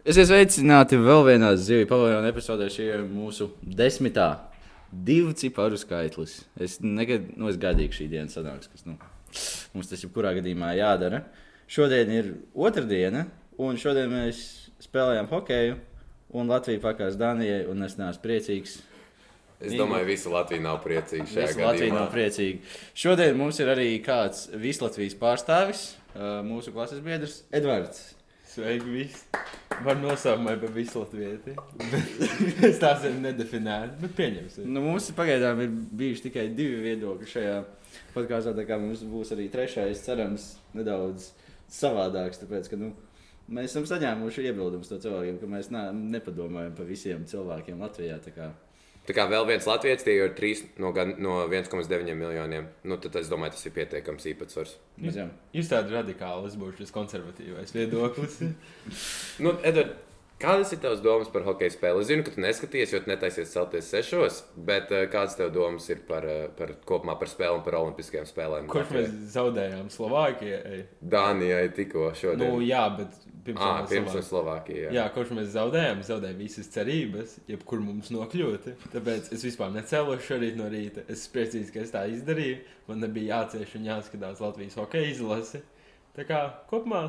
Esiet sveicināti vēl vienā zivju paviljonā epizodē. Šī ir mūsu desmitā divu ciparu skaitlis. Es nekad, nu, es gaidīju, šī diena sanāks, kas nu, mums tas jebkurā gadījumā jādara. Šodien ir otrdiena, un šodien mēs spēlējām hokeju, un Latvija pakās Danijai, un es neesmu priecīgs. Es domāju, ka visa Latvija nav priecīga šajā Visa. Latvija nav priecīga. Šodien mums ir arī kāds Vislatvijas pārstāvis, mūsu klases biedrs Edvards. Sveiki, visi! Var nosaukumai par visu Latviju. Es tās jau nedefinēju, bet pieņemsim. Nu, mums pagaidām ir bijuši tikai divi viedokļi šajā podkāstā. Tā kā mums būs arī trešais, cerams, nedaudz savādāks. Tāpēc, ka, nu, mēs esam saņēmuši iebildumus no cilvēkiem, ka mēs ne, nepadomājam par visiem cilvēkiem Latvijā. Tā kā. Vēl viens latviečs, tie ir 3 no, gan- no 1,9 miljoniem. Nu, tad es domāju, tas ir pietiekams īpatsvars. Jau Jūs tādi radikāli, es būšu šis konservatīvais viedoklis. Nu, Edvard, kādas ir tavas domas par hokeja spēli? Es zinu, ka tu neskaties, jo tu netaisies celties sešos, bet eh, kādas tev domas ir par, eh, par kopumā par spēli un par olimpiskajām spēlēm? Kurš mēs zaudējām Slovākijai? Dānijai tikko šodien. Nu, jā, bet pirms ah, tam pirms tam Slovākijai. Slovākijai. Jā. Jā, kurš mēs zaudējām, zaudējām visas cerības, jebkur mums nokļūt. Tāpēc es vispār necēlos šorīt no rīta. Es esmu priecīgs, ka es tā izdarīju. Man nebija jācieš un jāskatās Latvijas hokeja izlase. Tā kā kopumā,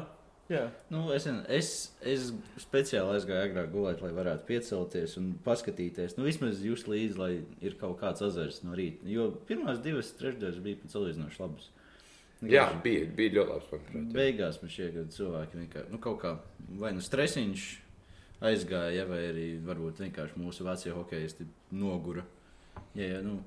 jā. Nu, es, es, es speciāli aizgāju agrāk gulēt, lai varētu piecelties un paskatīties. Nu, vismaz jūs līdzi, lai ir kaut kāds azars no rīta. Jo pirmās divas trešdaļas bija pat salīdzinoši labas. Jā, bija, bija ļoti labs. manuprāt. Beigās man ka cilvēki vienkārši nu, kaut kā vai nu stresiņš aizgāja, ja, vai arī varbūt vienkārši mūsu vecie hokeisti nogura. Ja, ja, nu,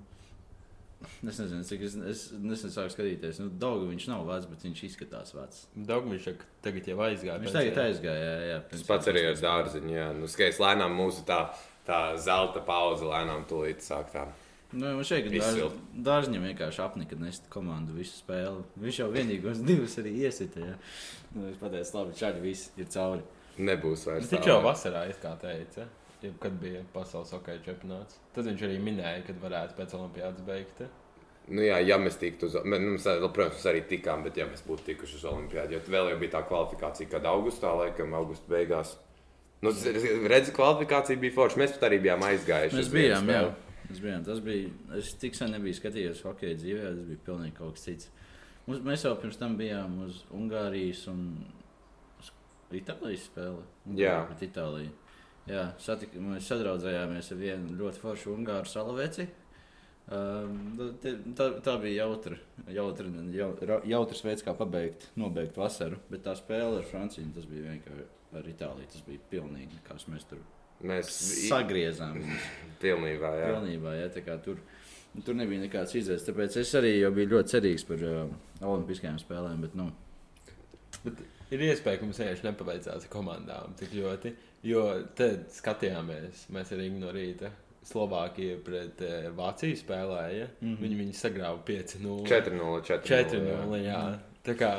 es nezinu, cik es, es nesen sāku skatīties. Nu, Daudzā viņš nav vecs, bet viņš izskatās vecs. Daugmiņš tagad jau aizgāja. Viņš tagad aizgāja. Jā, jā, Tas pats arī ar dārziņu. Jā, nu, skaties, lēnām mūsu tā, tā zelta pauze lēnām tulīt sāk tā. Nu, man šeit ir Izsilt. dārziņš vienkārši apnika nest komandu visu spēli. Viņš jau vienīgos divus arī iesita. Ja. Nu, es pateicu, labi, šādi viss ir cauri. Nebūs vairs. Viņš tā jau vasarā, kā teica, ja, kad bija pasaules hokeja čempionāts. Tad viņš arī minēja, ka varētu pēc olimpiādas beigt. Nu, jā, ja mēs tiktu uz, mēs, nu, protams, mēs arī tikām, bet ja mēs būtu tikuši uz Olimpādu, jo vēl jau bija tā kvalifikācija, kad augustā, laikam, augusta beigās. Nu, redzi, kvalifikācija bija forša. Mēs pat arī bijām aizgājuši. Mēs bijām, jā. spēli. Mēs bijām. Tas bija. Es tik sen nebiju skatījies hokeja dzīvē, tas bija pilnīgi kaut kas cits. Mums, mēs jau pirms tam bijām uz Ungārijas un uz Itālijas spēli. Jā. pret Itāliju. Jā, satik, mēs sadraudzējāmies ar vienu ļoti foršu ungāru salaveci. Um, tā, tā, tā bija jautra, jautra, jau, ra- jautrs veids, kā pabeigt, nobeigt vasaru. Bet tā spēle ar Franciju, tas bija vienkārši ar Itāliju. Tas bija pilnīgi, kā mēs tur Mēs sagriezām. viņus. pilnībā, jā. Pilnībā, ja, tā kā tur, tur nebija nekāds izredzes. Tāpēc es arī biju ļoti cerīgs par uh, Olimpiskajām spēlēm. Bet, nu, Bet ir iespēja, ka mums vienkārši nepaveicās ar komandām tik ļoti. Jo tad skatījāmies, mēs arī no rīta Slovākija pret eh, Vāciju spēlēja. Mm. -hmm. Viņi, viņi sagrāva 5-0. 4-0, 4-0. 4-0. Jā. Tā kā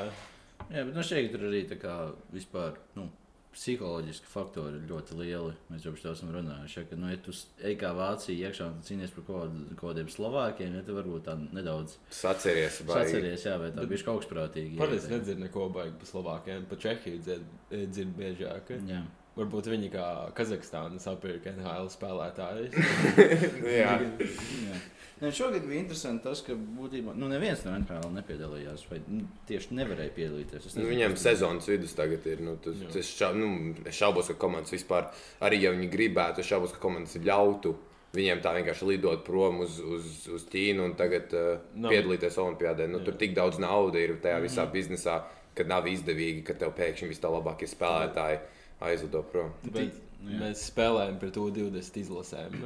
jā, bet nu, šeit tur arī tā kā vispār. Nu, Psiholoģiski faktori ir ļoti lieli. Mēs jau par to esam runājuši. Ja, ka, nu, ja tu ej kā Vācija iekšā un cīnies par kaut kaut kādiem Slovākiem, ja, tad varbūt tā nedaudz Saceries, vai saceries, jā, vai tā Bet- bija kaut kas prātīgi. Parasti nedzird neko baigi par Slovākiem. Pa Čehiju dzird, dzird biežāk. Jā. Varbūt viņi kā Kazahstānas apgādājot NHL spēlētājus. Nu, jā. Jā. Ne, šogad bija interesanti tas, ka būtībā nu, neviens no NHL nepiedalījās. Vai nu, tieši nevarēja piedalīties. Es Nu, nezinu, viņam kas tur- sezonas vidus tagad ir. Nu, tas, tas šā, nu, es šaubos, ka komandas vispār, arī ja viņi gribētu, es šaubos, ka komandas ļautu viņiem tā vienkārši lidot prom uz, uz, uz Ķīnu un tagad uh, Nav. piedalīties Olimpijādē. Nu, tur Jā. tik daudz naudas ir tajā visā biznesā, ka nav izdevīgi, ka tev pēkšņi vis tā labākie spēlētāji aizlido prom. Tāpēc Jā. mēs spēlējam pret U20 izlasēm.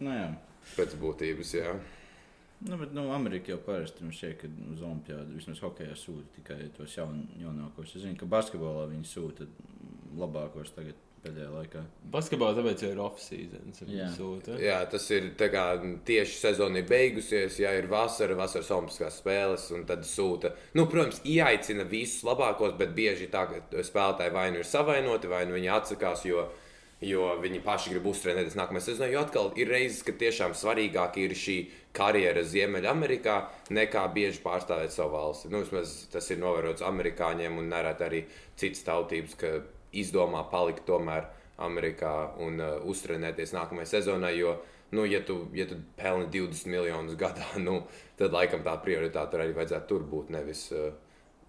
Nu. Pēc būtības, jā. Nu, bet, nu, Amerika jau parasti mums šeit, kad uz Olimpijādu vismaz hokeja sūta tikai tos jaun, jaunākos. Es zinu, ka basketbolā viņi sūta labākos tagad pēdējā laikā. Basketbolā tāpēc jau ir off-season. Jā. Sūta. Jā, tas ir kā, tieši sezona ir beigusies, ja ir vasara, vasaras olimpiskās spēles, un tad sūta. Nu, protams, ieaicina visus labākos, bet bieži tā, ka spēlētāji vai nu ir savainoti, vai nu viņi atsakās, jo, jo viņi paši grib uztrenēties nākamajā sezonā. Jo atkal ir reizes, kad tiešām svarīgāk ir šī karjera Ziemeļamerikā, nekā bieži pārstāvēt savu valsti. Nu, vismaz tas ir novērots amerikāņiem un nereti arī citas tautības, ka izdomā palikt tomēr Amerikā un uh, uztrenēties nākamajai sezonai. Jo, nu, ja tu, ja tu pelni 20 miljonus gadā, nu, tad laikam tā prioritāte arī vajadzētu tur būt. Nevis uh,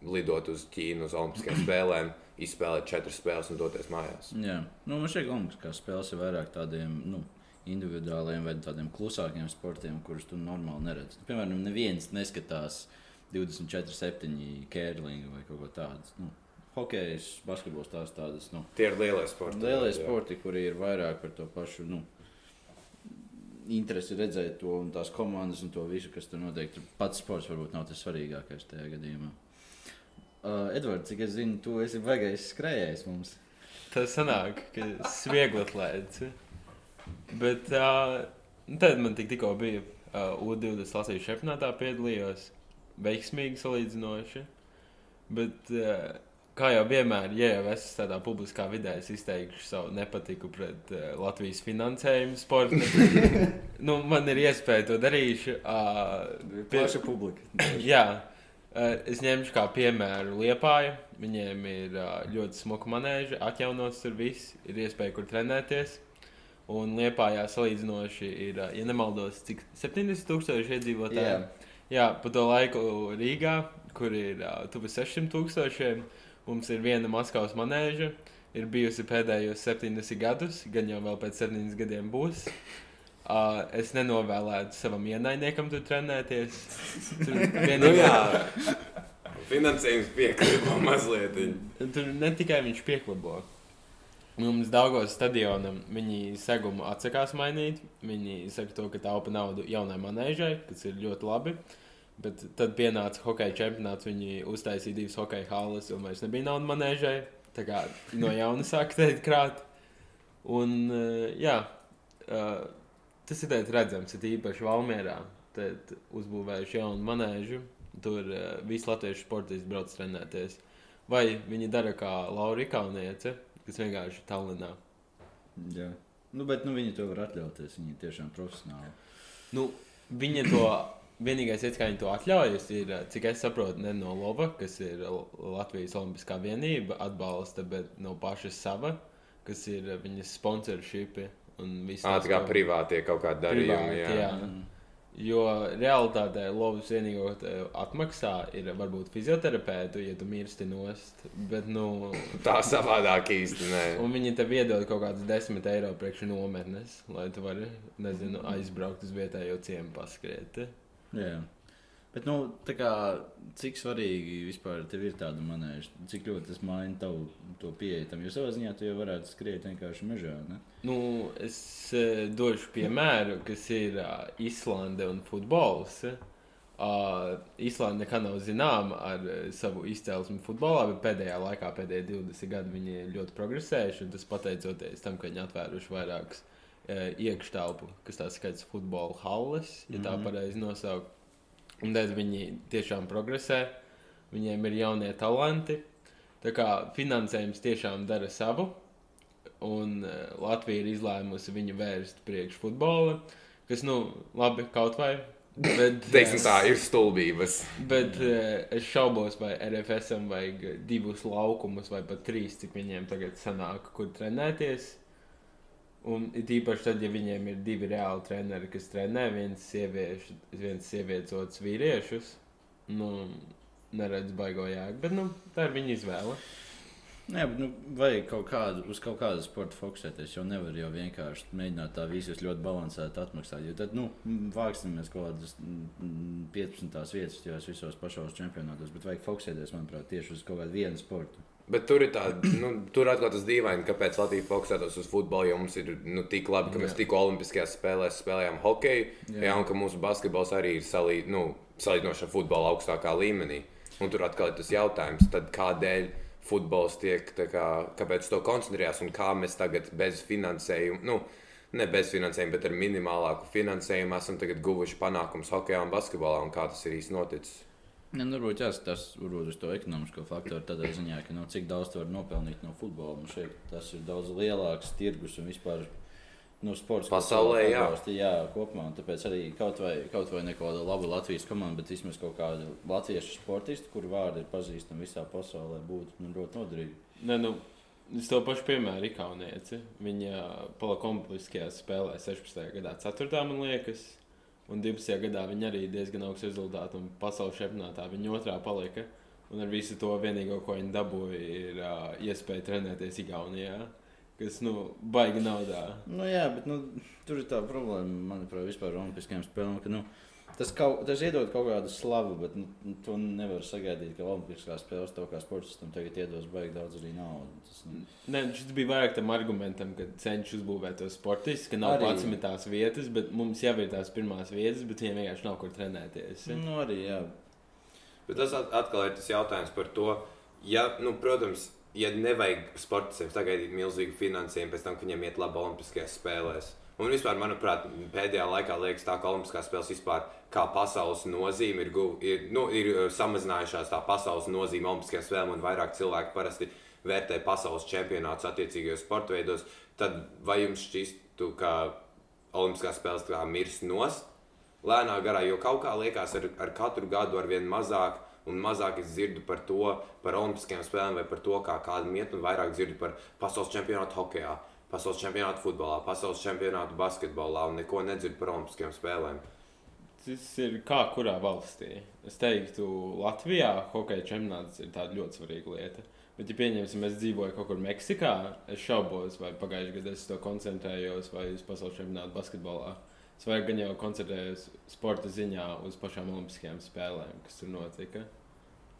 lidot uz Ķīnu, uz Olimpiskajām spēlēm, izspēlēt četras spēles un doties mājās. Jā, nu, man šeit Olimpiskās spēles ir vairāk tādiem. Nu, Individuāliem vai tādiem klusākiem sportiem, kurus tu normāli neredzi. Nu, piemēram, neviens neskatās 24, 7 kērlingu vai kaut ko tādu. Nu, hokejs, basketbols, tās tādas. Nu, Tie ir lielie sporti. Lielie jā. sporti, kuri ir vairāk par to pašu nu, interesi redzēt to un tās komandas un to visu, kas tur notiek. Pats sports varbūt nav tas svarīgākais tajā gadījumā. Uh, Edvards, cik es zinu, tu esi baigais skrejējis mums. Tas sanāk, ka es viegli atlēdzu. Bet uh, tad man tik, tikko bija uh, U20 Latvijas čempionātā piedalījos. Veiksmīgi salīdzinoši. Bet, uh, kā jau vienmēr, ja jau esmu tādā publiskā vidē, es izteikšu savu nepatiku pret uh, Latvijas finansējumu sporta. nu, man ir iespēja to darīt. Uh, Plaša publika. Jā, es ņemšu kā piemēru Liepāju. Viņiem ir eh, ļoti smuka manēža, atjaunots tur viss, ir iespēja, kur trenēties. Un Liepājā salīdzinoši ir, eh, ja nemaldos, cik 70 tūkstoši iedzīvotāji. Jā. Jā, pa to laiku Rīgā, kur ir tuvu 600 tūkstošiem, mums ir viena Maskavas manēža. Ir bijusi pēdējos 70 gadus, gan jau vēl pēc 7 gadiem būs. Uh, es nenovēlētu savam ienaidniekam tur trenēties. Tur Nu, vienīgi- jā, finansējums piekļuva mazliet. Tur ne tikai viņš pieklabo. Mums Dāngos stadionam viņi segumu atsakās mainīt. Viņi saka, to, ka taupa naudu jaunai manēžai, kas ir ļoti labi. Bet tad pienāca hokeja čempionāts, viņi uztaisīja divas hokeja halas, un vairs nebija naudas manēžai. Tā kā no jauna sāka teikt krāt. Un, eh, jā, eh, tas ir redzams, ir īpaši Valmjerā. Tad uzbūvējuši jaunu manēžu. Tur uh, visi latviešu sportisti brauc trenēties. Vai viņi dara kā Laura Kauniece, kas vienkārši Tallinā. Jā. Nu, bet nu, viņi to var atļauties. Viņi ir tiešām profesionāli. Nu, viņa to vienīgais veids, kā viņi to atļaujas, ir, eh, cik es saprotu, ne no Lova, kas ir Latvijas Olimpiskā vienība, atbalsta, bet no paša sava, kas ir eh, viņas viss. Tā kā ko- privātie kaut kādi darījumi. Privāti, Jā. jā. Mm. Jo realitātē Lovas vienīgo eh, atmaksā ir varbūt fizioterapeitu, ja tu mirsti nost. Bet, nu, Tā savādāk īsti nē. Un viņi tev iedod kaut kādus 10 eiro priekš nometnes, lai tu nezinu, aizbraukt uz vietējo ciemu paskriet. Jā. Bet, nu, kā, cik svarīgi vispār ir tāda manēža? Cik ļoti tas maina tavu to pieeju tam? Jo savā ziņā tu jau varētu skriet vienkārši mežā. Ne? Nu, es uh, došu piemēru, kas ir uh, Islande un futbols. Uh, Islanda nekad nav zināma ar uh, savu izcelsmi futbolā, bet pēdējā laikā, pēdējie 20 gadi, viņi ļoti progresējuši. Tas pateicoties tam, ka viņi atvēruši vairākas uh, iekštelpu, kas tā skaits futbola halles, ja tā Mhm. pareizi nosaukt. Un tad viņi tiešām progresē, viņiem ir jaunie talanti. Tā kā finansējums tiešām dara savu, un uh, Latvija ir izlēmusi viņu vērst priekš futbola, kas, nu, labi, kaut vai. Bet, Teiksim tā, ir stulbības. Bet uh, es šaubos, vai RFSam vajag divus laukumus, vai pat trīs, cik viņiem tagad sanāk, kur trenēties. Un it īpaši tad, ja viņiem ir divi reāli treneri, kas trenē, viens sieviešu, viens sievietes, otrs vīriešus, nu, neredz baigo jēgu. Bet, nu, tā ir viņa izvēle. Nē, bet nu, vajag kaut kādu, uz kaut kādu sporta fokusēties. Jau nevar jau vienkārši mēģināt tā visus ļoti balansēti atmaksāt. Jo tad, nu, vāksimies kaut kādas mm, 15 vietas tajos visos pašos čempionātos, bet vajag fokusēties, manuprāt, tieši uz kaut kādu vienu sportu. Bet tur ir tāda, nu, tur atkal tas dīvaini, kāpēc Latvija fokusētos uz futbolu, jo mums ir nu, tik labi, ka mēs tikko Olimpiskajās spēlēs spēlējām hokeju, Jā. jā. un ka mūsu basketbols arī ir salī, nu, salīdzinoši ar futbolu augstākā līmenī. Un tur atkal ir tas jautājums, tad kādēļ futbols tiek, tā kā, kāpēc to koncentrējās un kā mēs tagad bez finansējuma, nu, ne bez finansējuma, bet ar minimālāku finansējumu esam tagad guvuši panākumus hokeja un basketbolā, un kā tas ir īsti noticis. Ja, nu, varbūt jāskatās varbūt uz to ekonomisko faktoru tādā ziņā, ka nu, cik daudz tu vari nopelnīt no futbola. Nu, šeit tas ir daudz lielāks tirgus un vispār nu, sports. Pasaulē, jā. atbalsta, jā, kopumā. Un Tāpēc arī kaut vai, kaut vai ne kaut kāda laba Latvijas komanda, bet vismaz kaut kāda latviešu sportista, kuru vārdi ir pazīstami visā pasaulē, būtu nu, ļoti noderīgi. Ne, nu, Es to pašu piemēru Ikaunieci. Viņa palakompliskajās spēlēs 16. gadā 4. man liekas. Un 12. gadā viņa arī diezgan augsts rezultāts, un pasaules čempionātā viņa otrā palika. Un ar visu to vienīgo, ko viņa dabūja, ir uh, iespēja trenēties Igaunijā, kas, nu, baigi naudā. Nu, jā, bet nu, tur ir tā problēma, manuprāt, vispār Olimpiskajām spēlēm. Ka, nu, tas, kaut, tas iedod kaut kādu slavu, bet nu, to nevar sagaidīt, ka Olimpiskās spēles tev kā sportistam tagad iedos baigi daudz arī naudas. Tas, nu, Nē, šis bija vairāk tam argumentam, ka cenšas uzbūvēt tos sportistus, ka nav pats tās vietas, bet mums jau ir tās pirmās vietas, bet viņiem vienkārši nav kur trenēties. nu, arī, jā. Bet tas at- atkal ir tas jautājums par to, ja, nu, protams, ja nevajag sportistiem sagaidīt milzīgu finansējumu pēc tam, ka viņiem iet labi Olimpiskajās spēlēs. Un vispār, manuprāt, pēdējā laikā liekas, tā, ka Olimpiskās spēles vispār kā pasaules nozīme ir, guv, ir, nu, ir uh, samazinājušās tā pasaules nozīme Olimpiskajām spēlēm, un vairāk cilvēki parasti vērtē pasaules čempionātus attiecīgajos sporta veidos. Tad vai jums šķistu, ka Olimpiskās spēles kā mirs nost? lēnā garā, jo kaut kā liekas, ar, ar katru gadu ar vien mazāk un mazāk es dzirdu par to, par Olimpiskajām spēlēm vai par to, kā kādam iet, un vairāk dzirdu par pasaules čempionātu hokeja, pasaules čempionātu futbolā, pasaules čempionātu basketbolā, un neko nedzirdu par Olimpiskajām spēlēm. Tas ir kā kurā valstī. Es teiktu, Latvijā hokeja čempionāts ir tāda ļoti svarīga lieta. Bet, ja pieņemsim, es dzīvoju kaut kur Meksikā, es šaubos, vai pagājušajā gadā es to koncentrējos, vai uz pasaules čempionātu basketbolā. Es vairāk gan jau koncentrējos sporta ziņā uz pašām Olimpiskajām spēlēm, kas tur notika.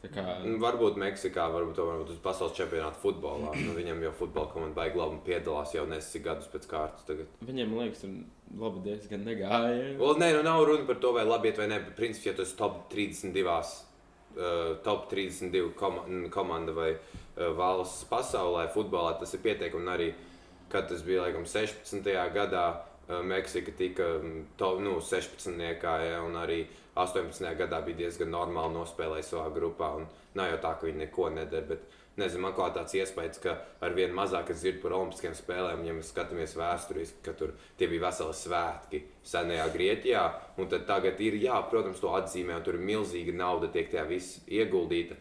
Kā, Un Varbūt Meksikā, varbūt, to varbūt uz pasaules čempionātu futbolā. Nu, viņam jau futbola komanda baigi labi piedalās jau nesik gadus pēc kārtas. Tagad. man liekas, tur labi diezgan negāja. Well, nē, nu nav runa par to, vai labi iet vai nē. bet Principā, ja tu esi top 32, uh, top 32 koma komanda vai uh, valsts pasaulē, futbolā, tas ir pietiekami. Arī, kad tas bija laikam 16. gadā, uh, Meksika tika mm, to, nu, 16. Ja, un arī 18. gadā bija diezgan normāli nospēlēja savā grupā. Nav jau tā, ka viņi neko nedara. Bet, Nezinu, man kā tāds iespējas, ka ar vien mazāk es dzirdu par Olimpiskajām spēlēm, ja mēs skatāmies vēsturiski, ka tur bija veseli svētki senajā Grieķijā. Un tad tagad ir, jā, protams, to atzīmē, un tur ir milzīga nauda, tiek tajā viss ieguldīta.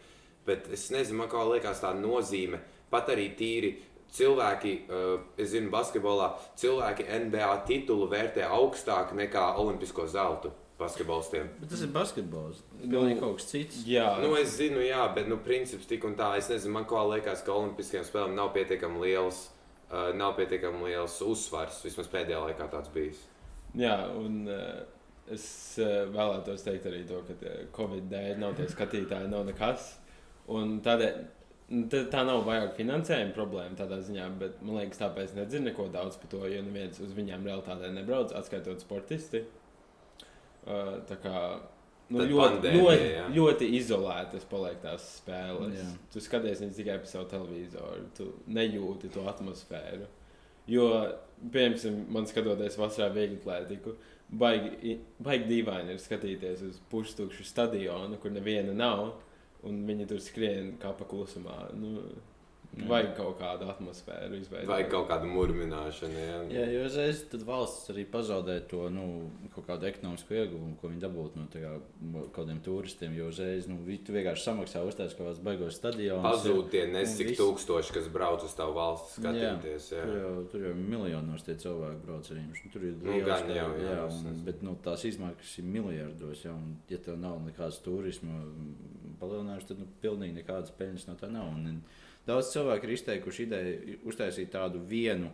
Bet es nezinu, man kā liekas tā nozīme, pat arī tīri cilvēki, uh, es zinu, basketbolā, cilvēki NBA titulu vērtē augstāk nekā olimpisko zeltu basketbolistiem. Bet tas ir basketbols. Pilnīgi kaut kas cits. Jā, Nu, es zinu, jā, bet nu, princips tik un tā. Es nezinu, man kā liekas, ka Olimpiskajām spēlēm nav pietiekami liels, uh, nav pietiekami liels uzsvars. Vismaz pēdējā laikā tāds bijis. Jā, un uh, es uh, vēlētos teikt arī to, ka Covid dēļ nav tie skatītāji, nav nekas. Un tādēļ nu, tā, nav vairāk finansējuma problēma tādā ziņā, bet man liekas, tāpēc nedzird neko daudz par to, jo neviens uz viņiem realitātē nebrauc, atskaitot sportisti. Uh, tā kā nu, Tad ļoti, pandēmija, ļoti, jā. ļoti izolētas paliek tās spēles. Jā. Tu skaties viņas tikai pa savu televizoru, tu nejūti to atmosfēru. Jo, piemēram, man skatoties vasarā viegli atlētiku, baigi, baigi dīvaini ir skatīties uz pustukšu stadionu, kur neviena nav, un viņi tur skrien kā pa klusumā. Nu, Jā. vajag kaut kādu atmosfēru izveidot. Vai kaut kāda murmināšana. Jā. Jā, jo uzreiz tad valsts arī pazaudē to nu, kaut kādu ekonomisku ieguvumu, ko viņi dabūtu no tā kā, kaut kādiem turistiem. Jo uzreiz nu, tu vienkārši samaksā uztaisīt kaut kādus baigos stadionus. Pazūd tie nesik viss. tūkstoši, kas brauc uz tavu valsti skatīties. Jā. Tur jau, tur jau miljonos tie cilvēki brauc arī. Nu, Tur ir Nu, liels gan tā- jau, jā, jā, es un, bet nu, tās izmaksas ir miljardos. Ja, un, ja tev nav nekādas turisma palielinājumas, tad nu, pilnīgi nekādas peļņas no tā nav. Un, un, daudz cilvēku ir izteikuši ideju uztaisīt tādu vienu.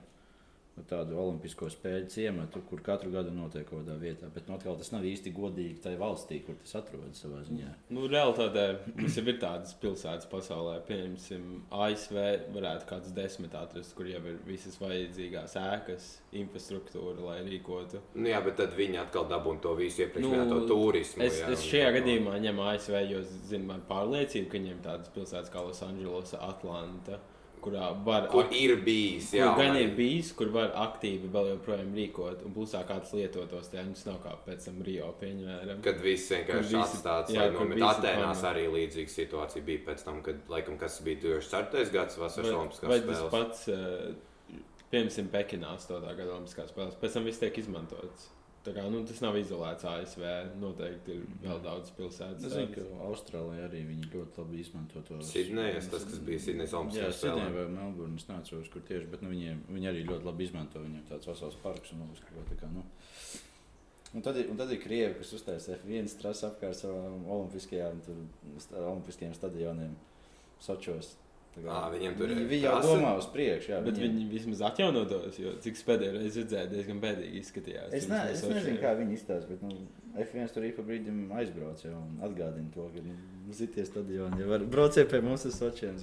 Nu, Tādu olimpisko spēļu ciematu, kur katru gadu notiek kaut kādā vietā. Bet nu, atkal, tas nav īsti godīgi tai valstī, kur tas atrodas savā ziņā. Nu, Realtātē mums jau ir tādas pilsētas pasaulē, piemēram, ASV varētu kāds desmit atrast, kur jau ir visas vajadzīgās ēkas, infrastruktūra, lai rīkotu. Nu, jā, bet tad viņi atkal dabūna to visu iepriekš Nu, turismu. Es, jā, es šajā tā gadījumā ņemu ASV, jo zinu, man pārliecība, ka viņiem tādas pilsētas kā Losandželos, Atlanta, kurā var. Kur ir bijis? Kur Jā, gan un ir bijis, kur var aktīvi vēl joprojām rīkot, un plus tā kāds lietotos tēmas nav kā pēc tam Rio pieņēmām. Kad viss vienkārši Kur visi- atstāts, jā, lai kur nomet. visi Atēnās arī līdzīga situācija bija pēc tam, kad, laikam, kas bija 2004. gads vasaras olimpiskās vai tas spēles. pats, eh, piemēram, Pekinā 8. gada Olimpiskās spēles, pēc tam viss tiek izmantots. Kā, nu, tas nav izolēts ASV. Noteikti ir vēl daudz pilsētas. Es zinu, ka Austrālijā arī viņi ļoti labi izmanto to. Sidnejas, tas, kas bija Sidnejas Jā, Olimpiskajās Sidnejā spēlēs. vai Melburnā. Es neatceros, kur tieši, bet nu, viņiem, viņi arī ļoti labi izmanto. Viņiem tāds vesels parks un uzskatīt, kā. Nu. Un tad, ir, un tad ir krievi, kas uztaisīja F1 trasi apkārt savām olimpiskajām, tur, olimpiskajiem stadioniem, Sočos. Ā, viņiem tur viņi, ir viņi jau domā uz priekšu. Jā, Bet viņiem- viņi vismaz atjaunotos, jo cik es pēdējo reizi redzēju, diezgan bēdīgi izskatījās. Es, ne, es nezinu, kā viņi izstāsta, bet nu, F1 tur ik pa brīdim aizbrauc jau un atgādina to, ka nu, zities stadionā. Ja var brauciet pie mums uz Sočiem.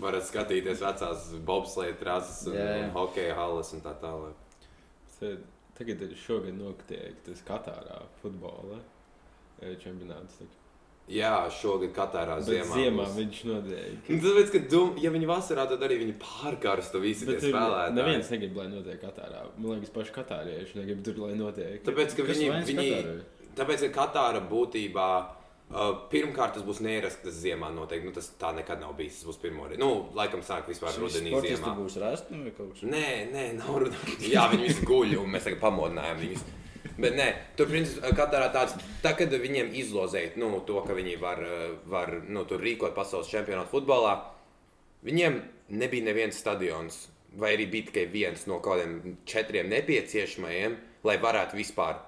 Varat skatīties vecās bobsleja trases, un, un hokeja halas un tā tālāk. Tad- Tagad šogad notiek tas Katārā futbola eh, čempionāts. kā- Jā, šogad Katārā Bet ziemā. ziemā būs. viņš notiek. Un Tāpēc, ka dum, ja viņi vasarā, tad arī viņi pārkarsta visi tie Bet tur spēlētāji. neviens negrib, lai notiek Katārā. Man liekas, paši katārieši negrib tur, lai notiek. Tāpēc, ka Kas viņi, viņi, Katārā? tāpēc, ka Katāra būtībā. Uh, pirmkārt, tas būs neierasts, tas ziemā noteikti. Nu, tas tā nekad nav bijis. Tas būs pirmo reizi. Nu, laikam, sāk vispār rudenī ziemā. būs rasti vai kaut kas Nē, nē, nav runa. Jā, viņi visi guļ, un mēs tagad pamodinājām viņus. Bet nē, tur principā Katarā tāds, tā, kad viņiem izlozēja nu, to, ka viņi var, eh, var nu, rīkot pasaules čempionātu futbolā, viņiem nebija neviens stadions, vai arī bija tikai viens no kaut kādiem četriem nepieciešamajiem, lai varētu vispār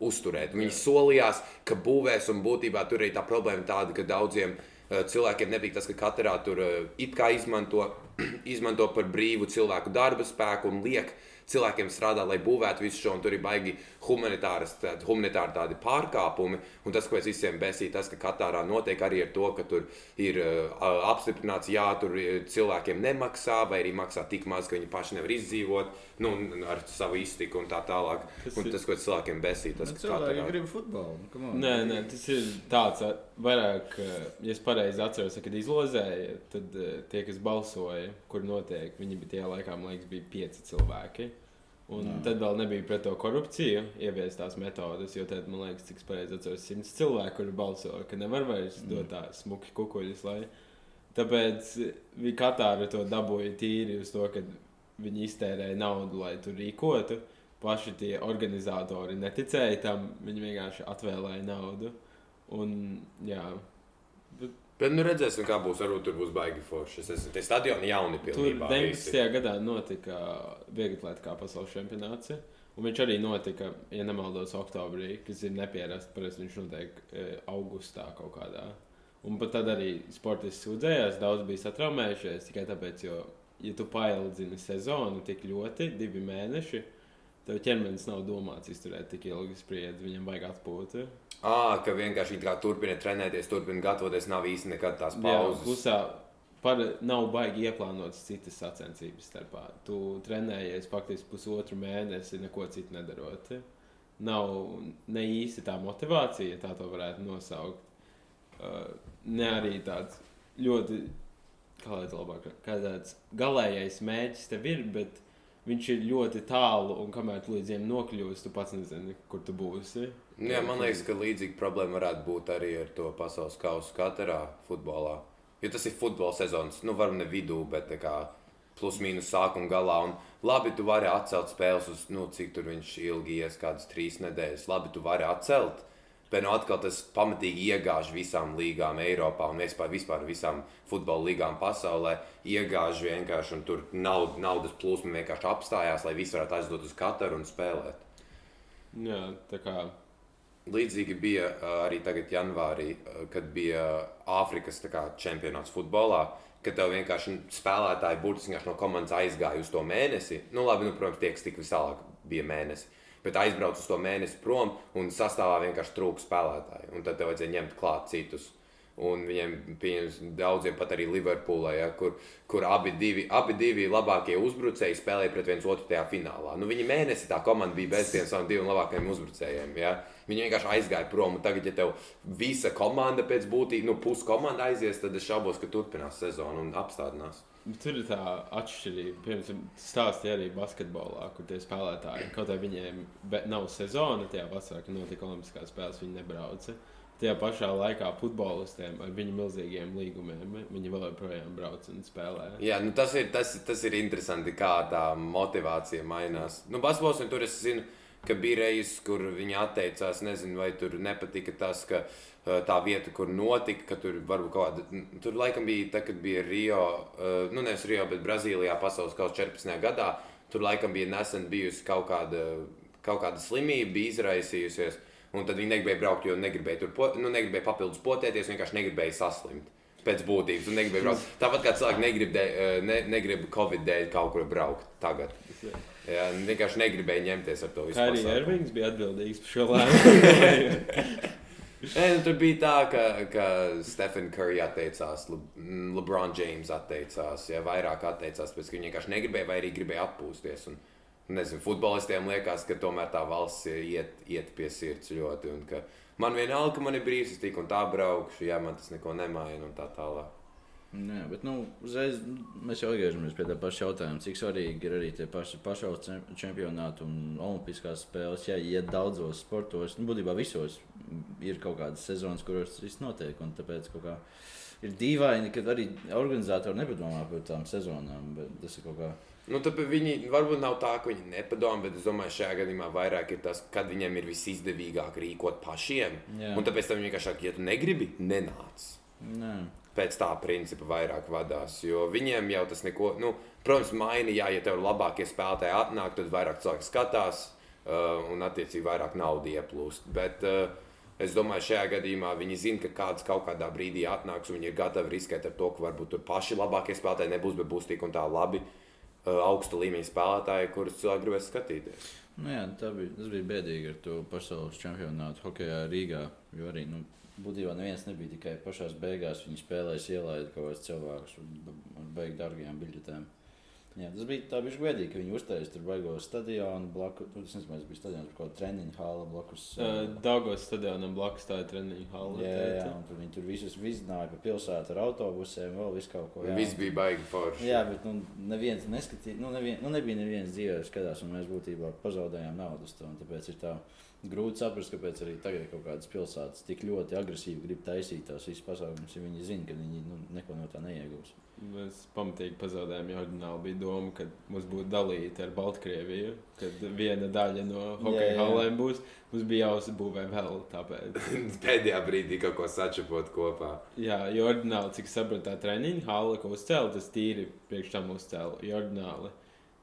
uzturēt. Viņi solījās, ka būvēs, un būtībā tur arī tā problēma tāda, ka daudziem eh, cilvēkiem nepatīk tas, ka katrā tur eh, it kā izmanto, izmanto par brīvu cilvēku darba spēku un liek cilvēkiem strādāt, lai būvētu visu šo, un tur ir baigi humanitāras, tādi, humanitāri tādi pārkāpumi. Un tas, ko es visiem besīju, tas, ka Katārā notiek arī ar to, ka tur ir uh, apstiprināts, jā, tur cilvēkiem nemaksā, vai arī maksā tik maz, ka viņi paši nevar izdzīvot nu, ar savu iztiku un tā tālāk. Tas Un ir- tas, ko cilvēkiem besīja, tas, ka grib futbolu. nu. Nē, nē, tas ir tāds, vairāk, ā, ja es pareizi atceros, kad izlozēja, tad ā, tie, kas balsoja, kur notiek, viņi bija tajā laikā, man liekas, bija pieci cilvēki. Un Jā. tad vēl nebija pret to korupciju ieviestās metodes, jo tad, man liekas, cik pareizi atceros, simts cilvēku, kuri balso, ka nevar vairs dot tā smuki kukuļus, lai. Tāpēc viņi Katāra to dabūja tīri uz to, ka viņi iztērēja naudu, lai tur rīkotu. Paši tie organizatori neticēja tam, viņi vienkārši atvēlēja naudu. Un, jā, Bet nu redzēsim, kā būs. Varbūt tur būs baigi forši. Es esmu tie stadioni jauni tur pilnībā. 19. gadā notika vieglatlētā pasaules čempionāts. Un viņš arī notika, ja nemaldos, oktobrī, kas ir neparasts. Parasti viņš notiek e, augustā kaut kādā. Un pat tad arī sportisti sūdzējās, daudz bija satraumējušies tikai tāpēc, jo, ja tu paildzini sezonu tik ļoti, divi mēneši, tev ķermenis nav domāts izturēt tik ilgi spriedzi, viņam vajag atpūtu. Ah, ka vienkārši kā turpina trenēties, turpina gatavoties. Nav īsti nekad tās Jā, pauzes. Klusā par, nav baigi ieplānotas citas sacensības starpā. Tu trenējies faktiski pusotru mēnesi, neko citu nedarot. Nav ne īsti tā motivācija, ja tā to varētu nosaukt. Ne arī tāds ļoti, kā lai to labāk, kā tāds galīgais mērķis tev ir, bet viņš ir ļoti tālu, un kamēr tu līdz viņam nokļūsi, tu pats nezini, kur tu būsi. Jā, man liekas, ka līdzīga problēma varētu būt arī ar to pasaules kausu katrā futbolā. Jo tas ir futbola sezonas, nu, varam ne vidū, bet kā plus mīnus sākuma galā. Un labi, tu vari atcelt spēles uz, nu, cik tur viņš ilgi ies, kādas trīs nedēļas. Labi, tu vari atcelt. Bet nu atkal tas pamatīgi iegāž visām līgām Eiropā un vispār, vispār visām futbola līgām pasaulē. Iegāž vienkārši, un tur naud, naudas plūsma vienkārši apstājās, lai visi varētu aizdot uz Kataru un spēlēt. Jā, tā kā Līdzīgi bija arī tagad, janvārī, kad bija Āfrikas kā, čempionāts futbolā. Kad tev vienkārši spēlētāji burtiski no komandas aizgāja uz to mēnesi. Nu, labi, nu, protams, tie, kas tik visālāk bija mēnesi. Bet aizbrauc uz to mēnesi prom un sastāvā vienkārši trūka spēlētāji. Un tad tev vajadzēja ņemt klāt citus. Un viņiem, pieņems, daudziem pat arī Liverpoolā, ja, kur, kur abi, divi, abi divi labākie uzbrucēji spēlēja pret viens otru tajā finālā. Nu, viņi mēnesi tā komanda bija bez tiem saviem diviem labākajiem uzbrucējiem. Ja. Viņi vienkārši aizgāja prom. Tagad, ja tev visa komanda pēc būtības, nu, pusi komanda aizies, tad es šaubos, ka turpinās sezonu un apstādinās. Tur ir tā atšķirība. Piemēram, stāstīja arī basketbolā, kur tie spēlētāji, kaut arī viņiem nav sezona, tajā vasarā, kad notika Olimpiskās spēles, viņi nebrauca. Tajā pašā laikā futbolistiem ar viņu milzīgiem līgumiem viņi vēl joprojām brauc un spēlē. Jā, nu tas, ir, tas, tas ir interesanti, kā tā motivācija mainās. Nu, Basketbols, tur es zinu, ka bija reizes, kur viņi atteicās, nezinu, vai tur nepatika tas, ka uh, tā vieta, kur notika, ka tur varbūt kaut kāda, tur laikam bija, tā, kad bija Rio, uh, nu nevis Rio, bet Brazīlijā pasaules kausa 14. gadā, tur laikam bija nesen bijusi kaut kāda, kaut kāda slimība, bija izraisījusies, un tad viņi negribēja braukt, jo negribēja tur, po, nu negribēja papildus potēties, vienkārši negribēja saslimt. Pēc būtības, un negribēja braukt. Tāpat kā cilvēki negrib, de, ne, negrib Covid dēļ kaut kur braukt tagad. Jā, vienkārši negribēja ņemties ar to visu. Arī. Ervings bija atbildīgs par šo lēmumu. Nē, nu, tur bija tā, ka, ka Stefan Curry atteicās, Le mm, LeBron James atteicās, ja vairāk atteicās, pēc ka viņi vienkārši negribēja vai arī gribēja atpūsties. Un, nezinu, futbolistiem liekas, ka tomēr tā valsts iet, iet pie sirds ļoti. Un, man vienalga, ka man ir brīvs, es tik un tā braukšu, ja man tas neko nemaina un tā tālāk. Jā, bet nu, uzreiz mēs jau atgriežamies pie tā paša jautājuma, cik svarīgi ir arī tie paši čem- čempionāti un olimpiskās spēles. Jā, ja daudzos sportos, nu, būtībā visos ir kaut kādas sezonas, kuros tas viss notiek. un Tāpēc kā ir dīvaini, ka arī organizatori nepadomā par tām sezonām. bet Tas ir kaut kā. Nu, viņi varbūt nav tā, ka viņi nepadomā, bet es domāju, šajā gadījumā vairāk ir tas, kad viņiem ir visizdevīgāk rīkot pašiem. Jā. Un tāpēc tam vienkārši ja tu negribi, nenāc. Nē. Pēc tā principa vairāk vadās. Jo viņiem jau tas neko, nu, protams, maina, jā, ja tev labākie spēlētāji atnāk, tad vairāk cilvēku skatās uh, un attiecīgi vairāk naudas ieplūst. Bet uh, es domāju, šajā gadījumā viņi zina, ka kāds kaut kādā brīdī atnāks un viņi ir gatavi riskēt ar to, ka varbūt tur paši labākie spēlētāji nebūs, bet būs tik un tā labi. Uh, augsta līmeņa spēlētāji, kurus cilvēki gribēs skatīties. Nu, jā, bija, tas bija bēdīgi ar to pasaules čempionātu hokeja Rīgā. Jo arī nu, būtībā neviens nebija tikai pašā beigās. Viņi spēlēja ielaist kaut kādus cilvēkus ar, beigām dārgajām biļetēm. Jā, tas bija tā bija bēdīgi, ka viņi uztaisīja tur baigo stadionu blakus. Nu, es nezinu, vai tas bija stadions, kaut kāda treniņa hala blakus. Dāngos stadionam blakus tā ir treniņa hala. jā, jā, jā, un tur viņi tur visus vizināja pa pilsētu ar autobusiem, vēl visu kaut ko. Jā. viss bija baigi forši. Jā, bet nu, neviens neskatīja, nu, nevien, nu, nebija neviens dzīvē, kas skatās, un mēs būtībā pazaudējām naudu. uz to, un Tāpēc ir tā grūti saprast, kāpēc arī tagad ir kaut kādas pilsētas tik ļoti agresīvi grib taisīt tās visas pasākumus, ja viņi zina, ka viņi nu, neko no tā neiegūs. Mēs pamatīgi pazaudējām. Jā, oriģināli bija doma, ka mums būtu dalīta ar Baltkrieviju, kad viena daļa no hokeja halēm būs. Mums bija jāuzbūvē vēl tāpēc. Pēdējā brīdī kaut ko sačapot kopā. Jā, jo oriģināli, cik sapratu, tā treniņa hala, ko uzcēla, tas tīri priekš tam uzcēla. Jo oriģināli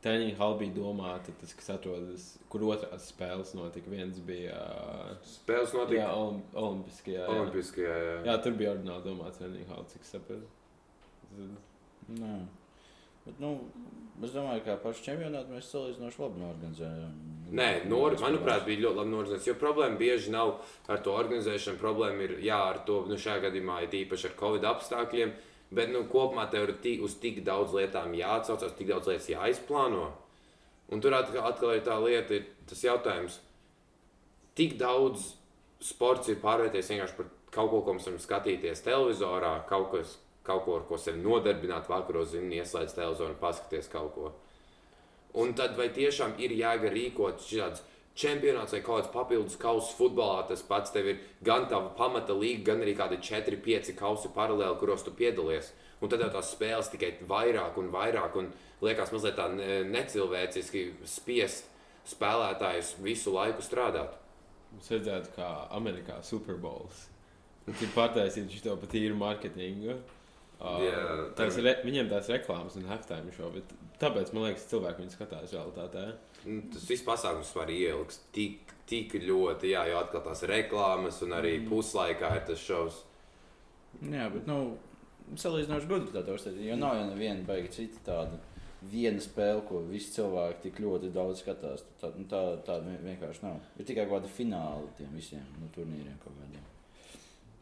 treniņa hala bija domāta, tas, kas atrodas, kur otrās spēles notika. Viens bija ā, Spēles jā, notika olim, Olimpiskajā. Jā. Olimpiskajā. Jā. jā, tur bija oriģināli domāta treniņa hala, cik sapratu. Nē. Bet, nu, es domāju, ka pašu čempionātu mēs salīdzinoši labi norganizējām. Nē, nor, manuprāt, bija ļoti labi norganizēts. Jo problēma bieži nav ar to organizēšanu. Problēma ir jā, ar to, nu, šajā gadījumā ir īpaši ar Covid apstākļiem. Bet nu, kopumā tev ir tik, uz tik daudz lietām jāatcaucas, tik daudz lietas jāizplāno. Un tur atkal, atkal ir tā lieta, ir tas jautājums, tik daudz sports ir pārvērties vienkārši par kaut ko, ko mēs varam skatīties televizorā, kaut, kas, kaut ko, ar ko sevi nodarbināt, vakaros zini, ieslēdz televizoru un paskaties kaut ko. Un tad vai tiešām ir jēga rīkot šāds čempionāts vai kaut kāds papildus kausa futbolā? Tas pats tev ir gan tā pamata līga, gan arī kādi 4, 5 kausi paralēli, kuros tu piedalies. Un tad jau tās spēles tikai vairāk un vairāk, un liekas mazliet tā ne- necilvēciski spiest spēlētājus visu laiku strādāt. Mums vajadzētu kā Amerikā Superbowls. Tur pataisīt šo pat īru mārketingu. Uh, Jā, tās re, viņiem tās reklāmas un halftime show, bet tāpēc man liekas, cilvēki viņu skatās realitātē. Nu, Tas viss pasākums var ielikt tik, tik ļoti, jā, jo atkal tās reklāmas un arī mm. puslaikā ir tas šovs. Jā, bet, nu, salīdzinoši gudri tā uzstādīt, jo nav jau neviena beiga cita tāda. Viena spēle, ko visi cilvēki tik ļoti daudz skatās, tā, nu, tā, tā vien- vienkārši nav. Ir tikai kaut kāda fināla tiem visiem nu, turnīriem kaut kādiem.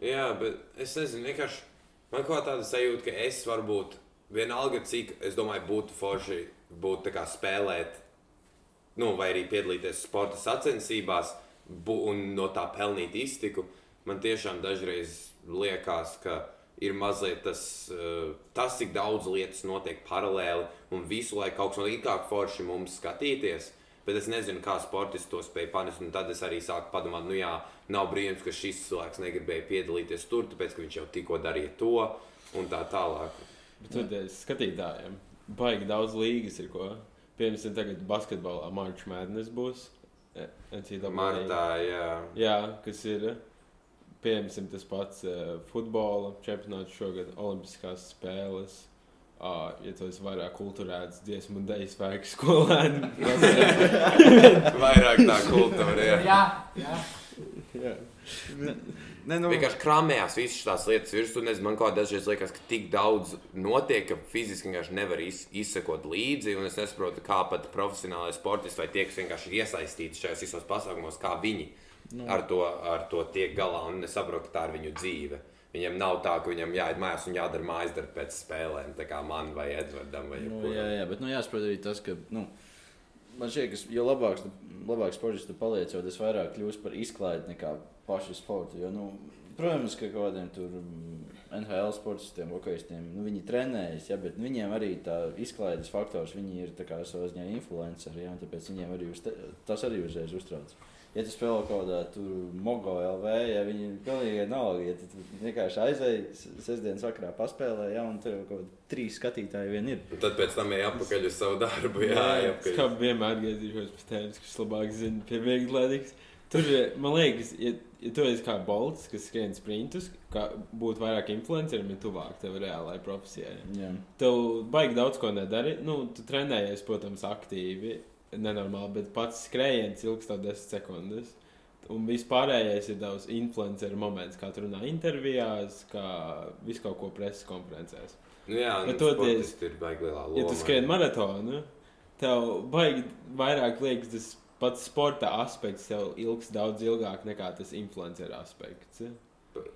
Jā, bet es nezinu, vienkārši man kaut kā tāda sajūta, ka es varbūt vienalga, cik es domāju, būtu forši būt spēlēt, nu, vai arī piedalīties sporta sacensībās un no tā pelnīt iztiku. Man tiešām dažreiz liekas, ka ir mazliet tas, eh, tas cik daudz lietas notiek paralēli un visu laiku kaut kas no it kā forši mums skatīties. Bet es nezinu, kā sportists to spēja panest. un Tad es arī sāku padomāt, nu jā, nav brīnums, ka šis cilvēks negribēja piedalīties tur, tāpēc ka viņš jau tikko darīja to un tā tālāk. Bet tad eh, skatītājiem baigi daudz līgas ir ko. Piemēram, tagad basketbolā Marčs Mēdnes būs. NCAA. Martā, jā. Jā, kas ir pieņemsim tas pats uh, futbola čempionāts šogad, Olimpiskās spēles. Uh, ja tu esi vairāk kultūrēts, dziesmu un dēļu spēku skolēni, Vairāk tā kultūra, jā. Jā, jā. Ne, nu, Vienkārši krāmējās visas tās lietas virsū. Nezinu, man kaut kā dažreiz liekas, ka tik daudz notiek, ka fiziski vienkārši nevar iz, izsekot līdzi. Un es nesaprotu, kā pat profesionālai sportisti vai tie, kas vienkārši ir iesaistīti šajos visos pasākumos, kā viņi nu. ar, to, ar to tiek galā un nesaprot, ka tā ir viņu dzīve. Viņam nav tā, ka viņam jāiet mājās un jādara mājas darbi pēc spēlēm, tā kā man vai Edvardam. Vai Nu, jā, jā, bet nu, jāsaprot arī tas, ka nu, man šķiet, ka jo labāks, labāks sports tu paliec, jo tas vairāk kļūst par izklaidi nekā pašu sportu. Jo, nu, protams, ka kaut kādiem tur mm, NHL sportistiem, hokeistiem, nu, viņi trenējas, ja, bet nu, viņiem arī tā izklaides faktors, viņi ir savā ziņā influenceri, ja, un tāpēc viņiem arī uz te, tas arī uzreiz uztrauc. Ja tu spēlē kaut kādā tur Mogo LV, ja viņi ir pilnīgi vienalga, ja tu vienkārši aizēji sestdienas vakarā paspēlē, ja, un tur jau kaut kādi trīs skatītāji vien ir. Un tad pēc tam ej atpakaļ uz savu darbu. Jā, jā, Es kā vienmēr atgriezīšos pie tēmas, kas labāk zina pie vieglādīgas. Tur, man liekas, ja, ja tu esi kā bolts, kas skrien sprintus, kā būt vairāk influenceriem, ir tuvāk tev reālai profesijai. Jā. Tev baigi daudz ko nedari. Nu, tu trenējies, protams, aktīvi, nenormāli, bet pats skrējiens ilgs tev 10 sekundes. Un vispārējais ir daudz influenceru moments, kā tu runā intervijās, kā visu kaut ko preses konferencēs. Nu, jā, Bet toties- ir baigi lielā loma. Ja tu skrien maratonu, tev baigi vairāk liekas tas pats sporta aspekts, tev ilgs daudz ilgāk nekā tas influenceru aspekts.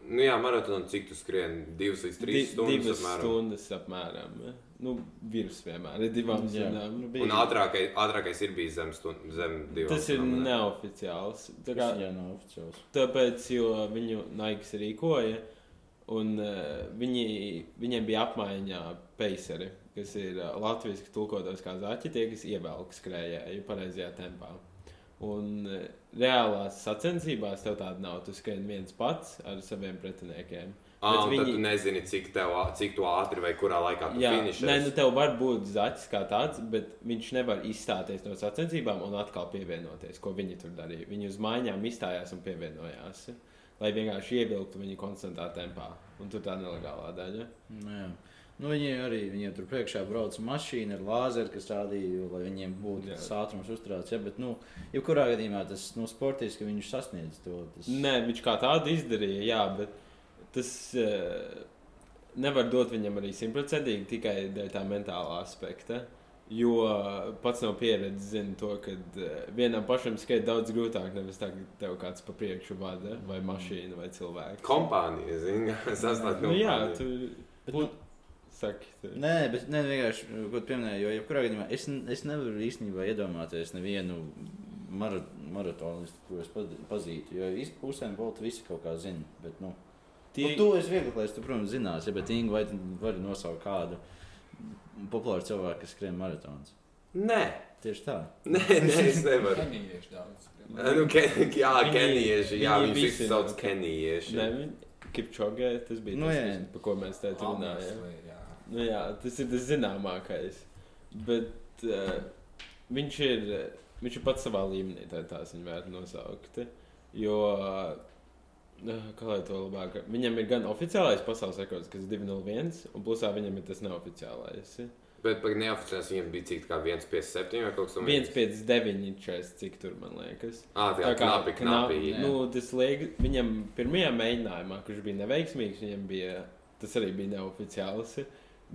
Nu, jā, maratonā cik tu skrien? Divas līdz trīs Di- stundas. divas apmēram. stundas apmēram. ja. Nu, virs vienmēr ir divām stundām. Nu, bija- Un ātrākais, ātrākais ir bijis zem, stund, zem divām Tas ir stundām, ne? neoficiāls. Tā kā, Tas jā, nav oficiāls. tāpēc, jo viņu Naiks rīkoja, un uh, viņi, viņiem bija apmaiņā peiseri, kas ir uh, latviešu tulkotos kā zaķi, tie, kas ievelk skrējēju pareizajā tempā. Un uh, reālās sacensībās tev tāda nav. Tu skrien viens pats ar saviem pretiniekiem. Un viņi- Tad tu nezini, cik, tev, cik tu ātri vai kurā laikā tu Jā, finišēsi. nē, nu tev var būt zaķis kā tāds, bet viņš nevar izstāties no sacensībām un atkal pievienoties, ko viņi tur darīja. Viņi uz mājām izstājās un pievienojās, lai vienkārši ievilktu viņu konstantā tempā. Un tur tā nelegālā daļa. Nu, jā. nu, viņi arī viņiem tur priekšā brauca mašīna ar lāzeru, kas rādīja, lai viņiem būtu tas ātrums uzturēts. Ja, bet, nu, jebkurā gadījumā tas nu, sportiski viņš sasniedz to. Tas... Nē, viņš kā tādu izdarīja, jā, bet tas uh, nevar dot viņam arī simtprocentīgi tikai dēļ tā mentālā aspekta. Jo pats no pieredzes zina to, ka uh, vienam pašam skriet daudz grūtāk, nevis tā, ka tev kāds pa priekšu vada, vai mašīna, vai cilvēks. Kompānija, zini, sastāvdaļa. Nu, jā, tu Bet, nu, saki, tu. Nē, bet ne, vienkārši, ko tu pieminēji, jo jebkurā gadījumā es, es nevaru īstenībā iedomāties nevienu mara, maratonistu, ko es paz- pazītu. Jo Usaina Bolta visi kaut kā zina. Bet, nu, Tie- nu, to es es, tu, protams, zināsi, ja, bet Inga, vai tu vari nosaukt kādu populāru cilvēku, kas skrien maratonus? Nē, Tieši tā. nē, nē, es nevaru. Kenijieši daudz. Nu, ke, jā, kenijieši, jā, viņi visi sauc kenijieši. Nē, viņi- Kipčogē, tas bija Nu, tas, par ko mēs te runājām. Nu, jā, tas ir tas zināmākais. Bet uh, viņš, ir, viņš ir pats savā līmenī, tā tās viņa vērts nosaukt. Jo, uh, kā lai to labāk, viņam ir gan oficiālais pasaules rekords, kas ir 201, un plusā viņam ir tas neoficiālais. Bet par neoficiāls viņiem bija cik tā kā 1,57 vai kaut kas tamlīdzīgs. 1,59 čest, cik tur man liekas. Ā, tā kā knapi, knapi. jā. Nu, tas liek, viņam pirmajā mēģinājumā, kurš bija neveiksmīgs, viņam bija, tas arī bija neoficiāls,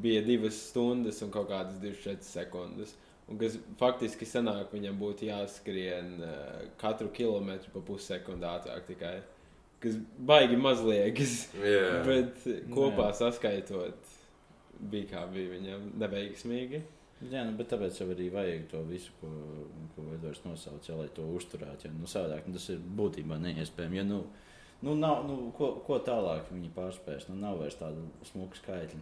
bija divas stundas un kaut kādas 24 sekundes. Un kas faktiski sanāk, viņam būtu jāskrien katru kilometru pa pussekundu ātrāk tikai. Kas baigi mazliekas, Jā. bet kopā Jā. saskaitot, bija kā bija viņam neveiksmīgi. Jā, nu, bet tāpēc jau arī vajag to visu, ko, ko Edvards nosauca, ja, lai to uzturētu. Ja, nu, savādāk, nu, tas ir būtībā neiespējami. Ja, nu, nu, nav, nu, ko, ko tālāk viņi pārspēs? Nu, nav vairs tādu smuku skaitļu.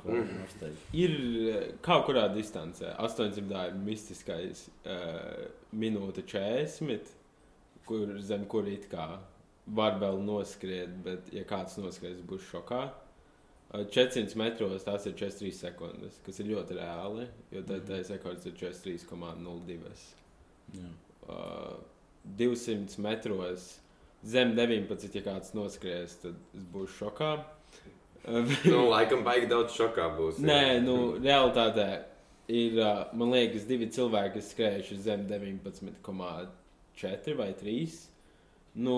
Ko Mm. Ir eh, kaut kādā distancē, 800 ir mistiskais uh, minūte 40, kur zem kur it kā var vēl noskriet, bet, ja kāds noskries, būs šokā. Uh, 400 metros tas ir 43 sekundes, kas ir ļoti reāli, jo tā, tā rekords ir 43,02. Jā. uh, 200 metros zem 19, ja kāds noskries, tad es būšu šokā. Nu, laikam, baigi daudz šokā būs. jā. Nē, nu, realitātē ir, uh, man liekas, divi cilvēki, kas skrējuši zem 19,4 vai 3. Nu,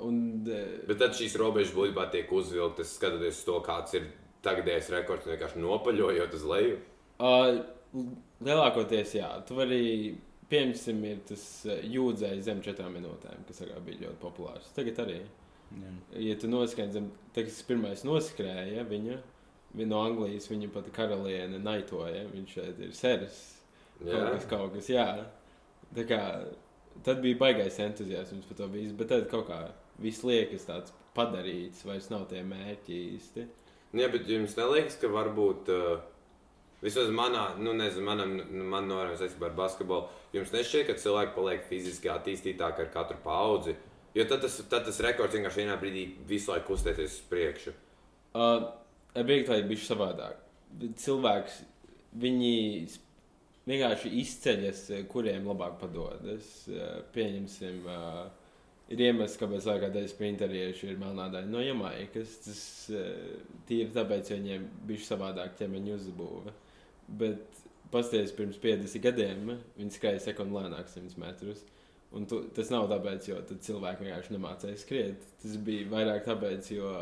un, uh, Bet tad šīs robežas būtībā tiek uzvilktas, skatoties uz to, kāds ir tagadējais rekords, un vienkārši nopaļojot uz leju. uh, lielākoties, jā, tu vari, piemēram, ir tas uh, jūdzējs zem 4 minūtēm, kas agrāk bija ļoti populārs. Tagad arī. Jā. Ja tu noskrēji zem, tad tas pirmais noskrēja viņa. Viņa no Anglijas, viņa pat karaliene naitoja. Viņš šeit ir seris. Kaut kas, kaut kas, jā. Tā kā, tad bija baigais entuziasms par to visu, bet tad kaut kā viss liekas tāds padarīts, vairs nav tie mērķi īsti. Nu, Jā, bet jums neliekas, ka varbūt. Uh, Vismaz manā, nu, nezinu, manam, man norādās saistībā ar basketbolu. Jums nešķiet, ka cilvēki paliek fiziski attīstītāki ar katru paudzi. Jo tad tas, tad tas rekords vienkārši vienā brīdī visu laiku kustēties uz priekšu. Uh, Objektīvi bija savādāk. Cilvēks, viņi vienkārši izceļas, eh, kuriem labāk padodas. Eh, Pieņemsim, uh, ir iemesls, kāpēc laikā sprinterieši ir melnādaini no Jamaikas. Tas tīri tāpēc, ka viņiem bija savādāk ķermeņa uzbūve. Bet pasties pirms 50 gadiem viņi skrēja sekundi lēnāk 100 metrus. Un tu, tas nav tāpēc, jo cilvēki vienkārši nemācīja skriet. Tas bija vairāk tāpēc, jo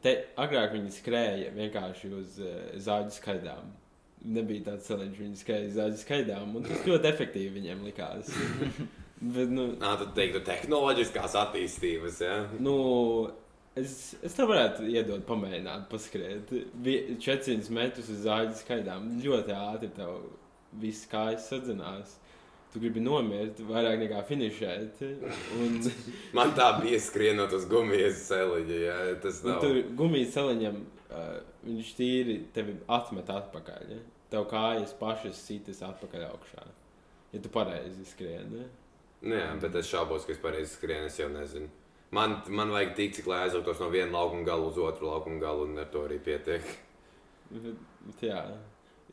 Te, agrāk viņi skrēja vienkārši uz uh, zāģu skaidām. Nebija tāds ceļš, viņi zāģu skaidām, un tas ļoti efektīvi viņiem likās. Bet, nu, Nā, tad teiktu, tehnoloģiskās attīstības. Ja? nu, es, es tev varētu iedot, pamēģināt, paskriet. 400 metrus uz zāģu skaidām. Ļoti ātri tev viss kājas sadzinās. Tu gribi nomirt vairāk nekā finišēt. Un, Man tā bija skrienot uz gumijas celiņa. Ja? Tas Un nav. tur gumijas celiņam uh, viņš tīri tevi atmet atpakaļ. Ja? Tev kājas pašas sitas atpakaļ augšā. Ja tu pareizi skrieni. Nu, jā, bet es šaubos, ka es pareizi skrienu. Es jau nezinu. Man, man vajag tik, cik lai aizliktos no viena laukuma gala uz otru laukuma galu, un ar to arī pietiek. Bet, jā.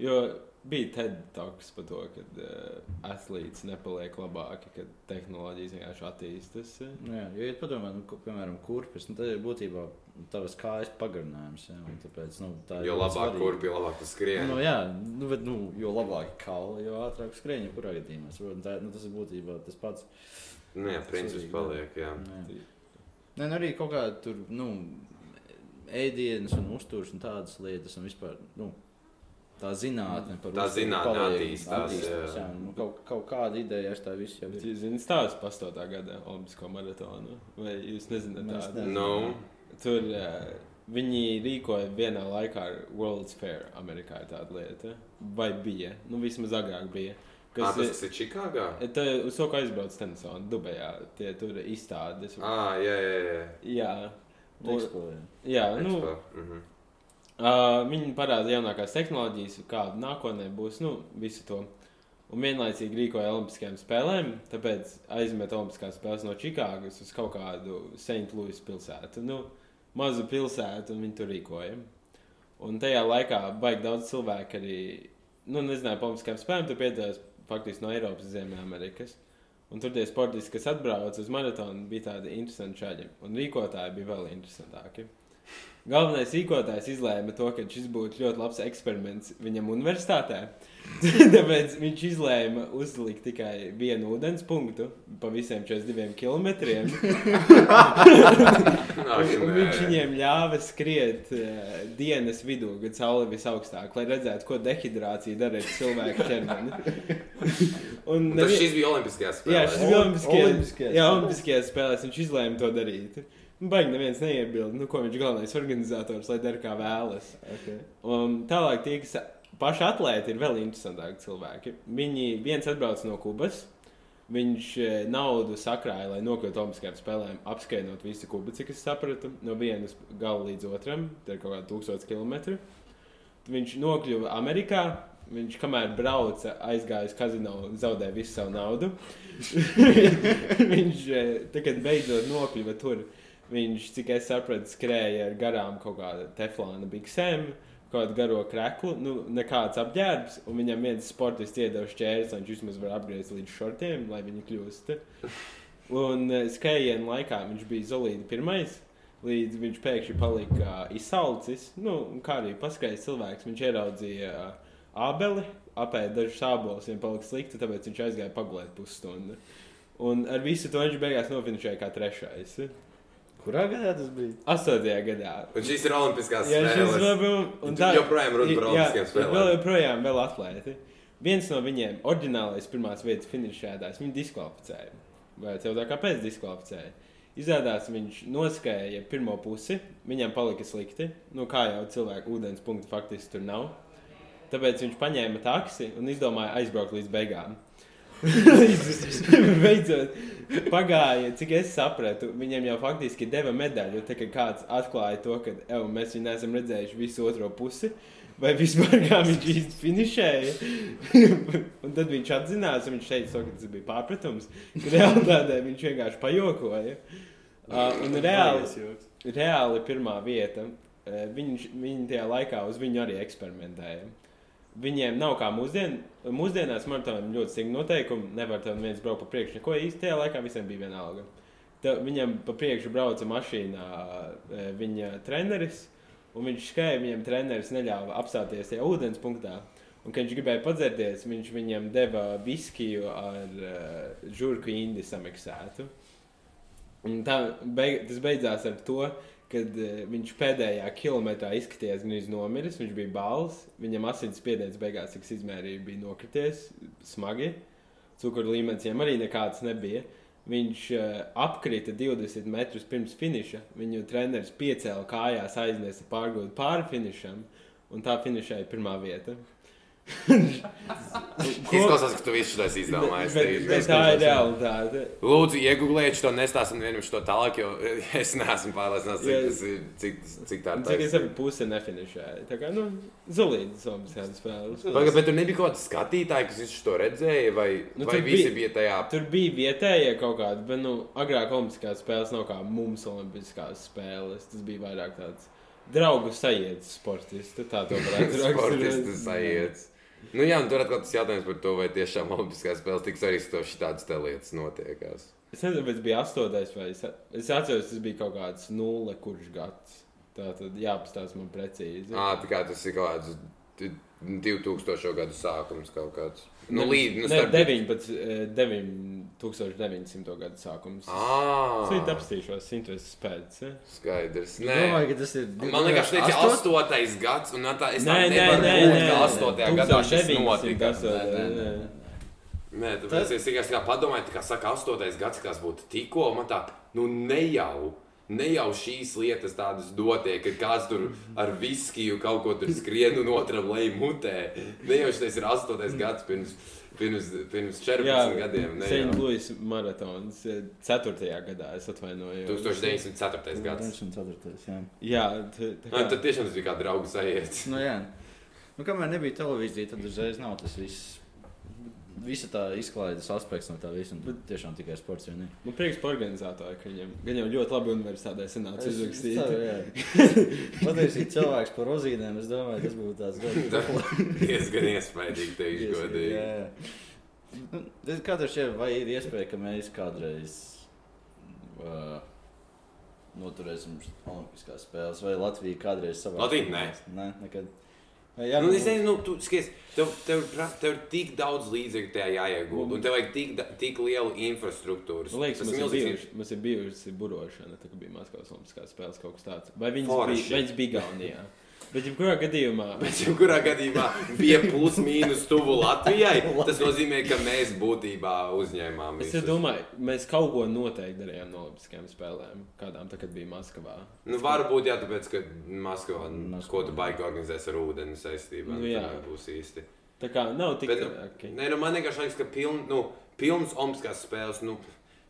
Jo bija TED talks par to, ka uh, atlīts nepaliek labāki, kad tehnoloģijas vienkārši attīstas. Nu, jā, jo, ja padomā, nu, piemēram, kurpes, nu, tad ir būtībā tavas kājas pagarinājums. Jā, un tāpēc, nu, tā ir Jo labāk kurpi, jo labāk tu skrieni. Nu, jā, nu, bet, nu, jo labāk kaula, jo ātrāk skrējiņa, kurā gadījumā. Tā, nu, tas ir būtībā tas pats. Nu, jā, princips paliek. Jā. Nu, jā. Nē, nu, arī kaut kā tur, nu, ēdienas un uzturs un tādas lietas un vispār, nu, tā zinātne par Tā zinātne attīstās, attīstās, jā. jā. Nu, kaut, kaut kāda ideja, es tā visu jau Bet jūs zināt, stāsts par 8. gada Olimpisko maratonu. Vai jūs nezināt Mēs tādu? Nu, Tur uh, viņi rīkoja vienā laikā ar World's Fair. Amerikā ir tāda lieta. Vai bija? Nu, vismaz agrāk bija. kas, Kas tas, tas ir Čikāgā? ir? Tā, uz to, kā aizbrauc Tenisona, Dubajā. Tie tur izstādes. Ah, jā, jā, jā. Jā. Un, jā. nu, Expo. Mhm. Uh, viņi parāda jaunākās tehnoloģijas, kāda nākotnē būs nu, visu to. Un vienlaicīgi rīkoja Olimpiskajām spēlēm, tāpēc aizmet Olimpiskās spēles no Čikāgas uz kaut kādu St. Louis pilsētu. Nu, mazu pilsētu, un viņi tur rīkoja. Un tajā laikā baigi daudz cilvēku arī, nu, nezināja par Olimpiskajām spēlēm, tur piedalījās faktiski no Eiropas, Ziemeļamerikas. Un tur tie sportisti, kas atbrauca uz maratonu, bija tādi interesanti šādi. Un rīkotāji bija vēl interesantāki. Galvenais rīkotājs izlēma to, ka šis būtu ļoti labs eksperiments viņam universitātē. Tāpēc viņš izlēma uzlikt tikai vienu ūdens punktu pa visiem 42 km. Un viņš viņiem ļāva skriet uh, dienas vidū, kad saule ir visaugstāk, lai redzētu, ko dehidrācija dara ar cilvēku ķermeni. Un Tas nevi- šis bija Olimpiskajās Jā, spēlēs. šis bija Olimpiskajās Olimpiskajās jā, spēlēs. Olimpiskajās spēlēs. Viņš izlēma to darīt. Baigi neviens neiebilda, nu, ko viņš galvenais organizators, lai dara kā vēlas. Okay. Un tālāk tie, kas paši atlēti, ir vēl interesantāki cilvēki. Viņi viens atbrauc no Kubas. Viņš eh, naudu sakrāja, lai nokļūtu Olimpiskajām spēlēm, apskaidrot visu kubu, cik es sapratu, no vienas gala līdz otram. Tā ir kaut kāda tūkstoša kilometru. Tad Viņš nokļuva Amerikā. Viņš, kamēr brauca, aizgāja uz kazino un zaudēja visu savu naudu. viņš, tad, kad beidzot nokļuva tur, viņš, cik es sapratu, skrēja ar garām kaut kāda teflāna biksēm, kaut kādu garo kreklu, nu, nekāds apģērbs, un viņam viens sportists iedeva šķērs, lai viņš vismaz var apgriezt līdz šortiem, lai viņi kļūst. Un uh, skrējienu laikā viņš bija Zolīda pirmais. Līdz viņš pēkšņi palika uh, izsalcis, nu, kā arī paskrējis cilvēks, viņš ieraudzīja uh, abeli, apēda dažus sābolus, viņam palika slikti, tāpēc viņš aizgāja pagulēt pusstundu. Un ar visu to viņš beigās nofinišēja kā trešais. Kurā gadā tas bija? Astotajā gadā. Un šīs ir Olimpiskās Jā, spēles. vēl bija. Un tu joprojām runa par Olimpiskajām spēlēm. Vēl joprojām vēl atlēti. Viens no viņiem, oriģinālais pirmās vietas finišētājs, viņu diskvalificēja. Vai tev tā kāpēc diskvalificēja? Izrādās, viņš noskrēja pirmo pusi, viņam palika slikti. Nu, kā jau cilvēku ūdens punktu faktiski tur nav. Tāpēc viņš paņēma taksi un izdomāja aizbraukt līdz beigām. Beidzot, pagāja, cik es sapratu, viņam jau faktiski deva medaļu. Tā kā kāds atklāja to, ka ev, mēs viņu neesam redzējuši visu otro pusi. Vai vispār kā viņš īsti finišēja? un tad viņš atzinās, un viņš teica, ka tas bija pārpratums. ka Realitātē viņš vienkārši pajokoja. Uh, un reāli, reāli pirmā vieta. Uh, viņš, viņi tajā laikā uz viņu arī eksperimentēja. Viņiem nav kā mūsdien, mūsdienās maratonam ļoti stingri noteikumi. Nevar tam viens braukt pa priekšu. Neko īsti tajā laikā visiem bija vienalga. Tā, viņam pa priekšu brauca mašīnā e, viņa treneris, un viņš skrēja, viņam treneris neļāva apstāties tajā ūdens punktā. Un, kad viņš gribēja padzerties, viņš viņam deva viskiju ar uh, žurku indi samiksētu. Un tā, beig, tas beidzās ar to, kad uh, viņš pēdējā kilometrā izskatījās gandrīz nomiris. Viņš bija balss, viņam asins spiediens beigās, cik es izmērīju, bija nokrities smagi. Cukuru līmenis viņam arī nekāds nebija. Viņš uh, apkrita 20 metrus pirms finiša. Viņu treneris piecēla kājās, aiznesa pārgūt pāri finišam, un tā finišēja pirmā vieta. Izklausās, ka tu visu šo izdomājies. Bet, bet tā ir realitāte. Lūdzu, iegūliet to nestāstu un vienam šo tālāk, jo es neesmu pārliecināts, cik, tas ir, cik, cik tā ir. Cik es saprotu, puse nefinišēja. Tā kā, nu, zulīti Somijas spēles. Pagaid, bet tur nebija kaut kāds skatītāji, kas visu to redzēja, vai, Nu, vai visi bija- bija tajā? Tur bija vietējie kaut kādi, bet, nu, agrāk Olimpiskās spēles nav kā mums Olimpiskās spēles. Tas bija vairāk tāds draugu sajēdzis sportists. Tā to varētu Sportistas sajūtas. Nu, jā, un tur atkal tas jautājums par to, vai tiešām Olimpiskās spēles tiks arī stoši tādas te lietas notiekās. Es nezinu, tas bija astotais vai es, es atceros, tas bija kaut kāds nulle, kurš gads. Tā tad jāpastāsta man precīzi. Ā, tā kā tas ir kaut kāds 2000. gadu sākums kaut kāds. Nu, līdz, nu, ne, starp... 19, eh, 1900. gadu sākums. Ā, Es viņu apstīšos, intereses pēc. Ja? skaidrs. Es Nē. domāju, ka tas ir. Man liekas, tas ir Astot- astotais gads, un tā es Nē, tā nē, nevaru nē, būt, nē, ka nē. astotajā gadā šis 1900 notika. tas, eh, Nē, nē, nē. Nē, tāpēc es tikai tā padomāju, kā saka, astotais gads, kas būtu tikko, man tā, nu ne jau. Ne jau šīs lietas tādas dotie, ka kāds tur ar viskiju kaut ko tur skrien un otram lejā mutē. Ne jau šis ir astotais gads pirms, pirms, pirms 14 Jā, gadiem. St. Louis maratons 4. gadā es atvainojos. 1904. gads. 94. Jā. Jā, tā Nā, kā, tad tiešām tas bija kā draugs aiziet. Nu, jā. Nu, kamēr nebija televīzija, tad uzreiz nav tas viss. Visa tā izklaides aspekts no tā visa. Bet tiešām tikai sports. vai ne? man prieks par organizatoru, ka viņam gan jau ļoti labi universitātē sanāca izrakstīt. Patiesībā cilvēks par rozīnēm, es domāju, tas būtu tāds ļoti Diezgan iespaidīgi, teikšu godīgi. Jā, jā. Nu, tad Kā tev šķiet, vai ir iespēja, ka mēs kādreiz uh, noturēsim Olimpiskās spēles, vai Latvija kādreiz savā Latvija? Nē. Nē, nekad. Jā, Nu, es nezinu, nu, tu skaties, tev, tev, tev ir tik daudz līdzekļu tajā jāiegulda, un tev vajag tik, tik lielu infrastruktūru. Man liekas, Tas ir, bijuši, mums ir bijusi burošana, tā kā bija Maskavas Olimpiskās spēles kaut kas tāds. Vai viņas Forši. bija, viņas bija Gaunijā? Bet, ja kurā gadījumā, Bet, jebkurā gadījumā, bija plus mīnus tuvu Latvijai. Tas nozīmē, ka mēs būtībā uzņēmām es visus. domāju, mēs kaut ko noteikti darījām no Olimpiskajām spēlēm, kādām tā, kad bija Maskavā. Nu, varbūt, jā, tāpēc, ka Maskavā, ko tu baigi organizēs ar ūdeni saistībā, Nu, nu, jā. jā. būs īsti. Tā kā nav tik Bet, nu, traki. Nē, nu, man vienkārši liekas, ka piln, nu, pilns Olimpiskās spēles. Nu,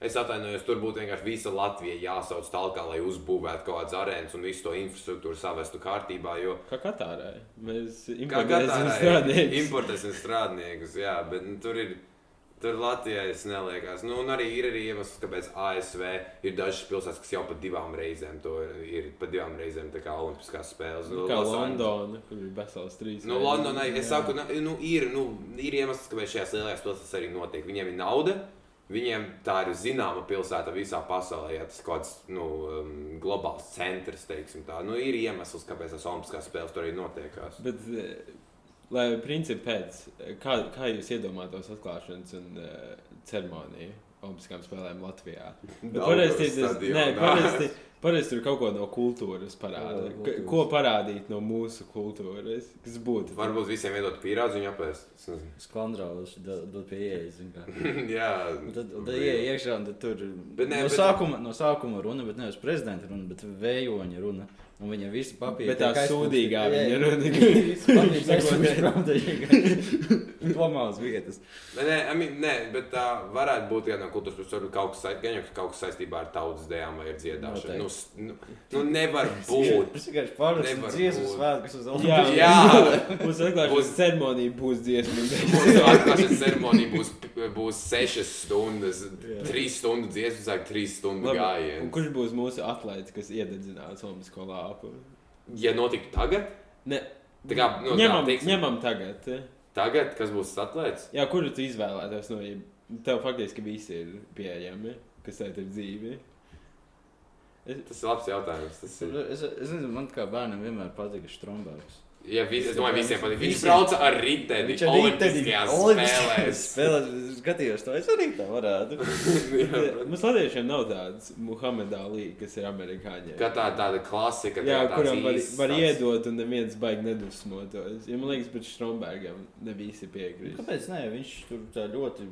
Es atvainojos, tur būtu vienkārši visa Latvija jāsauc tālāk, lai uzbūvētu kaut kādas arēnas un visu to infrastruktūru savestu kārtībā. Jo, Kā Katārai. Mēs importēsim strādniekus. importēsim strādniekus, jā, bet nu, tur ir. Tur Latvijā es neliekas. Nu, un arī ir arī iemesls, kāpēc ASV ir dažas pilsētas, kas jau pa divām reizēm to ir pa divām reizēm tā kā Olimpiskās spēles. Nu, Kā Londona, kur bija vesels trīs. Nu, Londonai, es saku, nu, nu, ir, nu, ir iemesls, kāpēc šajās lielajās pilsētās arī notiek. Viņiem ir nauda, viņiem tā ir zināma pilsēta visā pasaulē, ja tas ir kaut kāds nu, um, globāls centrs, teiksim tā. Nu, ir iemesls, kāpēc tas Olimpiskās spēles tur arī notiekās. Bet, eh, lai principi pēc, kā, kā jūs iedomātos atklāšanas un uh, ceremoniju Olimpiskām spēlēm Latvijā? Daugavas Parasti tas- stadionā. nē, parasti, tur kaut ko no kultūras parāda. Jā, Ka- Ko parādīt no mūsu kultūras? Kas būtu? Varbūt visiem iedot pīrādziņu un apēst. Es nezinu. Skandrāls, dod pie ieejas. zini kā. Jā, Un Tad, tad ienāk iekšā, un tad tur Bet nē, no, bet- sākuma, no sākuma runa, bet nevis prezidenta runa, bet vējoņa runa. Un viņam visi papīri. Bet tā aizpildīti. sūdīgā Jā, viņa jā. runa. Aizpildīti. Domās vietas. Nē, nē, I mean, nē, bet tā varētu būt viena no kultūras. Varbūt kaut kas, saist- gan jau kaut kas saistībā ar tautas dēļām vai ar dziedāšanu. Nu, nu, nu, nevar būt. Tas vienkārši Nevar dziesmu svētkus uz Jā, Olimpiskajām. Jā. Mūsu atklāšanas Būs- ceremonija būs dziesma. Mūsu atklāšanas ceremonija būs, būs 6 stundas, Jā. 3 stundu dziesmu, sāk 3 stundu gājienu. Kurš būs mūsu atlētājs, kas iededzinās Olimpisko lāpu? Ja notiktu tagad, Ne, tā kā nu, ņemam, tā, teiksim, ņemam tagad. eh? tagad, kas būs atlēts? Jā, kuru tu izvēlētos no viņiem? Tev faktiski visi ir pieejami, kas šeit ir dzīvi. Tas ir labs jautājums. Tas ir. Es, es nezinu, man kā bērnam vienmēr patika Strunbergs. Ja, vis, es domāju, visiem patīk. Viņš brauca ar riteni Viņš arī Olimpiskajās spēlēs. spēlēs. Es skatījos to, es arī tā varētu. Jā, Mums latviešiem nav tāds Muhammad Ali, kas ir amerikāņi. Kā tā, tāda klasika, Jā, tā, kuram var, var tāds- iedot, un neviens baigi nedusmotos. Ja man liekas, pēc Strombergam ne visi piekrīt. Kāpēc ne? Viņš tur tā ļoti.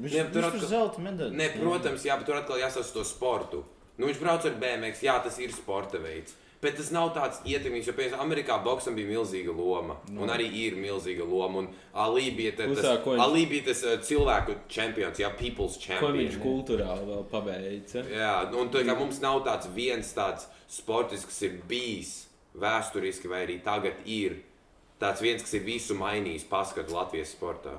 Viņš, Ne, tur viņš tur atkal- zelta medaļu. Nē, protams, jā, bet tur atkal jāsaka to sportu. Nu, viņš brauc ar BMX, jā, tas ir sporta veids. Bet tas nav tāds ietekmīgs, jo, piemēram, Amerikā boxam bija milzīga loma. Nu. Un arī ir milzīga loma. Un Ali bija ko tas, viņš- Ali bija tas uh, cilvēku čempions, jā, people's Ko champion. viņš kultūrāli vēl paveica? Jā, un tā kā mums nav tāds viens tāds sports, kas ir bijis vēsturiski, vai arī tagad ir tāds viens, kas ir visu mainījis, paskatu Latvijas sportā.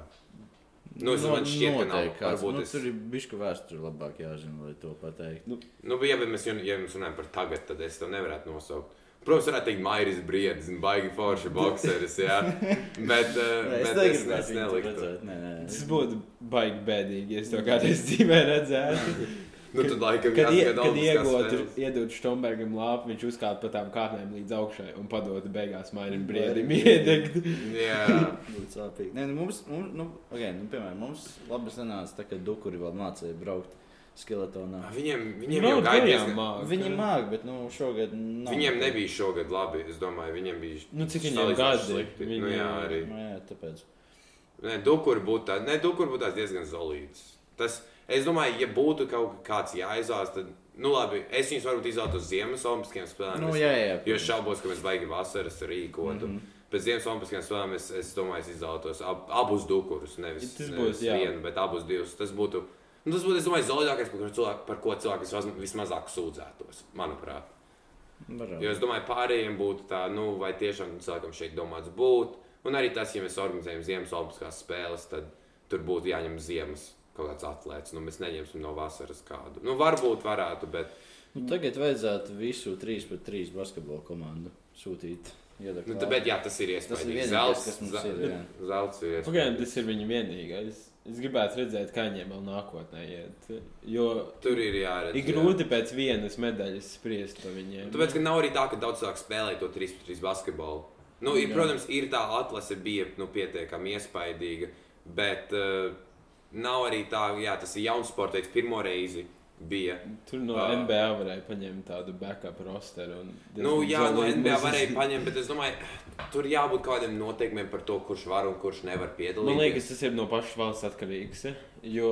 Nu, es man šķiet, ka nav. noteikti kāds. Varbūt Nu, es- tur ir bišķi vēsture labāk jāzina, lai to pateiktu. Nu, bet, ja mēs, ja mēs runājam par tagad, tad es to nevarētu nosaukt. Protams, varētu teikt, Mairis Briedis Baigi Forša boxeris, jā. Bet, uh, Nē, bet es, es neliktu. redzēt. Nē, nē, Tas būtu baigi bēdīgi, ja es to kādreiz dzīvē redzētu. Nu, tad laikam Kad, ie, kad spēles. iedod Strombergam lāpu, viņš uzkāpa pa tām kāpnēm līdz augšai un padotu beigās mainam briedim iedegt. Jā, Būtu sāpīgi. Nē, nu, mums, mums, nu, okay, nu, piemēram, mums labi sanāca, tā, ka dukuri vēl mācīja braukt skeletonā. viņiem, viņiem Nav jau projām diezgan- māk. Viņi māk, bet nu, šogad nav. Viņiem nebija šogad labi. Es domāju, viņiem bija. Nu, cik viņiem gadi? slikti. Viņi- Nu, jā, arī. Nu, jā, tāpēc. Nē, Dukur būtu tāds, būtu tāds diezgan solīds. Tas, es domāju, ja būtu kaut kāds jāizvēlas, tad, nu labi, es viņus varbūt izvēlētu uz Ziemas Olimpiskajām spēlēm. Nu, jā, jā. Jo es šaubos, ka mēs baigi vasaras rīkotu. Mm. -hmm. Pēc Ziemas Olimpiskajām spēlēm es, es domāju, es izvēlētos ab, abus dukurus. Nevis, nevis būs, jā. vienu, bet abus divus. Tas būtu, nu, tas būtu es domāju, zaļākais, par, ko cilvēku, par ko cilvēki vismaz, vismazāk sūdzētos, manuprāt. Varētu. Jo es domāju, pārējiem būtu tā, nu, vai tiešām cilvēkam šeit domāts būt. Un arī tas, ja mēs organizējam Ziemas Olimpiskās spēles, tad tur būtu jāņem ziemas kaut kāds atlēts. Nu, mēs neņemsim no vasaras kādu. Nu, varbūt varētu, bet Nu, tagad vajadzētu visu 3 pret 3 basketbola komandu sūtīt. Iedakt nu, tāpēc, jā, tas ir iespējams. Zelts, kas mums ze- ir, jā. zelts ir Pagaidām iespējams. tas ir viņa vienīgais. Es gribētu redzēt, kā viņiem vēl nākotnē iet. Jo Tur ir jāredz. ir jā. grūti pēc vienas medaļas spriest par viņiem. Tāpēc, ka nav arī tā, ka daudz cilvēku spēlē to 3 pret 3 basketbolu. Nu, ir, Jā. protams, ir tā atlase bija nu, pietiekami iespaidīga, bet uh, nav arī tā, jā, tas ir jauns sports, teiks, pirmo reizi bija. Tur no Ā. NBA varēja paņemt tādu backup rosteru. un Nu, jā, no NBA varēja paņemt, bet es domāju, tur jābūt kādiem noteikumiem par to, kurš var un kurš nevar piedalīties. Man liekas, tas ir no pašas valsts atkarīgs. Jo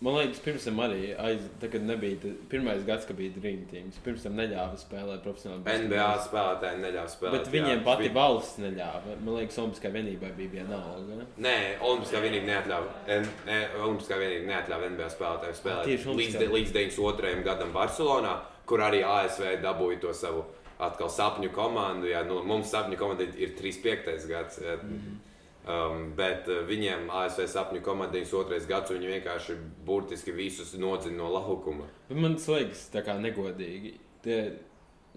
man liekas, pirms tam arī, aiz, tā, kad nebija tā, pirmais gads, kad bija Dream Teams, pirms tam neļāva spēlēt profesionāli. NBA spēlētāji neļāva spēlēt. Bet viņiem jā. pati Vi- valsts neļāva. Man liekas, Olimpiskā vienībai bija vienalga. Nē, Olimpiskā vienība neatļāva. Ne, Olimpiskā vienība neatļāva NBA spēlētājiem spēlēt Tieši līdz, Olimpiskā. līdz 92. gadam Barcelonā, kur arī ASV dabūja to savu atkal sapņu komandu. Jā, nu, mums sapņu komanda ir 35. gads. Jā. Mm -hmm. Um, bet uh, viņiem ASV sapņu komandijas otrais gads, viņi vienkārši burtiski visus nodzina no laukuma. Man tas liekas tā kā negodīgi. Tie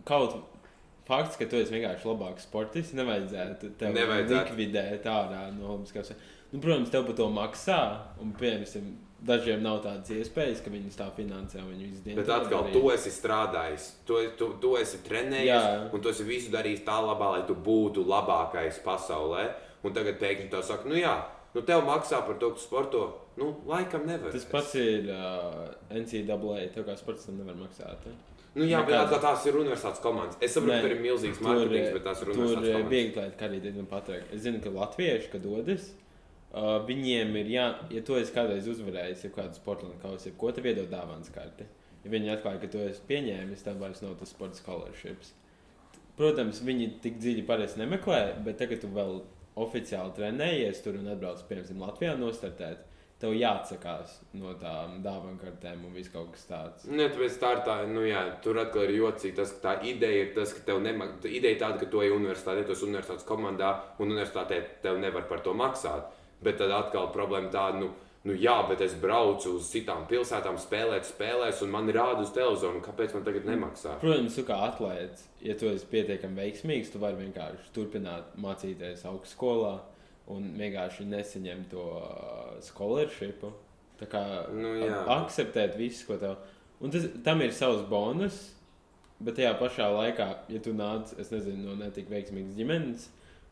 kaut fakts, ka tu esi vienkārši labāks sportists, nevajadzētu tev Nevajadzētu. likvidēt ārā no Olimpiskās. Nu, protams, tev par to maksā, un, piemēram, dažiem nav tādas iespējas, ka viņus tā finansē. Viņi Bet atkal, darīja. tu esi strādājis, tu, tu, tu esi trenējies, Jā. un tu esi visu darījis tā labā, lai tu būtu labākais pasaulē. Un tagad pēkšņi te saka, nu jā, nu tev maksā par to, ka tu sporto. Nu, laikam nevar. Tas pats ir uh, NCAA. Tev kā sportistam nevar maksāt. Ja? Nu, jā, bet Nekāds. atkal tās ir universitātes komandas. Es saprotu, ka tur ir milzīgs Tur, mārketings, bet tās ir tur universitātes eh, komandas. viegli lieta, kā arī diezgan pateikt. Es zinu, ka latvieši, kad dodas, uh, viņiem ir jā, ja tu esi kādreiz uzvarējis jau kādu sporta kausu, ko tev iedod dāvāns karti. Ja viņi atklāja, ka tu esi pieņēmis, tad vairs nav tas sports scholarships. Protams, viņi tik dziļi parasti nemeklē, bet tagad tu vēl oficiāli trenējies tur un atbrauc, piemēram, Latvijā nostartēt. Tev jāatsakās no tām dāvānu kartēm un viss kaut kas tāds. Nē, tāpēc tā ir tā, nu jā, tur atkal ir jocīgi tas, ka tā ideja ir tas, ka tev nemaksā. Ideja tāda, ka tu ej universitātē, tu esi universitātes komandā, un universitātē tev nevar par to maksāt. Bet tad atkal problēma tāda, nu, nu jā, bet es braucu uz citām pilsētām, spēlēt spēlēs, un man rāda uz televizoru, kāpēc man tagad nemaksā. Protams, kā atlētājs, ja tu esi pietiekami veiksmīgs, tu vari vienkārši turpināt mācīties augstskolā un vienkārši nesaņemt to uh, scholarshipu. Tā kā Nu, jā. akceptēt visu, ko tev. Un tas, tam ir savs bonus, bet tajā pašā laikā, ja tu nāc, es nezinu, no netik veiksmīgas ģimenes,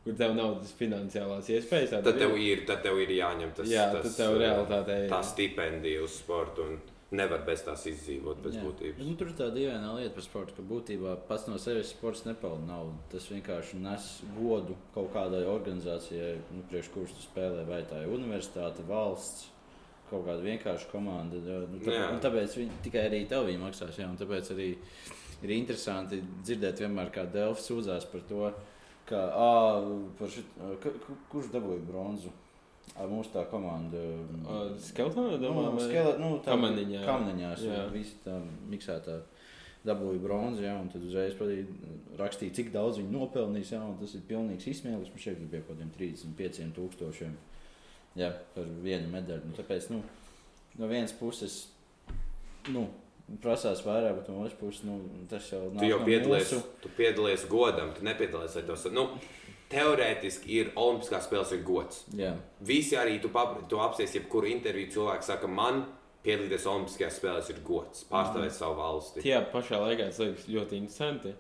kur tev nav tas finansiālās iespējas, Tad tev ir, tad tev ir jāņem tas, Jā, tas tad tev eh, realitātē ir. tā stipendija uz sportu, un nevar bez tās izdzīvot pēc Jā. būtības. Nu, tur ir tā dīvaina lieta par sportu, ka būtībā pats no sevis sports nepelna naudu. Tas vienkārši nes godu kaut kādai organizācijai, nu, priekš kuras tu spēlē, vai tā ir universitāte, valsts. Kaut kāda vienkārša komanda. jā, Nu, tā, Jā. un tāpēc viņi tikai arī tev viņi maksās. Jā, un tāpēc arī ir interesanti dzirdēt, vienmēr, kā Delfs sūdzās par to, ka, ā, par šit, ka, kurš dabūja bronzu. Ā, Mūsu tā komanda. Skeltonā, domāju, nu, vai- skele, nu, tā, Kamaniņā. Kamaniņās, Jā. Visi tā miksētā dabūja bronzu, jā, un tad uzreiz rakstīja, cik daudz viņi nopelnīs, jā, un tas ir pilnīgs izsmielis. Man šeit bija kaut kādiem 35 tūkstošiem, jā, par vienu medaļu. Nu, tāpēc, nu, no vienas puses, nu, prasās vairāk, bet no otras puses, nu, tas jau nav Tu jau piedalies, tu piedalies godam, tu nepiedalies, lai tos. Nu, teorētiski ir Olimpiskās spēles ir gods. Jā, Visi arī tu, pap, tu apsies, jebkuru interviju cilvēku saka, man piedalīties Olimpiskajās spēlēs ir gods, pārstāvēt Mhm. savu valsti. Tajā pašā laikā tas liekas ļoti interesanti.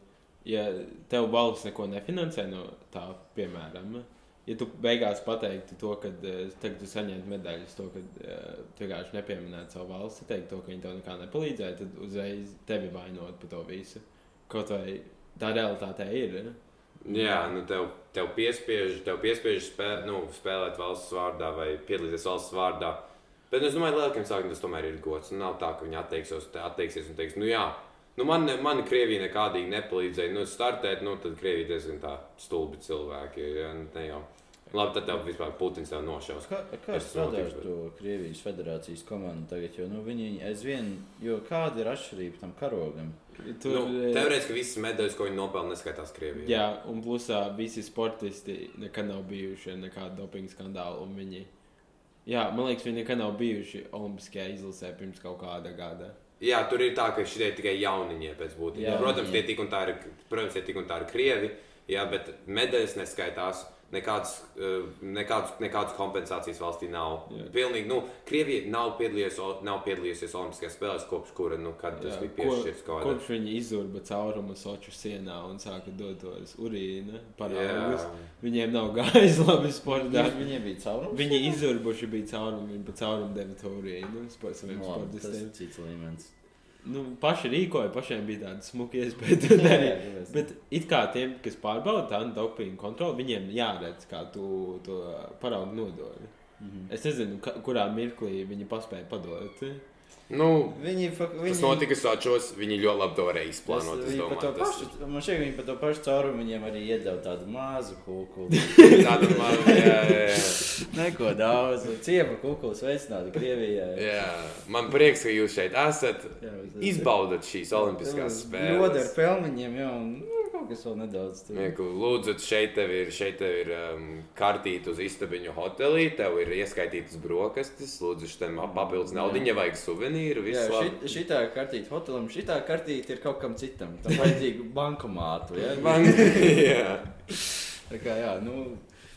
Ja tev valsts neko nefinansē no tā, piemēram, ja tu beigās pateiktu to, ka eh, tagad tu saņem medaļas, to, ka eh, tu vienkārši nepieminētu savu valsti, teikt to, ka viņi tev nekā nepalīdzēja, tad uzreiz tevi vainot par to visu. Kaut vai tā realitāte ir. eh? Jā, nu tev, tev piespiež, tev piespiež spē, nu, spēlēt valsts vārdā vai piedalīties valsts vārdā. Bet es domāju, ka lielākiem cilvēkiem tas tomēr ir gods. Nav tā, ka viņi atteiksies, atteiksies un teiks, nu jā, nu man, man Krievija nekādīgi nepalīdzēja. Nu, startēt, nu tad Krievija diezgan tā stulbi cilvēki. Ja, nu, ne jau. Labi, tad tev vispār Putins tev nošaus. Kā, kā ar notiks, bet- to Krievijas federācijas komandu tagad? Jo nu, viņi aizvien, jo kāda ir atšķirība tam karogam? Tur, Nu, eh, Teorētiski visas medaļas, ko viņi nopelna, neskaitās Krievijā. Jā, un plusā visi sportisti nekad nav bijuši dopingu skandālu. un Viņi, jā, man liekas, viņi nekad nav bijuši Olimpiskajā izlasē pirms kaut kāda gada. Jā, tur ir tā, ka šie tikai jauniņie pēc būtības. Protams, tie tik un tā ir, protams, tie tik un tā ir krievi, jā, bet medaļas neskaitās. Nekādas, eh, nekādas, nekādas kompensācijas valstī nav. Jā. Pilnīgi, nu, Krievija nav piedalījusies, nav piedalījusies Olimpiskajās spēlēs, kopš kura, nu, kad tas Jā, bija piešķirts kaut kādā. Kopš viņi izurba caurumu soču sienā un sāka dot tos urīna paraugus. Jā, Viņiem nav gājis labi sportā. Viņiem bija caurums. Viņi izurbuši bija caurumu, viņi pa caurumu deva to urīnu sport- saviem Nu, tas ir cits līmenis. Nu, paši rīkoja, pašiem bija tāda smuka iespēja to darīt. Bet it kā tiem, kas pārbauda tādu dopingu kontroli, viņiem jāredz, kā tu to paraugu nododi. Mhm. Es nezinu, kurā mirklī viņi paspēja padot. Nu, Viņi, viņi, tas notika Sočos, viņi ļoti labi to varēja Tas, izplānot. es viņi par to domāju, tas- pašu, man šķiet, viņi par to pašu caurumu viņiem arī iedeva tādu mazu kukuli. Tāda man, jā, jā, jā. Neko daudz. Ciema kukuli sveicināti Krievijai. jā. Man prieks, ka jūs šeit esat. Jā, tas- Izbaudat šīs Olimpiskās Roda ar spēles. pelniņiem, jau un, nu, kaut kas vēl nedaudz ka, Lūdzu, šeit tev ir, šeit tev ir um, kartīte uz istabiņu hotelī, tev ir ieskaitītas brokastis, lūdzu, šim papildus naudu, ja vajag suvenīru, Jā, šit, šitā kartīte hotelam, šitā kartīte ir kaut kam citam. Tam vajadzīga bankomātu. Ja? Man, jā. Tā kā, jā, nu,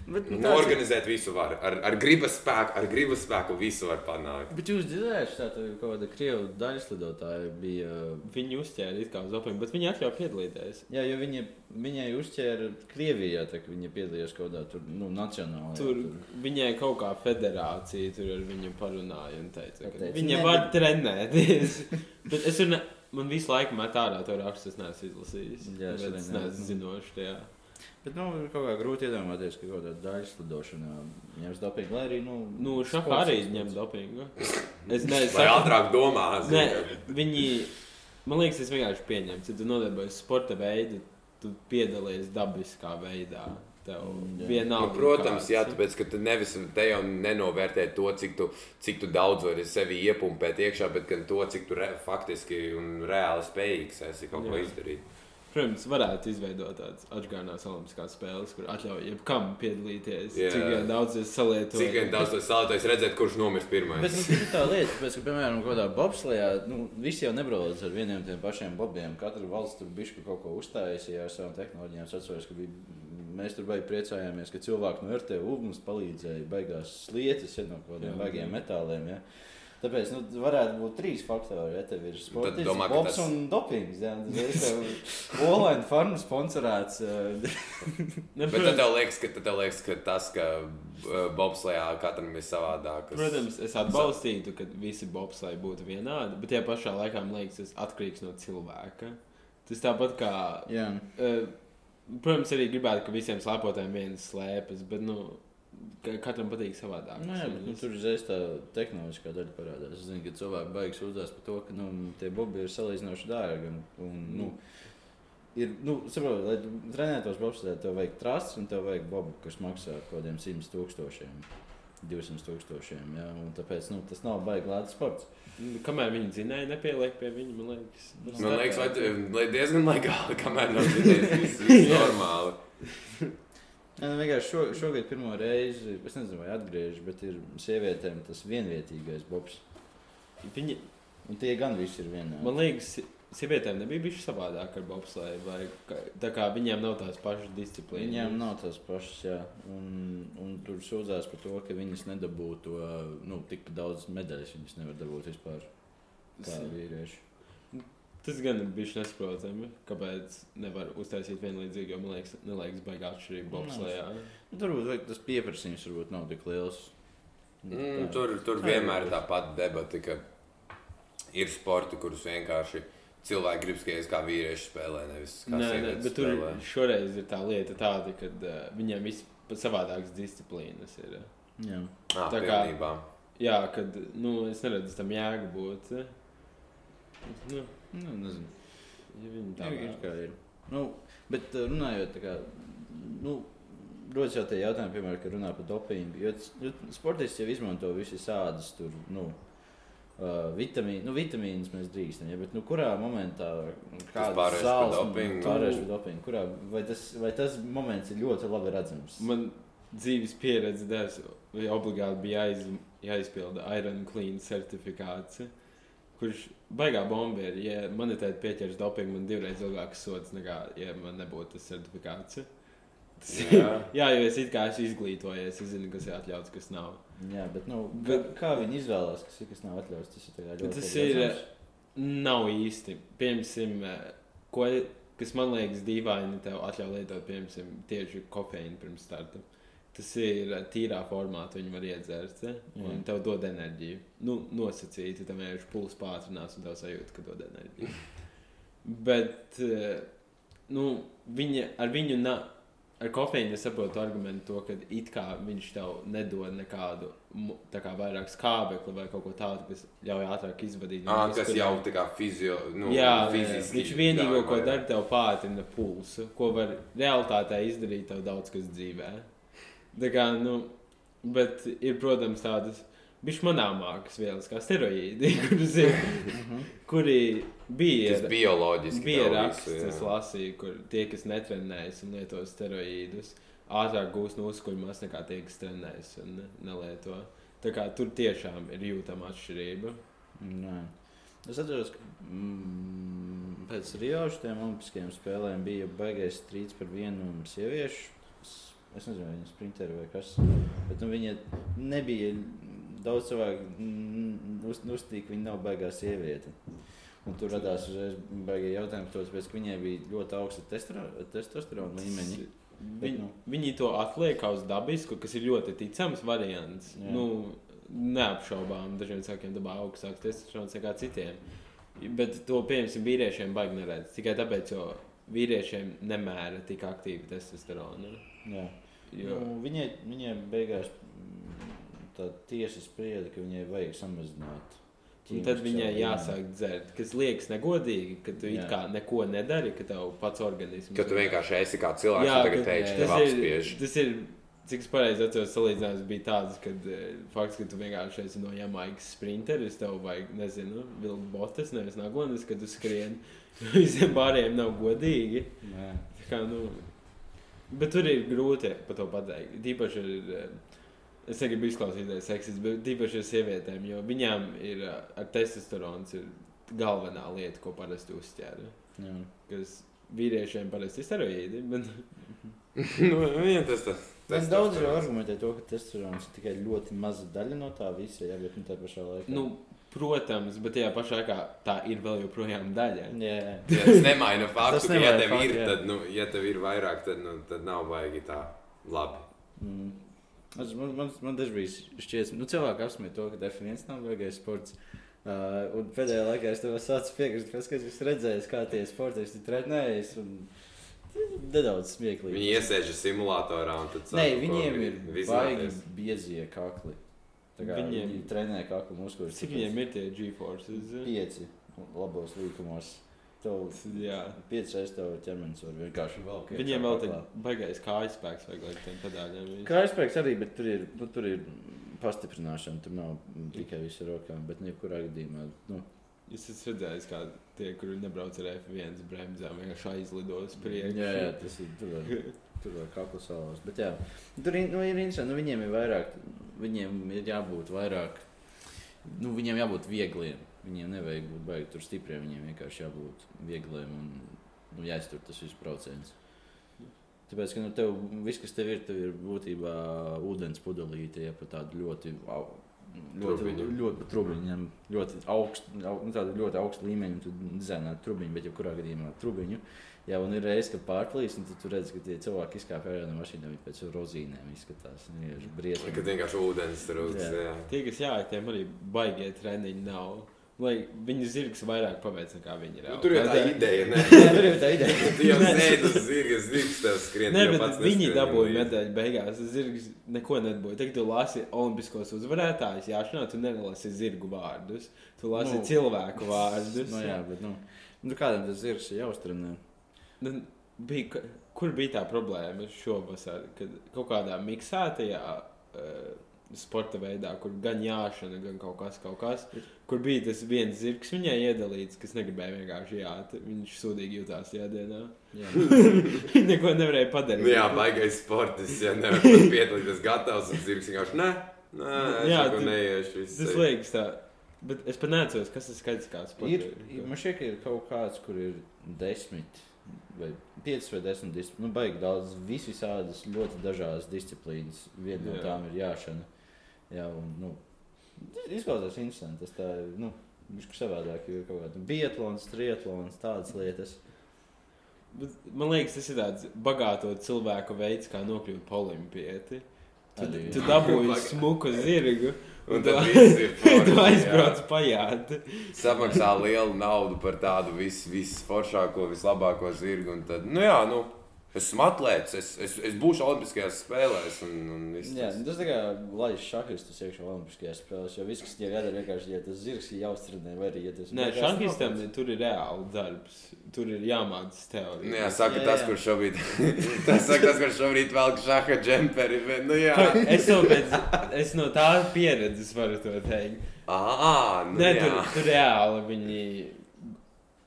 bet, nu, Nu, organizēt visu var. Ar, ar gribas spēku, ar gribas spēku visu var panākt. Bet jūs dzirdējāt, ka kaut kāda krievu daļas lidotāja bija. Viņi uzķēra it kā uz dopingu, bet viņi atļauj piedalīties. Jā, jo viņa, viņai uzķēra Krievijā, tā kā viņa piedalījās kaut kādā tur, nu, nacionālajā. Tur viņai kaut kā federācija tur ar viņu parunāja un teica, ka Pateica, viņa "Nē, var bet-" trenēties. bet es tur ne, man visu laiku met ārā to rakstu, es neesmu izlasījis. Jā, es neesmu. zinošs. Bet, nu, ir kaut kā grūti iedomāties, ka kaut kādā daļas lidošanā ņems dopingu, lai arī, nu, Nu, šādi arī ņem dopingu. Es nezinu, Lai ātrāk domā, Nē, viņi, man liekas, tas vienkārši pieņemts. Ja tu nodarbojies sporta veidu, tu piedalies dabiskā veidā. Tev Mm, vienalga. Nu, protams, kāds. jā, tāpēc, ka tu nevis te jau nenovērtē to, cik tu, cik tu daudz vari sevi iepumpēt iekšā, bet gan to, cik tu re, faktiski un reāli spējīgs esi kaut ko Jā. izdarīt. Protams, varētu izveidot tādas atgādinātas olimpiskās spēles, kur atļauj jebkam piedalīties. Jā. Cik vien daudz es salietu. Cik vien daudz tas salētais redzēt, kurš nomirs pirmais. Bet nu, tas ir tā lieta, tāpēc, ka, piemēram, kaut kādā bobslējā, nu, visi jau nebrauc ar vieniem tiem pašiem bobiem. Katra valsts tur bišķi kaut ko uztaisīja ar savām tehnoloģijām. Es atceros, ka bija, mēs tur baigi priecājāmies, ka cilvēki no RTV mums palīdzēja beigās slietas ja, no kaut kādiem baigiem metāliem. Ja. Tāpēc nu, varētu būt trīs faktori. Ja tev ir sports, bobs tas- un dopings. Ja, tas ir Olaņa farma sponsorēts. eh, Bet tad tev liekas, ka, tev liekas, ka tas, ka uh, bobslējā katram ir savādāks. Protams, es atbalstītu, ka visi bobslēji būtu vienādi, bet tajā pašā laikā man liekas, tas atkarīgs no cilvēka. Tas tāpat kā. Jā. eh, Protams, arī gribētu, ka visiem slēpotājiem vienas slēpes, bet nu, katram patīk savādāk. Nu, jā, bet, nu, tur uzreiz tā tehnoloģiskā daļa parādās. Es zinu, ka cilvēki baigs uzdās par to, ka nu, tie bobi ir salīdzinoši dārgi. Un, un, nu, ir, nu, saprot, lai trenētos bobslēdē, tev vajag trasts un tev vajag bobu, kas maksā kaut kādiem 100 tūkstošiem. 200 tūkstošiem. Ja? un Tāpēc nu, tas nav baigi lēts sports. Kamēr viņi dzinēja, nepieliek pie viņa, man liekas. nu, Man liekas, vai, starpē. lai diezgan legāli, kamēr nav dzirdējis, viss viss normāli. Jā, nu, vienkārši šo, šogad pirmo reizi, es nezinu, vai atgriežas, bet ir sievietēm tas vienvietīgais bobs. Viņi, Un tie gan visi ir vienādi. man liekas, sievietēm nebija bijis savādāk ar bobslēju, vai ka- tā kā viņiem nav tās pašas disciplīnas. Viņām nav tās pašas, jā. Un, un tur sūdzās par to, ka viņas nedabūtu nu, tik daudz medaļas. Viņas nevar dabūt vispār kā vīrieši. Tas gan ir bijis nesaprotami, kāpēc nevar uztaisīt vienlīdzīgi, jo man liekas, neliekas baigā atšķirība bobslējā. Nu, Turbūt tas pieprasījums varbūt nav tik liels. Mm, Tā. tur tur Tā vienmēr ir. tā pati debata, ka ir sporti, kurus vienkārši cilvēki grib skatīties, kā vīrieši spēlē, nevis kā Nē, nē, bet tur spēlē. šoreiz ir tā lieta tāda, ka uh, viņiem viss savādākas disciplīnas ir. Jā. Ah, tā kā- pilnībā. Jā, kad nu, es neredzu tam jēgu būt. Nu, Nu, nezinu. ja viņi tā ir vēl. kā ir. Nu, bet uh, runājot tā kā. Nu, Rodas jau tie jautājumi, piemēram, kad runā par dopingu. Jo, jo sportists jau izmanto visas sādas, tur, nu, uh, vitamīnu, nu, vitamīnus mēs drīkstam. Ja, bet, nu, kurā momentā? Pārvērš par dopingu. Kurā, vai, tas, vai tas moments ir ļoti labi redzams? Man dzīves pieredze dēļ, vai obligāti bija jāiz, jāizpilda Iron Clean certifikāts. Kurš baigā bomba ir, ja man ir tāda pieķers dopingu, man divreiz ilgāks sods nekā, ja man nebūtu tas certifikāts. Tas, jā. Jā. jo es kā esmu izglītojies, es zinu, kas ir atļauts, kas nav. Jā, bet, nu, Bet- kā, viņi izvēlās, kas ir kas nav atļauts? Tas ir, ļoti Tas ir. Nav īsti. Piemēram, ko, kas man liekas dīvaini, tev atļauj lietot, piemēram, tieši kofeīnu pirms starta. Tas ir tīrā formā, tu viņu var iedzert. Ja? Un Jā. tev dod enerģiju. Nu, nosacīti, tam vienkārši pulss pātrinās un tev sajūta, ka dod enerģiju. Bet nu, viņa, ar viņu nav. Ar kofeīnu es saprotu argumentu, to, ka it kā viņš tev nedod nekādu kā vairāk skābekli vai kaut ko tādu, kas ļauj ātrāk izvadīt. Viņu kas izkurāt. jau tā kā fizio, nu, jā, fiziski. viņš vienīgo, ko dara, tev pātrina pulsu, ko var realitātē izdarīt tev daudz kas dzīvē. Tā kā, nu, bet ir, protams, tādas Viņš manāmākas vielas, kā steroīdi, kuras ir, kuri bija. Tas bioloģiski Bija raksts, es lasīju, kur tie, kas netrenējas un lieto steroīdus, ātrāk gūs noskuļumās nekā tie, kas trenējas un ne, nelieto. Tā kā tur tiešām ir jūtama atšķirība. Nē. Es atceros, ka mm, pēc Rīgas tiem Olimpiskajiem spēlēm bija baigais strīds par vienu sieviešu. Es, nezinu, vai viņa ir sprintere vai kas. Bet nu, viņa nebija daudz cilvēku, uz, uzstīk, ka viņa nav baigā sieviete. Un tur radās uzreiz baigi jautājumi, tāpēc, ka viņai bija ļoti augsta testosterona līmeņi. Bet, Viņi, nu. viņi to atliek uz dabisku, kas ir ļoti ticams variants. Jā. Nu, neapšaubām, dažiem cilvēkiem dabā augstāks testosterons nekā citiem. Bet to, piemēram, vīriešiem baigi neredz. Tikai tāpēc, jo vīriešiem nemēra tik aktīvi testosteronu. Jā. Jo, Nu, viņai, viņai beigās mm, tā tiesa sprieda, ka viņai vajag samazināt. Un tad viņai jāsāk dzert, kas liekas negodīgi, ka tu it Jā. kā neko nedari, ka tev pats organisms Ka tu vienkārši esi kā cilvēks, Jā, tagad tev tas ir, apspiež. tas ir, cik es pareizi atceros, salīdzinājums bija tāds, ka fakts, ka tu vienkārši esi no Jamaikas sprinteris, tev vajag, nezinu, vilkt botas, nevis nagonis, kad tu skrien. Visiem pārējiem nav godīgi. Jā. Tā Kā, nu, bet tur ir grūti par to pateikt. Tīpaši ir, eh, es negribu izklausīties seksist, bet tīpaši ar sievietēm, jo viņām ir eh, ar testosterons ir galvenā lieta, ko parasti uzķēra. Jā. Kas vīriešiem parasti ir steroīdi, bet nu, viņam tas tas. Tas daudz jau argumentē to, ka testosterons ir tikai ļoti maza daļa no tā visa, jā, bet nu, tā pašā laikā. Nu, protams, bet tajā pašā laikā tā ir vēl joprojām daļa. jā, jā. Ja tas nemaina faktu, Tas ka, ja tev faktu, ir, jā. tad, nu, ja tev ir vairāk, tad, nu, tad nav baigi tā labi. Mm. Es- Man, man, man dažreiz šķiet, nu, cilvēki apsmēja to, ka F1 nav baigais sports. Uh, un pēdējā laikā es tev sācu piekrist, pēc, kad es redzēju, kā tie sportisti trenējas. un Nedaudz smieklīgi. Viņi iesēžas simulatorā un tad Nē, sāk kaut viņiem ir baigi biezie kakli. Kā Viņiem- Viņiem... Viņi trenē kaklu muskuļus. Cik viņiem ir tie G-forces? Pieci labos līkumos. Tev pieci reizes tev ķermenis var vienkārši vēl kaut Viņiem vēl tāds baigais kājas spēks vajag lai tiem pedāļiem. ir. Krājspēks arī, bet tur ir, nu, tur ir pastiprināšana. Tur nav tikai visu rokām, bet jebkurā gadījumā. Nu, Es esmu redzējis, kā tie, kuri nebrauc ar F1 bremzēm, vienkārši aizlido uz priekšu. jā, jā, tas ir tur. Var kaklu salas. Bet jā, tur nu, ir interesanti. Nu, viņiem ir vairāk, viņiem ir jābūt vairāk. Nu, viņiem jābūt viegliem. Viņiem nevajag būt baigi tur stipriem. Viņiem vienkārši jābūt viegliem un nu, jāiztur tas viss procents. Tāpēc, ka nu, tev, viss, kas tev ir, tev ir būtībā ūdens pudelīte, ja pat tāda ļoti, ļoti, Trubiņa. ļoti, trubiņam, ļoti augsta, au, nu, ļoti augsta līmeņa, tu dizainētu trubiņu, bet jebkurā gadījumā trubiņu. Jā, un ir reizes, kad pārplīs, un tu redz, ka tie cilvēki izkāpj ārā no mašīnām, viņi pēc rozīnēm izskatās. Viņi ir Kad briesmīgi. vienkārši ūdens. Jā. Jā. Tie, kas jā, tiem arī baigie treniņi nav. Lai viņu zirgs vairāk paveic nekā viņi ir. Nu, tur ir tā ideja, ne? Tur ir tā ideja. Tu jau sēdi uz zirga, zirgs tev skrien. Nē, jau bet viņi dabūja medaļu beigās. Zirgs neko nedabūja. Tagad tu lasi olimpiskos uzvarētājus. Jā, šādi tu nelasi zirgu vārdus. Tu lasi Nu, nu, cilvēku vārdus. Nu, jā, bet nu, nu, kādam tas zirgs ir jāuztrenē? Nu, bija, kur bija tā problēma šovasar? Kad kaut kādā miksētajā uh, sporta veidā, kur gan jāšana, gan kaut kas, kaut kas, kur bija tas viens zirgs viņai iedalīts, kas negribēja vienkārši jāt. Viņš sūdīgi jutās tajā dienā. Jā. Viņš neko nevarēja padarīt. Nu, jā, baigais sports. Ja nevar piedalīties gatavs, tad zirgs vienkārši ne. Nē, Jā, jā, tu- neiešu. Tas liekas tā. Bet es pat neatceros, kas tas skaits kāds Ir, ir, man šķiet, ka ir kaut kāds, kur ir desmit vai piecas vai desmit disciplīnas. Nu, baigi daudz, visādas ļoti dažādas disciplīnas. Viena no tām ir jāšana. Jā, un, nu, izklausās interesanti. Tas tā ir, nu, viņš savādāk, jo ir kaut kāda biatlons, triatlons, tādas lietas. Bet, man liekas, tas ir tāds bagāto cilvēku veids, kā nokļūt par olimpieti. Tu, Arī, tu dabūji smuku zirgu, Un tad tu, viss ir tu forši, jā. aizbrauc pajāt. Samaksā lielu naudu par tādu vis, visforšāko, vislabāko zirgu. un Tad, nu jā, nu, esmu atlēts, es, es, es būšu Olimpiskajās spēlēs. Un, un viss Jā, tas. nu tas tā kā laiž šahistus iekšā Olimpiskajās spēlēs, jo viss, kas tiek jādara, vienkārši, ja tas zirgs ir jāuztrenē, vai arī, ja tas Nē, nokauts. tur ir reāli darbs. Tur ir jāmācās teorija. Nu, jā, saka Jā, tas, jā. kurš šobrīd, tas, saka, tas, kurš šobrīd velk šaha džemperi. Bet, nu, jā. Es, to pēc, es no tā pieredzes varu to teikt. Ā, nu, Nē, jā. tur, tur reāli viņi,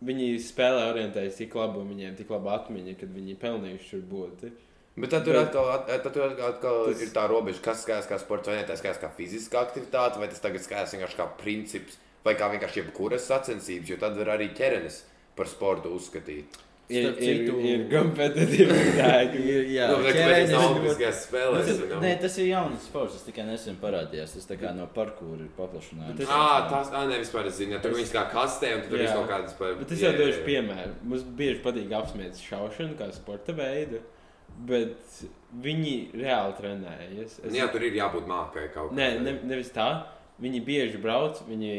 viņi spēlē orientējas tik labi, un viņiem tik laba atmiņa, kad viņi pelnījuši tur būt. Bet tad tur Bet- atkal, at, tad tur atkal, Tas- ir tā robeža, kas skatās kā sports, vai ne tā skatās kā fiziska aktivitāte, vai tas tagad skatās vienkārši kā princips, vai kā vienkārši jebkuras sacensības, jo tad var arī ķermenis par sportu uzskatīt. Ir, ir, ir kompetitīvi. Ir, jā, nu, tas nav ļoti- olimpiskajās spēlēs. Tas, know. nē, tas ir jauns sports, tas tikai nesen parādījās. Tas tā kā no parkūra ir paplašināts. Bet Ā, tas ā, ne, vispār es zinu, tur viņas kā kastē, un tur ir kaut kādas par... Bet es jau došu piemēru. Mums bieži patīk apsmiet šaušanu kā sporta veidu, bet viņi reāli trenējas. Es- Jā, tur ir jābūt mākai kaut Nē, kādai. ne, nevis tā. Viņi bieži brauc, viņi,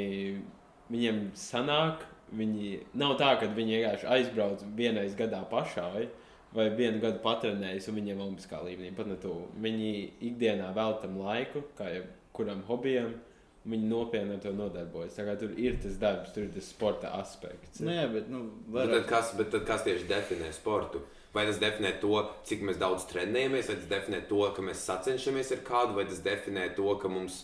viņiem sanāk. Viņi nav tā, ka viņi vienkārši aizbrauc vienreiz gadā pašai, vai vienu gadu patrenējas, un viņiem ir olimpiskā līmenī. Pat ne tuvu. Viņi ikdienā vēl tam laiku, kā jebkuram hobijam, un viņi nopietni ar to nodarbojas. Tur ir tas darbs, tur ir tas sporta aspekts. Nē, bet, nu, Bet tad, kas, bet tad kas tieši definē sportu? Vai tas definē to, cik mēs daudz trenējamies, vai tas definē to, ka mēs sacenšamies ar kādu, vai tas definē to, ka mums,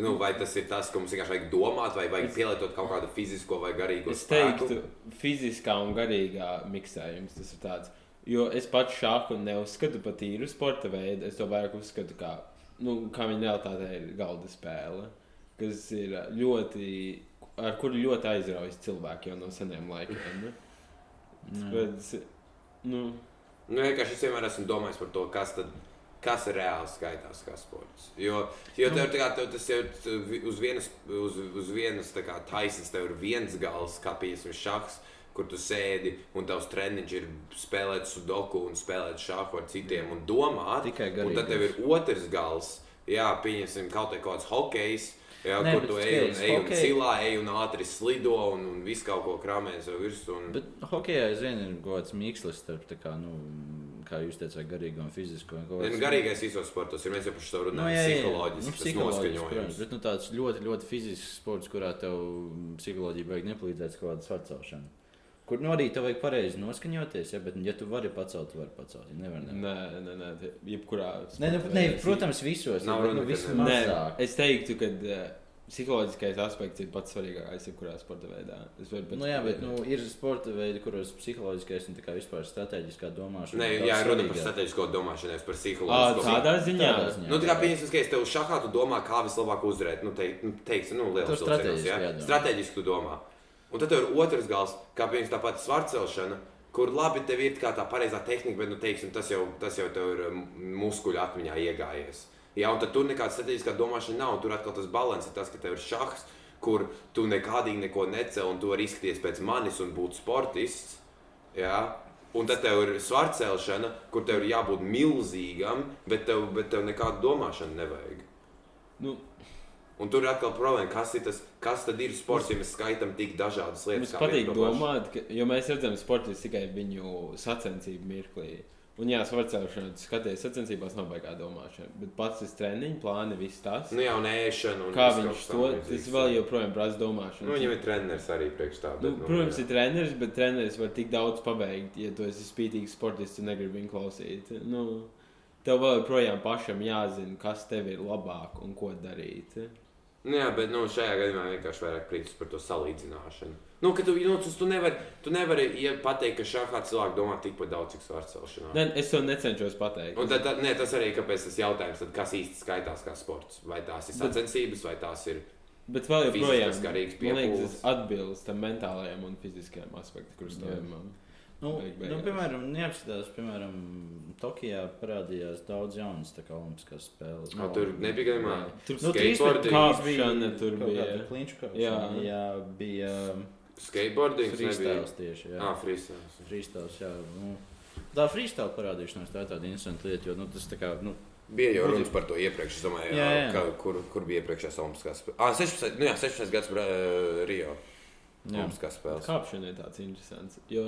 nu, vai tas ir tas, ka mums vienkārši vajag domāt, vai vajag pielietot kaut kādu fizisko vai garīgo Es spēku? teiktu, fiziskā un garīgā miksējums tas ir tāds. Jo es pats šādu neuzskatu par tīru sporta veidu. Es to vairāk uzskatu kā, nu, kā viņa realitātē ir galda spēle, kas ir ļoti, ar kuru ļoti aizraujas cilvēki jau no seniem laikiem. Ne? Bet, nu, Nu, vienkārši es vienmēr esmu domājis par to, kas, tad, kas reāli skaitās kā sports. Jo, jo tev, kā, tev tas jau uz vienas, uz, uz vienas kā taisnes, tev ir viens gals, kā piemēram šachs, kur tu sēdi un tavs treniņš ir spēlēt sudoku un spēlēt šāhu ar citiem un domāt. Tikai un tad tev ir otrs gals, jā, pieņemsim kaut kā kāds hokejs. Jā, Nē, kur tu ej un, ej un cilā, ej un ātri slido un, un visu kaut ko krāmēs jau virsū. un- Bet hokeja aizvien ir kaut kāds mīkslis starp, tā kā, nu, kā jūs teicāt, garīgo un fizisko. un nu, Garīgais visos sportos ir mēs jau par šo Nu, runājam. jā, jā, jā. psiholoģiski, Nu, psiholoģiski, noskaņojums. protams, Bet nu, tāds ļoti, ļoti fizisks sports, kurā tev psiholoģija vajag nepalīdzēt kaut kāda svarcelšana. Kur nu, arī tev vajag pareizi noskaņoties, ja, bet, ja tu vari pacelt, tu vari pacelt. Ja nevar, nevar. nē, nē, nē, jebkurā. Nē, nu, veidā. protams, visos. Nav bet, runa, nu. Nē, es teiktu, ka uh, psiholoģiskais aspekts ir pats svarīgākais jebkurā sporta veidā. Es varu pēc Nu, jā, bet nu, ir sporta veidi, kuros psiholoģiskais un tā kā vispār strateģiskā domāšana. Nē, jā, runa par strateģisko domāšanu, nevis par psiholoģisko. tādā ziņā. Tādā ziņā. Nu, tā kā pieņemsim, ka es tev šahā tu domā, kā vislabāk uzvarēt. Nu, te, nu, teiksim, nu, liels strateģiski ja? jādomā. Strateģiski tu domā. Un tad tev ir otrs gals, kā piemēram tā pati svarcelšana, kur labi tev ir kā tā pareizā tehnika, bet, nu, teiksim, tas jau, tas jau tev ir um, muskuļu atmiņā iegājies. Jā, un tur nekāda strateģiskā domāšana nav. Tur atkal tas līdzsvars ir tas, ka tev ir šachs, kur tu nekādīgi neko necel, un tu vari izskatīties pēc manis un būt sportists. Jā. Un tad tev ir svarcelšana, kur tev ir jābūt milzīgam, bet tev, bet tev nekādu domāšanu nevajag. Nu, Un tur ir atkal problēma, kas, ir tas, kas tad ir sports, ja mēs skaitām tik dažādas lietas. Mums patīk domāt, ka, jo mēs redzam sportistus tikai viņu sacensību mirklī. Un, jā, svarcelšana, skaties, sacensībās nav baigā domāšana. Bet pats tas treniņš, plāni, viss tas. Nu jā, un ēšana. Un kā viņš to, tas vēl joprojām prasa domāšanu. Nu, viņam ir treneris arī priekš tā. Nu, bet, protams, jā. ir treneris, bet treneris var tik daudz paveikt, ja tu esi spītīgs sportists un negribi viņu klausīt. Nu, tev vēl joprojām pašam jāzina, kas tev ir labāk un ko darīt. Nu, jā, bet nu, šajā gadījumā vienkārši vairāk priecas par to salīdzināšanu. Nu, ka tu, nu, tu, tu nevari tu nevari ja pateikt, ka šādā cilvēkā domā tikpat daudz, cik svarcelšanā. Ne, es to necenšos pateikt. Un tad, tad, ne, tas arī kāpēc tas jautājums, tad, kas īsti skaitās kā sports. Vai tās ir sacensības, vai tās ir. Bet vēl joprojām liekas, piepūles. tas atbilst tam mentālajam un fiziskajam aspektam, kurus ir. Nu, nu, piemēram, neapskatās, piemēram, Tokijā parādījās daudz jaunas olimpiskās spēles. Ah, tur nebija gadījumā. Tur Nu, Skateboarding. Kāpšana tur bija. Kliņš kāpšana. Jā. jā, bija um, Skateboarding, freestyles tieši. Jā, Ah, freestyles. freestyles, jā. Nu, tā freestyle parādīšanās tā ir tāda interesanta lieta, jo nu, tas tā kā, nu, Bija jau runas par to iepriekš. Es domāju, jā, Jā. Ka, kur, kur bija iepriekšējās Olimpiskās spēles. Ah, 16, nu jā, 16 gadus uh, Rio. Olimpiskās spēles. Kāpšana ir tāds interesants. Jo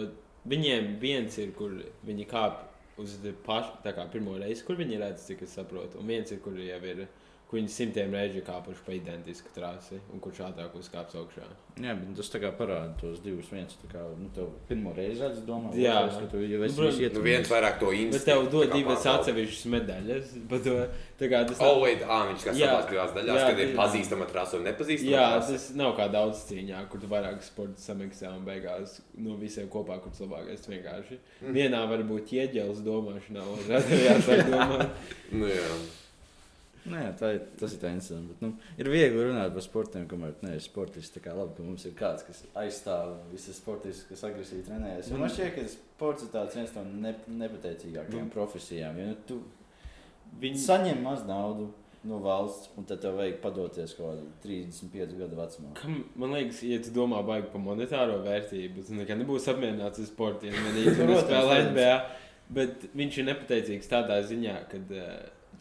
viņiem viens ir, kur viņi kāp uz pašu, tā kā pirmo reizi, kur viņi redz, cik es saprotu. Un viens ir, kur jau ir, kur viņi simtiem reižu kāpuši pa identisku trasi, un kurš ātrāk uzkāps augšā. Jā, bet tas tā kā parāda tos divus. viens. tā Kā, nu, tev pirmo reizi redzes, domā, Jā. otrais, ka tu jau esi Nu, visu Nu, viens vairāk to Bet instinktu. tev dod divas atsevišķas medaļas. Bet to, tā kā tas Oh, wait, ah, viņš kā Jā. savās divās daļās, Jā, kad ir pazīstama trasa un nepazīstama Jā, trasa. tas nav kā daudz cīņā, kur tu vairāk sporta samiksē un beigās no visiem kopā, kurš labākais vienkārši. Mm. Vienā var būt ieģēlis domāšanā, otrā jāsāk domāt. Nu, jā. Jā, tā ir, tas ir tā interesanti. Bet, nu, ir viegli runāt par sportiem, kamēr neesi sportists. Tā kā labi, ka mums ir kāds, kas aizstāv visas sportistus, kas agresīvi trenējas. Man šķiet, ka sports ir tāds viens no ne, nepateicīgākajām profesijām. Jo nu, tu Viņi saņem maz naudu no valsts, un tad tev vajag padoties kaut kādā 35 gadu vecumā. Kam, man liekas, ja tu domā baigi par monetāro vērtību, tad nekad nebūs apmierināts ar sportiem. Tur Protams, spēlē. NBA. Bet viņš ir nepateicīgs tādā ziņā, ka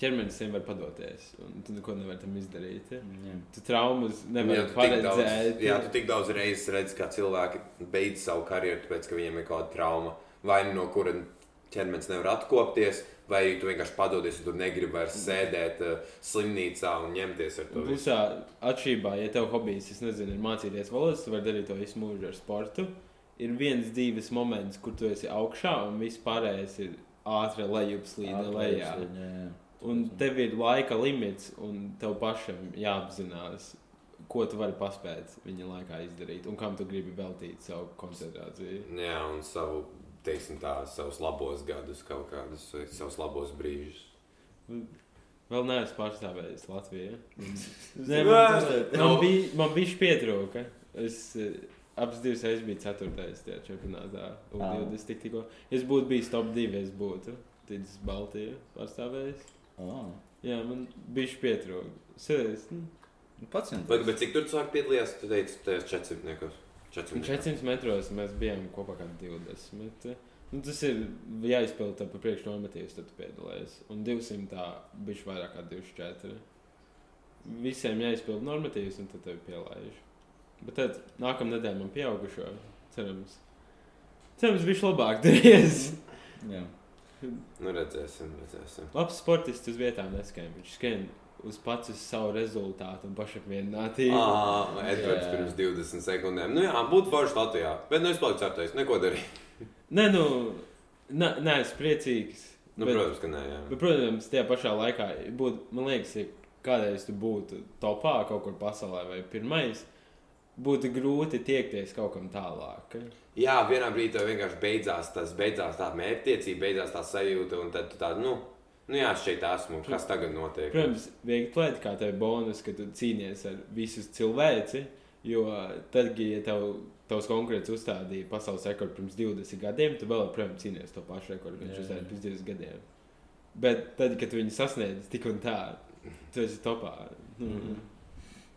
ķermenis viņam var padoties. Un tu neko nevari tam izdarīt. Ja? Jā. Tu traumas nevari paredzēt. jā, tu tik daudz reizes redzi, kā cilvēki beidz savu karjeru, tāpēc, ka viņiem ir kaut kāda trauma, vai nu no kura ķermenis nevar atkopties, vai tu vienkārši padodies, un tu negribi vairs sēdēt uh, slimnīcā un ņemties ar to. Būsā atšķirībā, ja tev hobijs, es nezinu, ir mācīties valodas, tu vari darīt to visu mūžu ar sportu. Ir viens dzīves moments, kur tu esi augšā, un viss pārējais ir ātri lejupslīde lejā. Jā, jā. Un tev ir laika limits, un tev pašam jāapzinās, ko tu vari paspēt viņa laikā izdarīt, un kam tu gribi veltīt savu koncentrāciju. Jā, un savu, teiksim tā, savus labos gadus, kaut kādus savus labos brīžus. Vēl neesmu pārstāvējis Latviju. Nē, Nē, man, nu. man bija, man bija pietrūka. Es eh, abas divas reizes biju ceturtais tajā čempionātā. Un Ā. 20 tik tikko. Es būtu bijis top 2, es būtu ticis Baltiju pārstāvējis. Oh. Jā, man bija pietrūka. Es nu, Pats Bet, bet cik tur cilvēki piedalījās? Tu teici, tajos 400 niekos. 400. 400 metros mēs bijām kopā kā 20. Nu, tas ir jāizpild tā pa priekšu normatīvs, tad tu piedalījies. Un 200 tā bija vairāk kā 24. Visiem jāizpild normatīvs, un tad tev pielaiž. Bet tad nākamā nedēļa man pieaugušo. Cerams, cerams viņš labāk darīs. Jā. Nu, redzēsim, redzēsim. Labs sportists uz vietām neskrien. Viņš skrien uz pats uz savu rezultātu un pašapmierinātību. Ah, Edvards pirms 20 sekundēm. Nu jā, būtu forši Latvijā. Bet nu es paliku ceptais, neko darīt. Nē, nu, nē, nē, es priecīgs. Nu, Bet- protams, ka nē, jā. Bet, protams, tajā pašā laikā, būt, man liekas, ja kādreiz tu būtu topā kaut kur pasaulē vai pirmais, būtu grūti tiekties kaut kam tālāk. Jā, vienā brīdī tev vienkārši beidzās tas, beidzās tā mērķtiecība, beidzās tā sajūta, un tad tu tā, nu, nu jā, šeit esmu, kas tagad notiek. Protams, viegli plēt, kā tev bonus, ka tu cīnies ar visu cilvēci, jo tad, ja tev, tavs konkurents uzstādīja pasaules rekordu pirms 20 gadiem, tu vēl joprojām cīnies to pašu rekordu, ko viņš uzstādīja pirms 20 gadiem. Bet tad, kad tu viņu sasniedz tik un tā, tu esi topā. Nu, Mhm.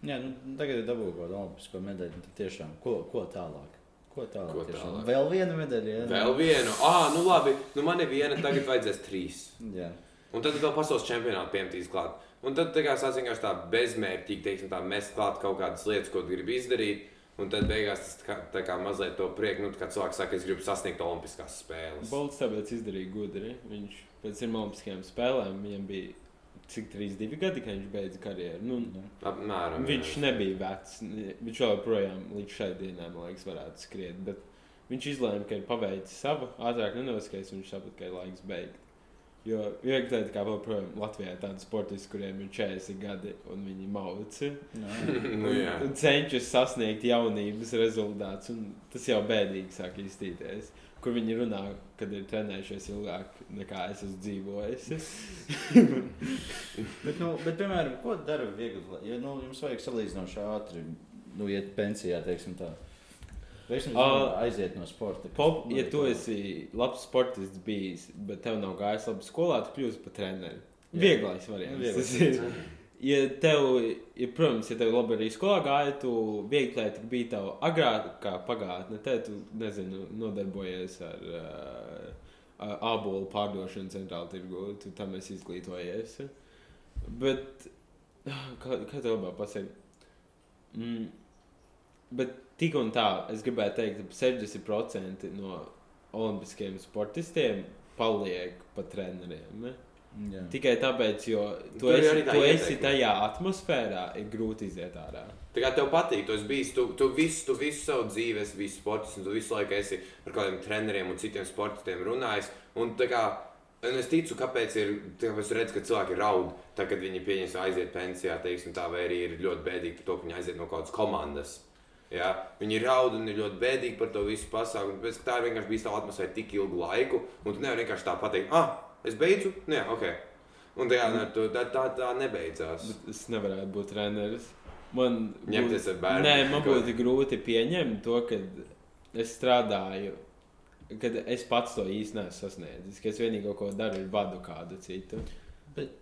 Jā, nu, tagad ir dabūjis kaut kādu olimpisko medaļu. nu, Tad tiešām, ko, ko tālāk? Ko tālāk? Ko tiešām? tālāk? Vēl viena medaļa. Jā, Vēl vienu, ah, nu labi, nu man ir viena, tagad vajadzēs trīs. Jā. Un tad vēl pasaules čempionāta piemetīs klāt. Un tad tā kā sāc vienkārši tā bezmērķīgi, teiksim, tā mest klāt kaut kādas lietas, ko tu gribi izdarīt. Un tad beigās tas tā kā, tā kā mazliet to prieku, nu, kā cilvēks saka, es gribu sasniegt Olimpiskās spēles. Bolts tāpēc izdarīja gudri. Viņš pēc pirmām olimpiskajām spēlēm viņam bija cik 3-2 gadi, kad viņš beidza karjeru. Nu, Apmēram. viņš jā. nebija vecs. Viņš joprojām līdz šai dienai, man liekas, varētu skriet. Bet viņš izlēma, ka ir paveicis savu, ātrāk nenoskais, un viņš saprata, ka ir laiks beigt. Jo viegli teikt, ka vēl projām Latvijā ir tādi sportisti, kuriem ir 40 gadi, un viņi mauci. nu, jā. un cenšas sasniegt jaunības rezultātus. un Tas jau bēdīgi sāk iztīties. Kur viņi runā, kad ir trenējušies ilgāk nekā es esmu dzīvojis. Bet, nu, bet, piemēram, ko dara viegli? Ja nu, jums vajag salīdzinoši ātri, nu, iet pensijā, teiksim tā. Vai es Ā, aiziet no sporta? Pop, ja tu esi labs sportists bijis, bet tev nav gājis labi skolā, tu kļūsi par treneri. Vieglais variants. Vieglais. Ja tev, ja, protams, ja tev labi arī skolā gāja, tu viegli tik bija tava agrākā pagātne, tad tu, nezinu, nodarbojies ar uh, uh, ābolu pārdošanu centrāla tirgu, tu tam esi izglītojies. Bet, kā, kā tev labāk pasaka? Mm, bet tik un tā, es gribētu teikt, ka 60% no olimpiskajiem sportistiem paliek pa treneriem. Ne? Jā. Tikai tāpēc, jo tu ir esi, tu esi tajā atmosfērā, ir grūti iziet ārā. Tā kā tev patīk, tu esi bijis, tu, tu, visu, tu visu savu dzīvi esi bijis sports, un tu visu laiku esi ar kādiem treneriem un citiem sportistiem runājis. Un, tā kā, un es ticu, kāpēc ir, tāpēc redz, ka cilvēki raud, tā, kad viņi pieņems aiziet pensijā, teiksim, tā, vai arī ir ļoti bēdīgi par to, ka viņi aiziet no kādas komandas. Ja? Viņi raud un ir ļoti bēdīgi par to visu pasākumu. Ka tā ir vienkārši bijusi tā atmosfēra tik ilgu laiku, un tu nevari vienkārši tā pateikt, ah, es beidzu, nē, ok. Un tā, jā, tā, tā, tā, tā nebeidzās. Bet es nevarētu būt treneris. Man Ņemties ar bērnu. Nē, man būtu grūti pieņemt to, ka es strādāju, kad es pats to īsti neesmu sasniedzis. Ka es vienīgo, ko daru, ir vadu kādu citu. Bet,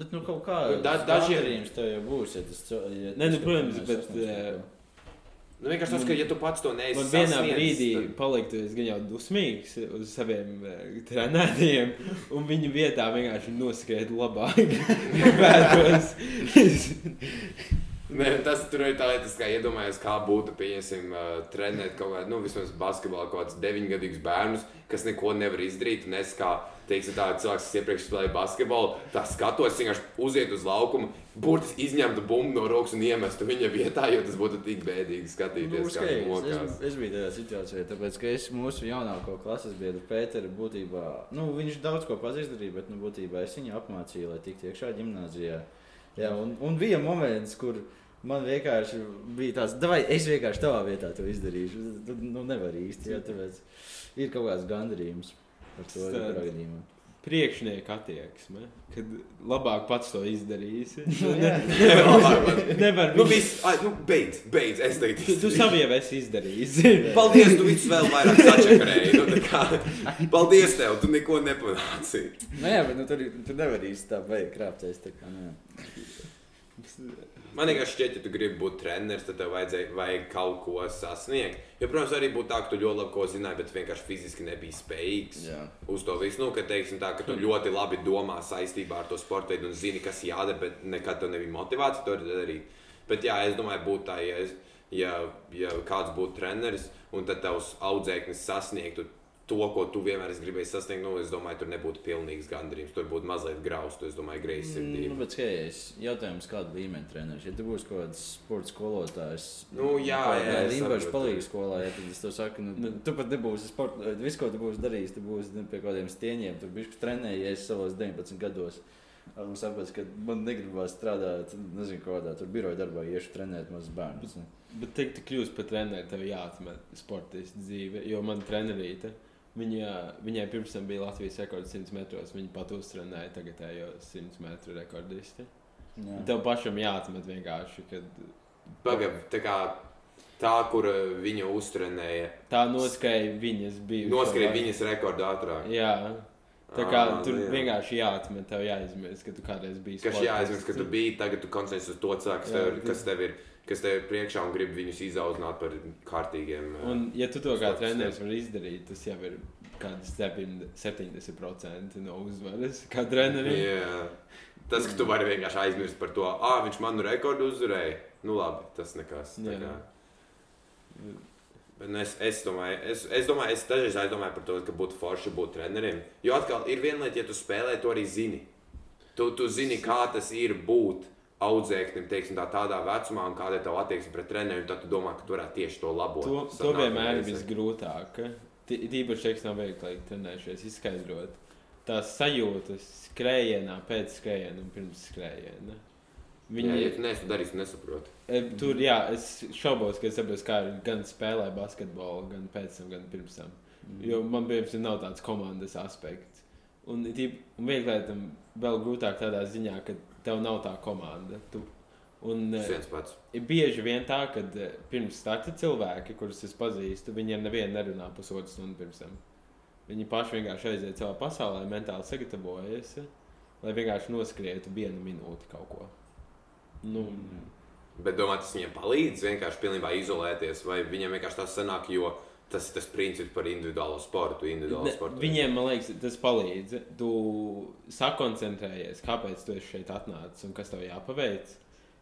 bet nu, kaut kā Da- dažiem- dažiem tev jau būs. Ja tas, ja Nē, nu, protams, bet, sasniegsi eh, kaut ko. Nu, vienkārši tas, ka ja tu pats to neesi Man vienā sasniedzis, brīdī tad- paliktu, gan jau dusmīgs uz saviem uh, trenējiem, un viņu vietā vienkārši noskrietu labāk. Nē, tas tur ir tā lieta, kā iedomājos, kā būtu, pieņemsim, uh, trenēt kaut kādu, nu, vismaz basketbolā kaut kādus deviņgadīgus bērnus, kas neko nevar izdarīt. Un es kā, teiksim, tāds cilvēks, kas iepriekš spēlēja basketbolu, tā skatos, vienkārši uziet uz laukumu, burtiski izņemtu bumbu no rokas un iemestu viņa vietā, jo tas būtu tik bēdīgi Nu, skatīties, kā skaidrs. viņš es, es biju tajā situācijā, tāpēc, ka es mūsu jaunāko klases biedru Pēteru būtībā, nu, viņš daudz ko izdarīja, bet, nu, būtībā es viņu apmācīju, lai tiktu iekšā gimnāzijā. Jā, un, un bija moments, kur man vienkārši bija tāds, vai es vienkārši tavā vietā to izdarīšu. Tad, nu, nevar īsti, jā, tāpēc ir kaut kāds gandarījums par to gadījumā. Priekšnieka attieksme, kad labāk pats to izdarīsi. jā. Nevar Nu, viņu- viss, ai, nu, beidz, beidz, es teiktu. Tu, tu savu jau esi izdarījis. Paldies, tu visus vēl vairāk sačakarēji. Nu, tā kā, paldies tev, tu neko nepanāci. Nu, jā, bet nu, tur, tur nevar īsti tā vajag krāpties. Tā kā, nu. Man vienkārši šķiet, ja tu gribi būt treneris, tad tev vajadzēja, vajag kaut ko sasniegt. Jo, protams, arī būtu tā, ka tu ļoti labi ko zināji, bet vienkārši fiziski nebija spējīgs Jā. uz to visu. Nu, ka, teiksim, tā, ka tu ļoti labi domā saistībā ar to sporta veidu un zini, kas jādara, bet nekad tev nebija motivācija to darīt. Bet, jā, es domāju, būtu tā, ja, es, ja, ja kāds būtu treneris un tad tavs audzēknis sasniegtu to, ko tu vienmēr esi gribējis sasniegt, nu, es domāju, tur nebūtu pilnīgs gandarījums. Tur būtu mazliet graustu, es domāju, greizsirdība. Nu, bet skaties, jautājums, kāda līmeņa treneris. Ja tu būsi kaut kāds sports skolotājs, Nu, jā, jā, es Limbaģis saprotu. palīgs skolā, ja, tad es tev saku, nu, tu pat nebūsi sports, visu, ko tu būsi darījis, tu būsi nu, pie kādiem stieņiem, tu bišķi trenējies savos 19 gados. Un sapratu, ka man negribas strādāt, nezinu, kādā tur biroja darbā, iešu trenēt mazus bērnus. nu. Bet, teikt, tu kļūsi par treneri, tev jāatmet sportistu dzīve. Jo man trenerīte, viņa, viņai pirms tam bija Latvijas rekords 100 metros. Viņa pat uztrenēja tagadējo 100 metru rekordisti. Jā. Tev pašam jāatmet vienkārši, kad Pagaid, tā kā tā, kur viņa uztrenēja, tā noskrēja viņas bija. noskrēja viņas rekordu ātrāk. Jā. Tā kā Ā, tur nu jā. vienkārši jāatmet, tev jāizmirst, ka tu kādreiz biji. Kas jāaizmirst, ka tu biji, tagad tu koncentrējies uz to cilvēku, kas, Jā, tev, kas, tev ir, kas tev ir priekšā un grib viņus izaudzināt par kārtīgiem. ā, Un, ja tu to kā treneris vari izdarīt, tas jau ir kāds 70% no uzvaras. Kā treneris. Jā. Tas, ka tu vari vienkārši aizmirst par to, ah, viņš manu rekordu uzvarēja. Nu, labi, tas nekas. Bet nu, es, es domāju, es, es domāju, es dažreiz aizdomāju par to, ka būtu forši būt trenerim. Jo atkal ir viena lieta, ja tu spēlē, to arī zini. Tu, tu zini, kā tas ir būt audzēknim, teiksim, tā, tādā vecumā, un kāda ir tava attieksme pret treneriem. Tad tu domā, ka tu varētu tieši to labot. To, to vienmēr ir visgrūtāk. Tī- Tīpaši, ja nav vieglāk trenējušies, izskaidrot tās sajūtas skrējienā, pēc skrējiena un pirms skrējiena. Viņi... Jā, ja tu neesi to darījis, tu nesaproti. E, Tur, jā, es šaubos, ka es saprotu, kā ir gan spēlē basketbolu, gan pēc tam, gan pirms tam. Jo man piemēram nav tāds komandas aspekts. Un, un vieglāk tam vēl grūtāk tādā ziņā, ka tev nav tā komanda. Tu, un, e. Ir bieži vien tā, ka eh, pirms starta cilvēki, kurus es pazīstu, viņi ar nevienu nerunā pusotru stundu pirms tam. Viņi paši vienkārši aiziet savā pasaulē, mentāli sagatavojas, lai vienkārši noskrietu vienu minūti kaut ko. Nu, Bet domā, tas viņiem palīdz vienkārši pilnībā izolēties, vai viņiem vienkārši tas sanāk, jo tas ir tas princips par individuālo sportu. Individuālo sportu. viņiem, man liekas, tas palīdz. Tu sakoncentrējies, kāpēc tu šeit atnācis un kas tev jāpaveic.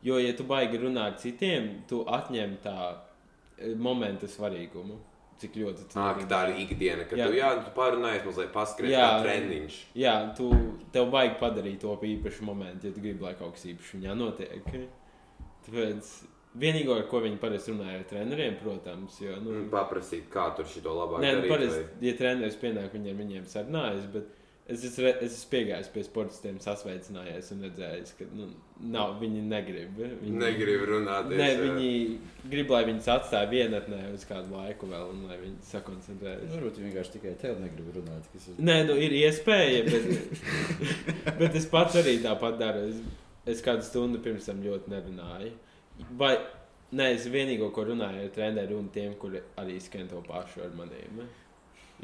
Jo, ja tu baigi runāt citiem, tu atņem tā eh, momenta svarīgumu. cik ļoti Ā, ka tā ir ikdiena, kad Jā. tu, jā, tu pārunājies mazliet Jā. kā treniņš. Jā, tu tev vajag padarīt to īpašu momentu, ja tu gribi, lai kaut kas īpašs viņā notiek. Tāpēc vienīgo, ar ko viņi parasti runāja ar treneriem, protams, jo, nu, Un Paprasīt, kā tur šito labāk Nē, nu, darīt. parasti, ja treneris pienāk, viņiem, viņiem sarunājas, bet es esmu, es esmu piegājis pie sportistiem, sasveicinājies un redzējis, ka nu, nav, viņi negrib. Viņi, Negrib runāt. Ne, viņi grib, lai viņus atstāja vienatnē uz kādu laiku vēl, un lai viņi sakoncentrējas. Varbūt viņi vienkārši tikai tev negrib runāt. Ir... Nē, nu, ir iespēja, bet, bet es pats arī tāpat daru. Es, es kādu stundu pirms tam ļoti nerunāju. Vai nē, es vienīgo, ko runāju ar treneriem, un tiem, kuri arī skan to pašu ar maniem.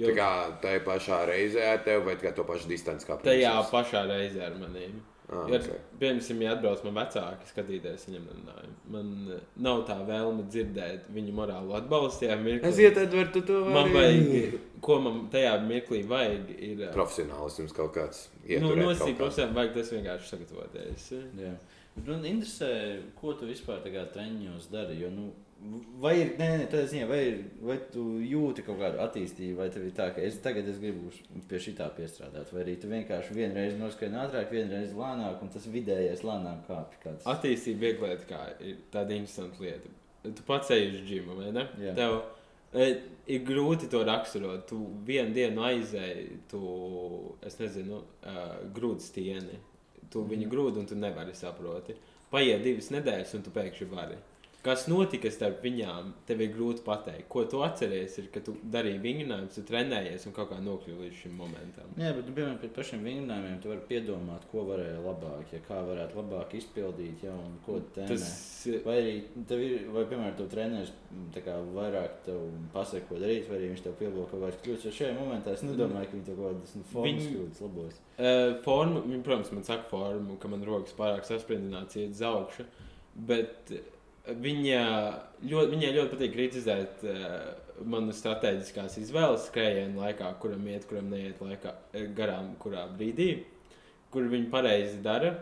Tā kā tajā pašā reizē ar tevi, vai tikai to pašu distanci kā Tajā pirms? pašā reizē ar maniem. Ah, Ja, okay. piemēram, ja atbrauc man vecāki, skatīties viņam, nerunāju. man eh, nav tā vēlme dzirdēt viņu morālo atbalstu. tajā. Aiziet, Edvard, tu to Man vari. vajag, ko man tajā mirklī vajag, ir. eh, Profesionālisms kaut kāds. Nu, kā. profesionāli, vajag tas vienkārši sagatavoties. Jā. Man interesē, ko tu vispār treniņos dari. Jo, nu, vai ir, nē, nē, tādā ziņā, vai, ir, vai tu jūti kaut kādu attīstību, vai tev ir tā, ka es tagad es gribu pie šī tā piestrādāt, vai arī tu vienkārši vienreiz noskrien ātrāk, vienreiz lēnāk, un tas vidējais lēnāk kāpj. Kāds... Attīstība viegli lieta, kā ir tāda interesanta lieta. Tu pats ej uz džimu, vai ne? Jā. Tev e, ir grūti to raksturot. Tu vienu dienu aizēji, tu, es nezinu, uh, grūti stieni. Tu viņu grūti un tu nevari saproti. Paiet divas nedēļas, un tu pēkšņi vari. Kas notika starp viņām, tev ir grūti pateikt. Ko tu atceries, ir, ka tu darīji vingrinājumus, tu trenējies un kā nokļuvi līdz šim momentam. Jā, bet, nu, piemēram, pie pašiem vingrinājumiem tu vari piedomāt, ko varēja labāk, ja kā varētu labāk izpildīt, ja, un ko tēmē. Tas Vai arī tev ir, vai, piemēram, tu treneris m, tā kā vairāk tev pasaka, ko darīt, vai arī viņš tev kaut kādas kļūdas. Jo šajā momentā es nedomāju, ka viņi tev kaut kādas nu, formas Viņi- kļūdas labos. Uh, forma, viņa, protams, man saka, formu, ka man rokas pārāk sasprindināts, iet uz augšu. Bet uh, viņa ļoti, viņai ļoti patīk kritizēt uh, manu strateģiskās izvēles skrējienu laikā, kuram iet, kuram neiet laikā, eh, garām, kurā brīdī, kur viņa pareizi dara.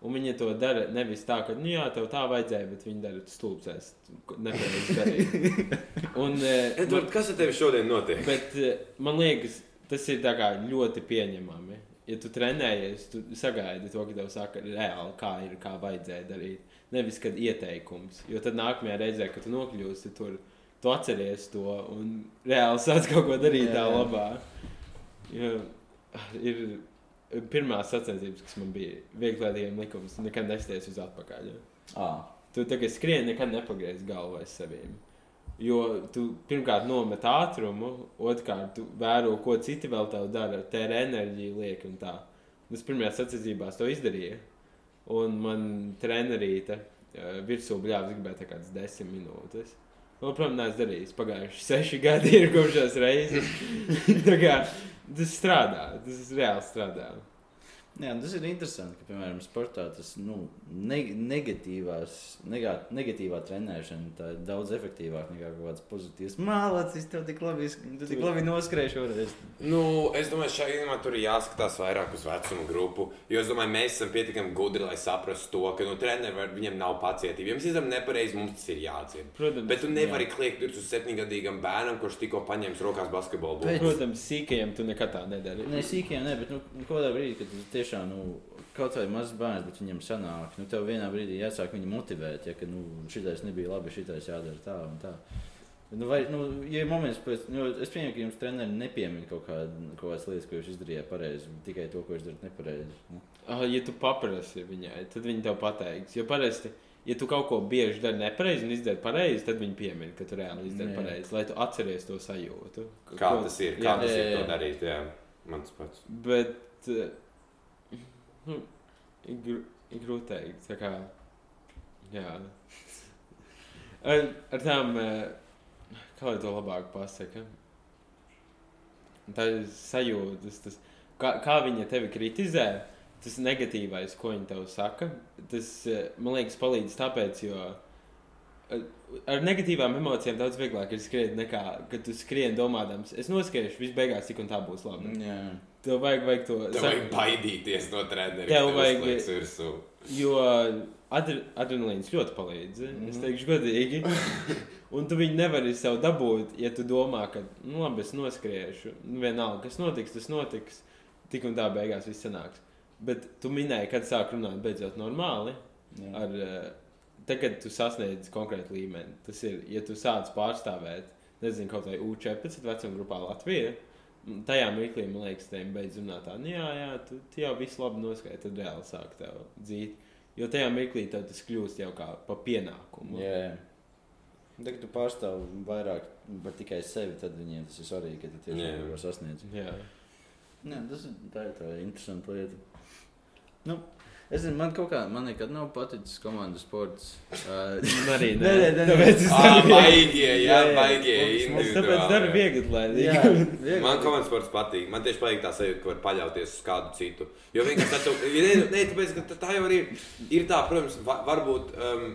Un viņa to dara nevis tā, ka, nu, jā, tev tā vajadzēja, bet viņa dara stulbs. Nepareizi darīt. Un, Edvard, kas ar tevi šodien notiek? Bet eh, man liekas, tas ir ļoti pieņemami. Ja tu trenējies, tu sagaidi to, ka tev saka reāli, kā ir, kā vajadzēja darīt. Nevis, kad ieteikums. Jo tad nākamajā reizē, kad tu nokļūsi tur, tu atceries to un reāli sāc kaut ko darīt Jā, tā labā. Jo, ir pirmā sacensības, kas man bija viegliem likums, nekad nesties uz atpakaļ. Ja? Tu tagad skrieni, nekad nepagriez galvu aiz sevīm. Jo tu pirmkārt nomet ātrumu, otrkārt tu vēro, ko citi vēl tev dara, tērē enerģiju, liek un tā. Un Es pirmajā sacensībās to izdarīju. Un man trenerīte eh, virsū bļāvis gribēja tā kādas desmit minūtes. Nu, protams, neesmu darījis. Pagājuši seši gadi ir kopš tās reizes. Kā tas strādā, tas reāli strādā. Jā, tas ir interesanti, ka, piemēram, sportā tas nu, ne, negatīvās, negā, negatīvā trenēšana ir daudz efektīvāka nekā kaut kāds pozitīvs. Mālacis, tev tik labi, tu tik labi noskrēji šoreiz. Nu, es domāju, šajā gadījumā tur ir jāskatās vairāk uz vecumu grupu. Jo es domāju, mēs esam pietiekami gudri, lai saprastu to, ka nu, trenerim viņam nav pacietība. Ja mēs izdarām nepareizi, mums tas ir jāatzīst. Protams, Bet tu nevari kliegt uz septiņgadīgam bērnam, kurš tikko paņēmis rokās basketbolu. Protams, sīkajiem tu nekad tā nedari. Nē, sīkiem, nē, bet nu, kaut kādā brīdī, kad tu tiešām nu, kaut vai mazs bērns, bet viņam sanāk, nu, tev vienā brīdī jāsāk viņu motivēt, ja ka nu, šitais nebija labi, šitais jādara tā un tā. Nu, vai, nu, ja ir moments, pēc, nu, es pieņemu, ka jums treneris nepiemina kaut, kād, kaut kādas lietas, ko jūs izdarījāt pareizi, tikai to, ko jūs darat nepareizi. Nu. Ah, Ja tu paprasti viņai, tad viņi tev pateiks. Jo parasti, ja tu kaut ko bieži dari nepareizi un izdari pareizi, tad viņi piemina, ka tu reāli izdari Jā. pareizi, lai tu atceries to sajūtu. Kā Ko- tas ir? Jā, Kā tas jā, ir to jā. darīt? Jā, mans pats. Bet eh, nu, ir gr- ir grūti teikt. Tā kā, jā. Ar, ar tām, eh, kā lai to labāk pasaka, tā ir sajūtas, tas, kā, kā viņa tevi kritizē, tas negatīvais, ko viņa tev saka, tas, eh, man liekas, palīdz tāpēc, jo eh, ar negatīvām emocijām daudz vieglāk ir skriet nekā, kad tu skrien domādams, es noskriešu, viss beigās tik un tā būs labi. Jā. Tev vajag, vajag to Tev vajag baidīties no treneriem. Tev vajag- Virsū. Jo adre, adrenalīns ļoti palīdz. Mm. Es Mhm. teikšu, godīgi. Un tu viņu nevari sev dabūt, ja tu domā, ka, nu, labi, es noskriešu. Nu, vienalga, kas notiks, tas notiks. Tik un tā beigās viss sanāks. Bet tu minēji, kad sāk runāt beidzot normāli. Jā. Ar, eh, te, kad tu sasniedz konkrētu līmeni, tas ir, ja tu sāc pārstāvēt, nezinu, kaut vai U14 vecuma grupā Latvijā. Tajā mirklī man liekas, ka viņam beidz runāt tā, nu, jā, jā, tu, tu jau visu labi noskaidro, tad reāli sāk tev dzīt. Jo tajā mirklī tev tas kļūst jau kā pa pienākumu. Jā, jā. Tad, kad tu pārstāvi vairāk par tikai sevi, tad viņiem tas ir svarīgi, ka tu tiešām kaut ko sasniedz. Jā. Jā, tas ir tā, ir tā interesanta lieta. Nu, es zinu, man kaut kā, man nekad nav paticis komandas sports. Uh, Man arī Nē, nē, nē, nē. Tāpēc es Ah, viegli. baigie, jā, baigie. Es tāpēc daru viegli, lai jā, viegli. Man komandas sports patīk. Man tieši patīk tā sajūta, ka var paļauties uz kādu citu. Jo vienkārši tā, nē, nē, tāpēc, ka tā jau arī ir tā, protams, va, varbūt um,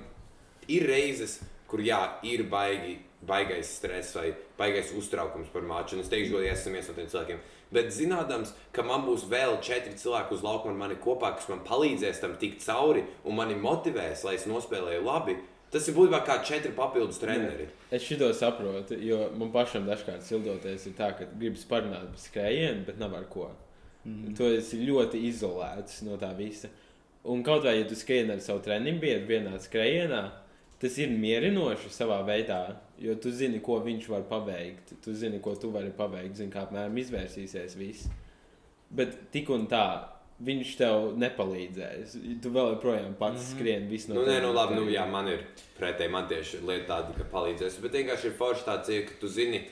ir reizes, kur jā, ir baigi, baigais stress vai baigais uztraukums par maču. Un es teikšu, ka esmu viens no tiem cilvēkiem. Bet zinādams, ka man būs vēl četri cilvēki uz laukuma ar mani kopā, kas man palīdzēs tam tikt cauri un mani motivēs, lai es nospēlēju labi, tas ir būtībā kā četri papildus treneri. Es šo saprotu, jo man pašam dažkārt sildoties ir tā, ka gribas parunāt par skrējienu, bet nav ar ko. Mm -hmm. Tu esi ļoti izolēts no tā visa. Un kaut vai, ja tu skrieni ar savu treniņu biedru vienā skrējienā, tas ir mierinoši savā veidā, jo tu zini, ko viņš var paveikt. Tu zini, ko tu vari paveikt, zini, kā apmēram izvērsīsies viss. Bet tik un tā, viņš tev nepalīdzēs. Tu vēl joprojām pats mm -hmm. skrieni visu Nu, nē, nu, labi, nu, jā, man ir pretēji, man tieši lieta tāda, ka palīdzēs. Bet vienkārši ir forši tāds, ka tu zini,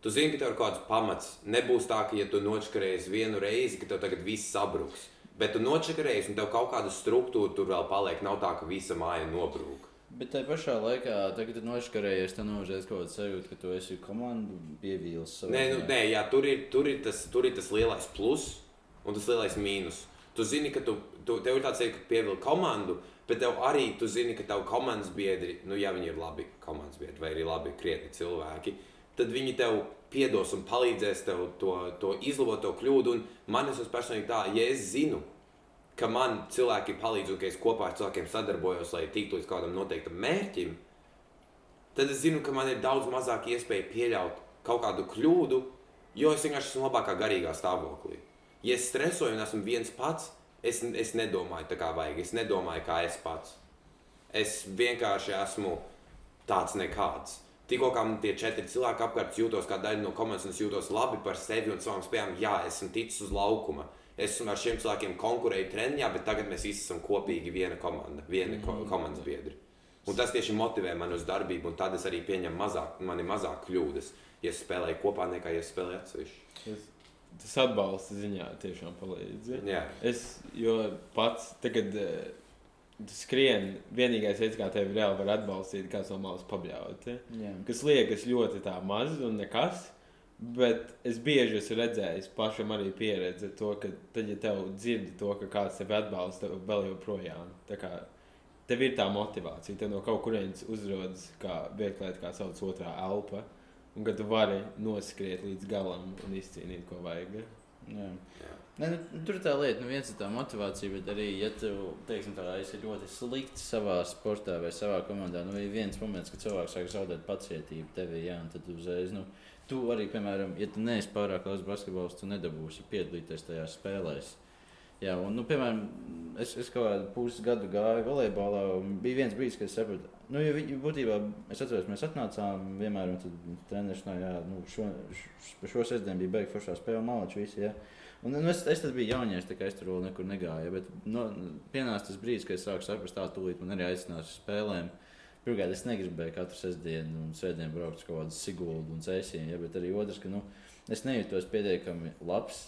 tu zini, ka tev ir kaut kāds pamats. Nebūs tā, ka, ja tu nočakarējies vienu reizi, ka tev tagad viss sabruks. Bet tu nočakarējies, un tev kaut kāda struktūra tur vēl paliek. Nav tā, ka visa māja nobrūk. Bet tajā pašā laikā, tad, kad tu noškarējies, tad uzreiz kaut kāda sajūta, ka tu esi komandu pievīlis. Nē, nu, nē jā, tur, ir, tur, ir tas, tur ir tas lielais plus un tas lielais mīnus. Tu zini, ka tu, tu, tev ir tāds, ka pievilki komandu, bet tev arī tu zini, ka tavu komandas biedri, nu, ja viņi ir labi komandas biedri vai arī labi krietni cilvēki, tad viņi tev piedos un palīdzēs tev to, to izlabot, to kļūdu. Un man esmu personīgi tā, ja es zinu, ka man cilvēki palīdz un ka es kopā ar cilvēkiem sadarbojos, lai tiktu līdz kādam noteiktam mērķim, tad es zinu, ka man ir daudz mazāk iespēja pieļaut kaut kādu kļūdu, jo es vienkārši esmu labākā garīgā stāvoklī. Ja es stresoju un esmu viens pats, es, es nedomāju tā kā vajag, es nedomāju kā es pats. Es vienkārši esmu tāds nekāds. Tikko kā man tie četri cilvēki apkārt jūtos kā daļa no komandas, un es jūtos labi par sevi un savām spējām. Jā, esmu ticis uz laukuma. Esmu ar šiem cilvēkiem konkurēju treniņā, bet tagad mēs visi esam kopīgi viena komanda, viena ko komandas biedri. Un tas tieši motivē mani uz darbību, un tad es arī pieņemu mazāk, man ir mazāk kļūdas, ja es spēlēju kopā, nekā ja es spēlēju atsevišķi. Tas, atbalsta ziņā tiešām palīdz. Jā, Es jo pats tagad uh, skrienu, vienīgais veids, kā tevi reāli var atbalstīt, kāds no malas pabļaut. Ja? Jā. Kas liekas ļoti tā maz un nekas. Bet es bieži esmu redzējis, pašam arī pieredzi to, ka tad, ja tev dzirdi to, ka kāds tevi atbalsta, tev vēl joprojām. Tā kā tev ir tā motivācija, tev no kaut kurienes uzrodas kā vieglieta, kā sauc otrā elpa. Un ka tu vari noskriet līdz galam un izcīnīt, ko vajag. Jā. Ne, nu, tur ir tā lieta, nu viens ir tā motivācija, bet arī, ja tu teiksim, tā, esi ļoti slikts savā sportā vai savā komandā, nu ir viens moments, kad cilvēks sāk zaudēt pacietību tevī, jā, un tad uzreiz, nu, tu arī, piemēram, ja tu neesi pārāk labs basketbols, tu nedabūsi piedalīties tajās spēlēs. Jā, un, nu, piemēram, es, es kaut kādu pusgadu gāju volejbolā, un bija viens brīdis, kad es sapratu, nu, jo viņi būtībā, es atceros, mēs atnācām vienmēr, un tad treneris, no, jā, nu, šo, šo, šo sestdienu bija beigta foršā spēle, malači visi, jā. Un, nu, es, es tad biju jaunietis, tā kā es tur vēl nekur negāju. Bet nu, pienāca tas brīdis, kad es sāku saprast, tā tūlīt man arī aicinās uz spēlēm. Pirmkārt, es negribēju katru sestdienu un svētdienu braukt uz kaut kādu siguldu un cēsienu, ja, bet arī otrs, ka nu, es nejūtos pietiekami labs,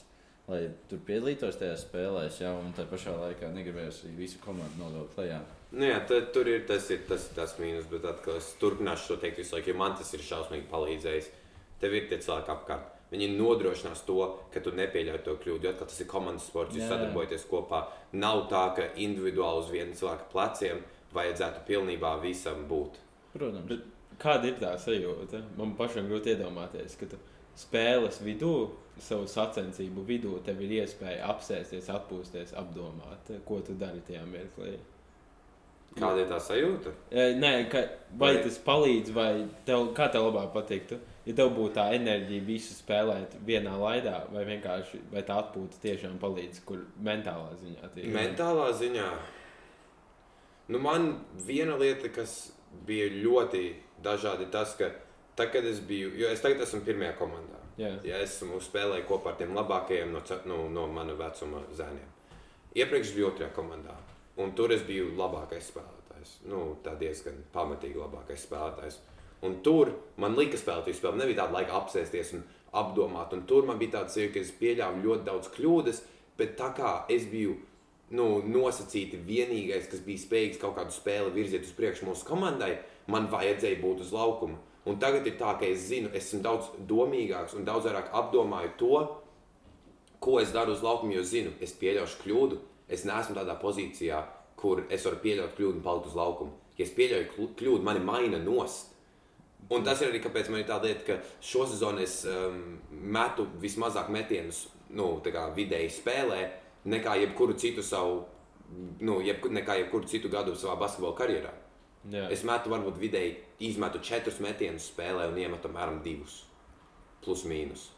lai tur piedalītos tajās spēlēs, ja, un tā pašā laikā negribēju arī visu komandu novilkt lejā. Nu, jā, tad, tur ir tas, ir tas, tas mīnus, bet atkal es turpināšu to teikt visu laiku, jo man tas ir šausmīgi palīdzējis. Tev ir tie cilvēki apkārt. Viņi nodrošinās to, ka tu nepieļauj to kļūdu. Jo tas ir komandas sports, jūs sadarbojaties kopā. Nav tā, ka individuāli uz viena cilvēka pleciem vajadzētu pilnībā visam būt. Protams. Bet kāda ir tā sajūta? Man pašam grūti iedomāties, ka tu spēles vidū, savu sacensību vidū, tev ir iespēja apsēsties, atpūsties, apdomāt, ko tu dari tajā mirklī. Kāda ir tā sajūta? E, Nē, ka, vai Vai- tas palīdz, vai tev, kā tev labāk patiktu? Ja tev būtu tā enerģija visu spēlēt vienā laidā, vai vienkārši vai tā atpūta tiešām palīdz, kur mentālā ziņā tie Mentālā ziņā. Nu, man viena lieta, kas bija ļoti dažāda, ir tas, ka tad, kad es biju, jo es tagad esmu pirmajā komandā. Jā. Ja esmu spēlējis kopā ar tiem labākajiem no, nu, no mana vecuma zēniem. Iepriekš biju otrajā komandā, un tur es biju labākais spēlētājs. Nu, tā diezgan pamatīgi labākais spēlētājs. Un tur man lika spēlēt, jo spēlē nebija tāda laika apsēsties un apdomāt. Un tur man bija tāds ka es pieļāvu ļoti daudz kļūdas, bet tā kā es biju nu, nosacīti vienīgais, kas bija spējīgs kaut kādu spēli virzīt uz priekšu mūsu komandai, man vajadzēja būt uz laukuma. Un tagad ir tā, ka es zinu, esmu daudz domīgāks un daudz vairāk apdomāju to, ko es daru uz laukuma, jo zinu, es pieļaušu kļūdu. Es neesmu tādā pozīcijā, kur es varu pieļaut kļūdu un palikt uz laukuma. Ja es pieļauju kļūdu, mani maina nost. Un tas ir arī kāpēc man ir tā lieta, ka šo sezonu es um, metu vismazāk metienus nu, tā kā vidēji spēlē, nekā jebkuru citu savu, nu, jeb, nekā jebkuru citu gadu savā basketbola karjerā. Jā. Es metu varbūt vidēji izmetu četrus metienus spēlē un iemetu apmēram divus. Plus mīnus.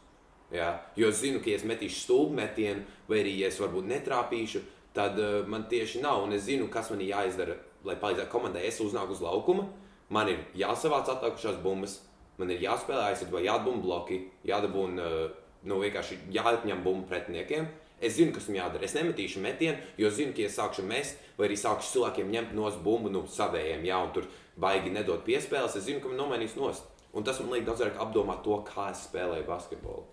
Jā. Jo es zinu, ka ja es metīšu stulbu metienu, vai arī ja es varbūt netrāpīšu, tad uh, man tieši nav. Un es zinu, kas man ir jāizdara, lai palīdzētu komandai. Es uznāku uz laukuma, man ir jāsavāc atlikušās bumbas, man ir jāspēlē aizsardzība, vai jādabūna bloki, jādabūna uh, nu, vienkārši jāatņem bumbu pretiniekiem. Es zinu, kas man jādara. Es nemetīšu metienu, jo zinu, ka, ja sākšu mest, vai arī sākšu cilvēkiem ņemt no bumbu no savējiem, jā, un tur baigi nedot piespēles, es zinu, ka man nomainīs nost. Un tas man liek daudz vairāk apdomāt to, kā es spēlēju basketbolu.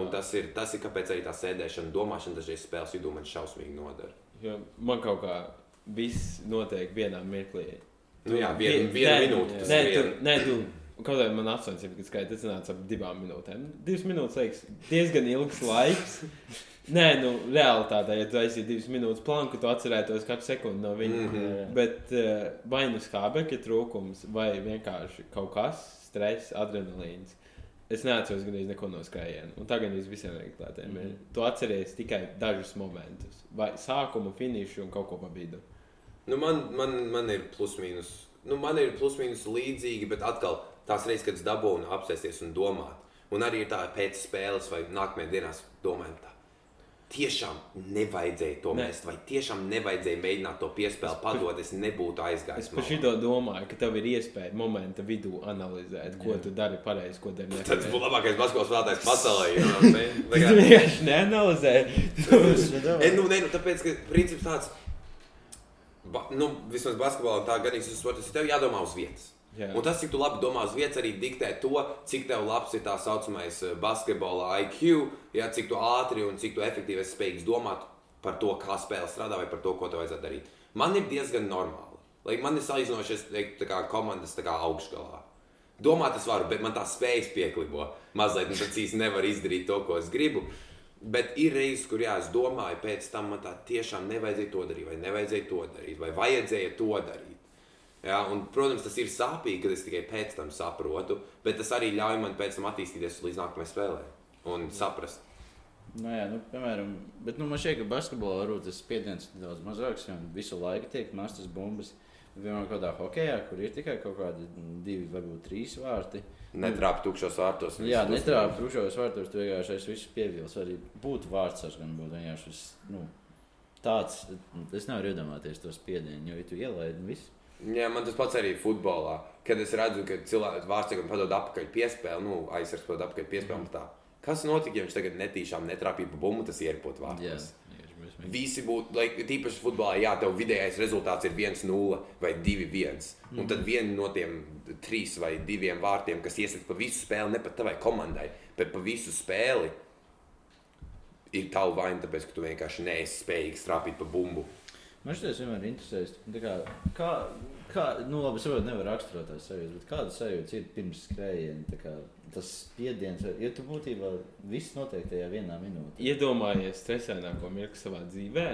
Un tas ir, tas ir kāpēc arī tā sēdēšana, domāšana dažreiz spēles vidū man šausmīgi nodara. Jo man kaut kā viss notiek vienā mirklī. Nu, jā, vien, viena minūte. tas Nē, viena. nē, tu, kaut kā man apsveic, ka skaitā tas nāca ap divām minūtēm. Divas minūtes liekas diezgan ilgs laiks. Nē, nu, realitātē, ja tu aizsīji divas minūtes planku, tu atcerētos katru sekundi no viņa. Mm. -hmm. Bet uh, vai nu skābekļa trūkums, vai vienkārši kaut kas, stress, adrenalīns. Es neatceros gandrīz neko no skrējiena. Un tagad es visiem reklātiem. Mm. -hmm. Tu atceries tikai dažus momentus. Vai sākumu, finišu un kaut ko pa vidu. Nu, man, man, man ir plus mīnus. Nu, man ir plus mīnus līdzīgi, bet atkal tās reizes, kad es dabūju apsēsties un domāt. Un arī ir tā pēc spēles vai nākamajā dienā domājot, tā tiešām nevajadzēja to Ne. mest, vai tiešām nevajadzēja mēģināt to piespēlēt, padot, es nebūtu aizgājis. Es par šito domāju, ka tev ir iespēja momenta vidū analizēt, ko tu dari pareizi, ko dari Tas nepareizi. būtu labākais basketbols spēlētājs pasaulē. Tu kā- vienkārši neanalizē. E, nu, ne, nu, tāpēc, ka princips tāds, ba, nu, vismaz basketbolā tā gan īstenībā sports, tev jādomā uz vietas. Jā. Un tas, cik tu labi domā uz vietas, arī diktē to, cik tev labs ir tā saucamais eh, basketbola IQ, jā, cik tu ātri un cik tu efektīvi esi spējīgs domāt par to, kā spēle strādā vai par to, ko tev vajadzētu darīt. Man ir diezgan normāli. Lai man ir salīdzinoši, es teiktu, kā komandas kā augšgalā. Domāt es varu, bet man tā spējas pieklibo. Mazliet, un tad īsti nevar izdarīt to, ko es gribu. Bet ir reizes, kur jā, es domāju, pēc tam man tā tiešām nevajadzēja to darīt, vai nevajadzēja to darīt, vai vajadzēja to darīt. Jā, un, protams, tas ir sāpīgi, kad es tikai pēc tam saprotu, bet tas arī ļauj man pēc tam attīstīties līdz nākamajai spēlē un saprast. Nu, jā, nu, piemēram, bet nu, man šķiet, ka basketbolā varbūt tas spiediens ir daudz mazāks, jo visu laiku tiek mestas bumbas. Piemēram, kādā hokeja, kur ir tikai kaut kādi divi, varbūt trīs vārti. Netrāp tukšos vārtos. Jā, netrāp trūkšos vārtos, tu vienkārši esi visu pievils. Arī būtu vārds, tas gan būtu vienkārši nu, tāds. Es nevaru iedomāties to spiedienu, jo ja tu ielaidi un viss. Jā, man tas pats arī futbolā. Kad es redzu, ka cilvēks vārdsargam padod atpakaļ piespēli, nu, aizsargs padod atpakaļ piespēli. Mm. Tā. Kas notika, ja viņš tagad netīšām netrāpīja pa bumbu, tas ierpot briesmīgi. Visi būtu, like, tīpaši futbolā, jā, tev vidējais rezultāts ir 1-0 vai 2-1. Mm. Un tad viena no tiem trīs vai diviem vārtiem, kas iesaistās pa visu spēli, ne pat tavai komandai, bet pa visu spēli, ir tava vaina, tāpēc, ka tu vienkārši neesi spējīgs trāpīt pa bumbu. Man tas vienmēr interesēs. tā Kā, kā, kā, nu, labi, es saprotu, nevar raksturot tās sajūtas, bet kādas sajūtas ir pirms skrējiena? Tas spiediens, jo tu būtībā viss notiek tajā vienā minūtē. Iedomājies stresaināko mirkli savā dzīvē,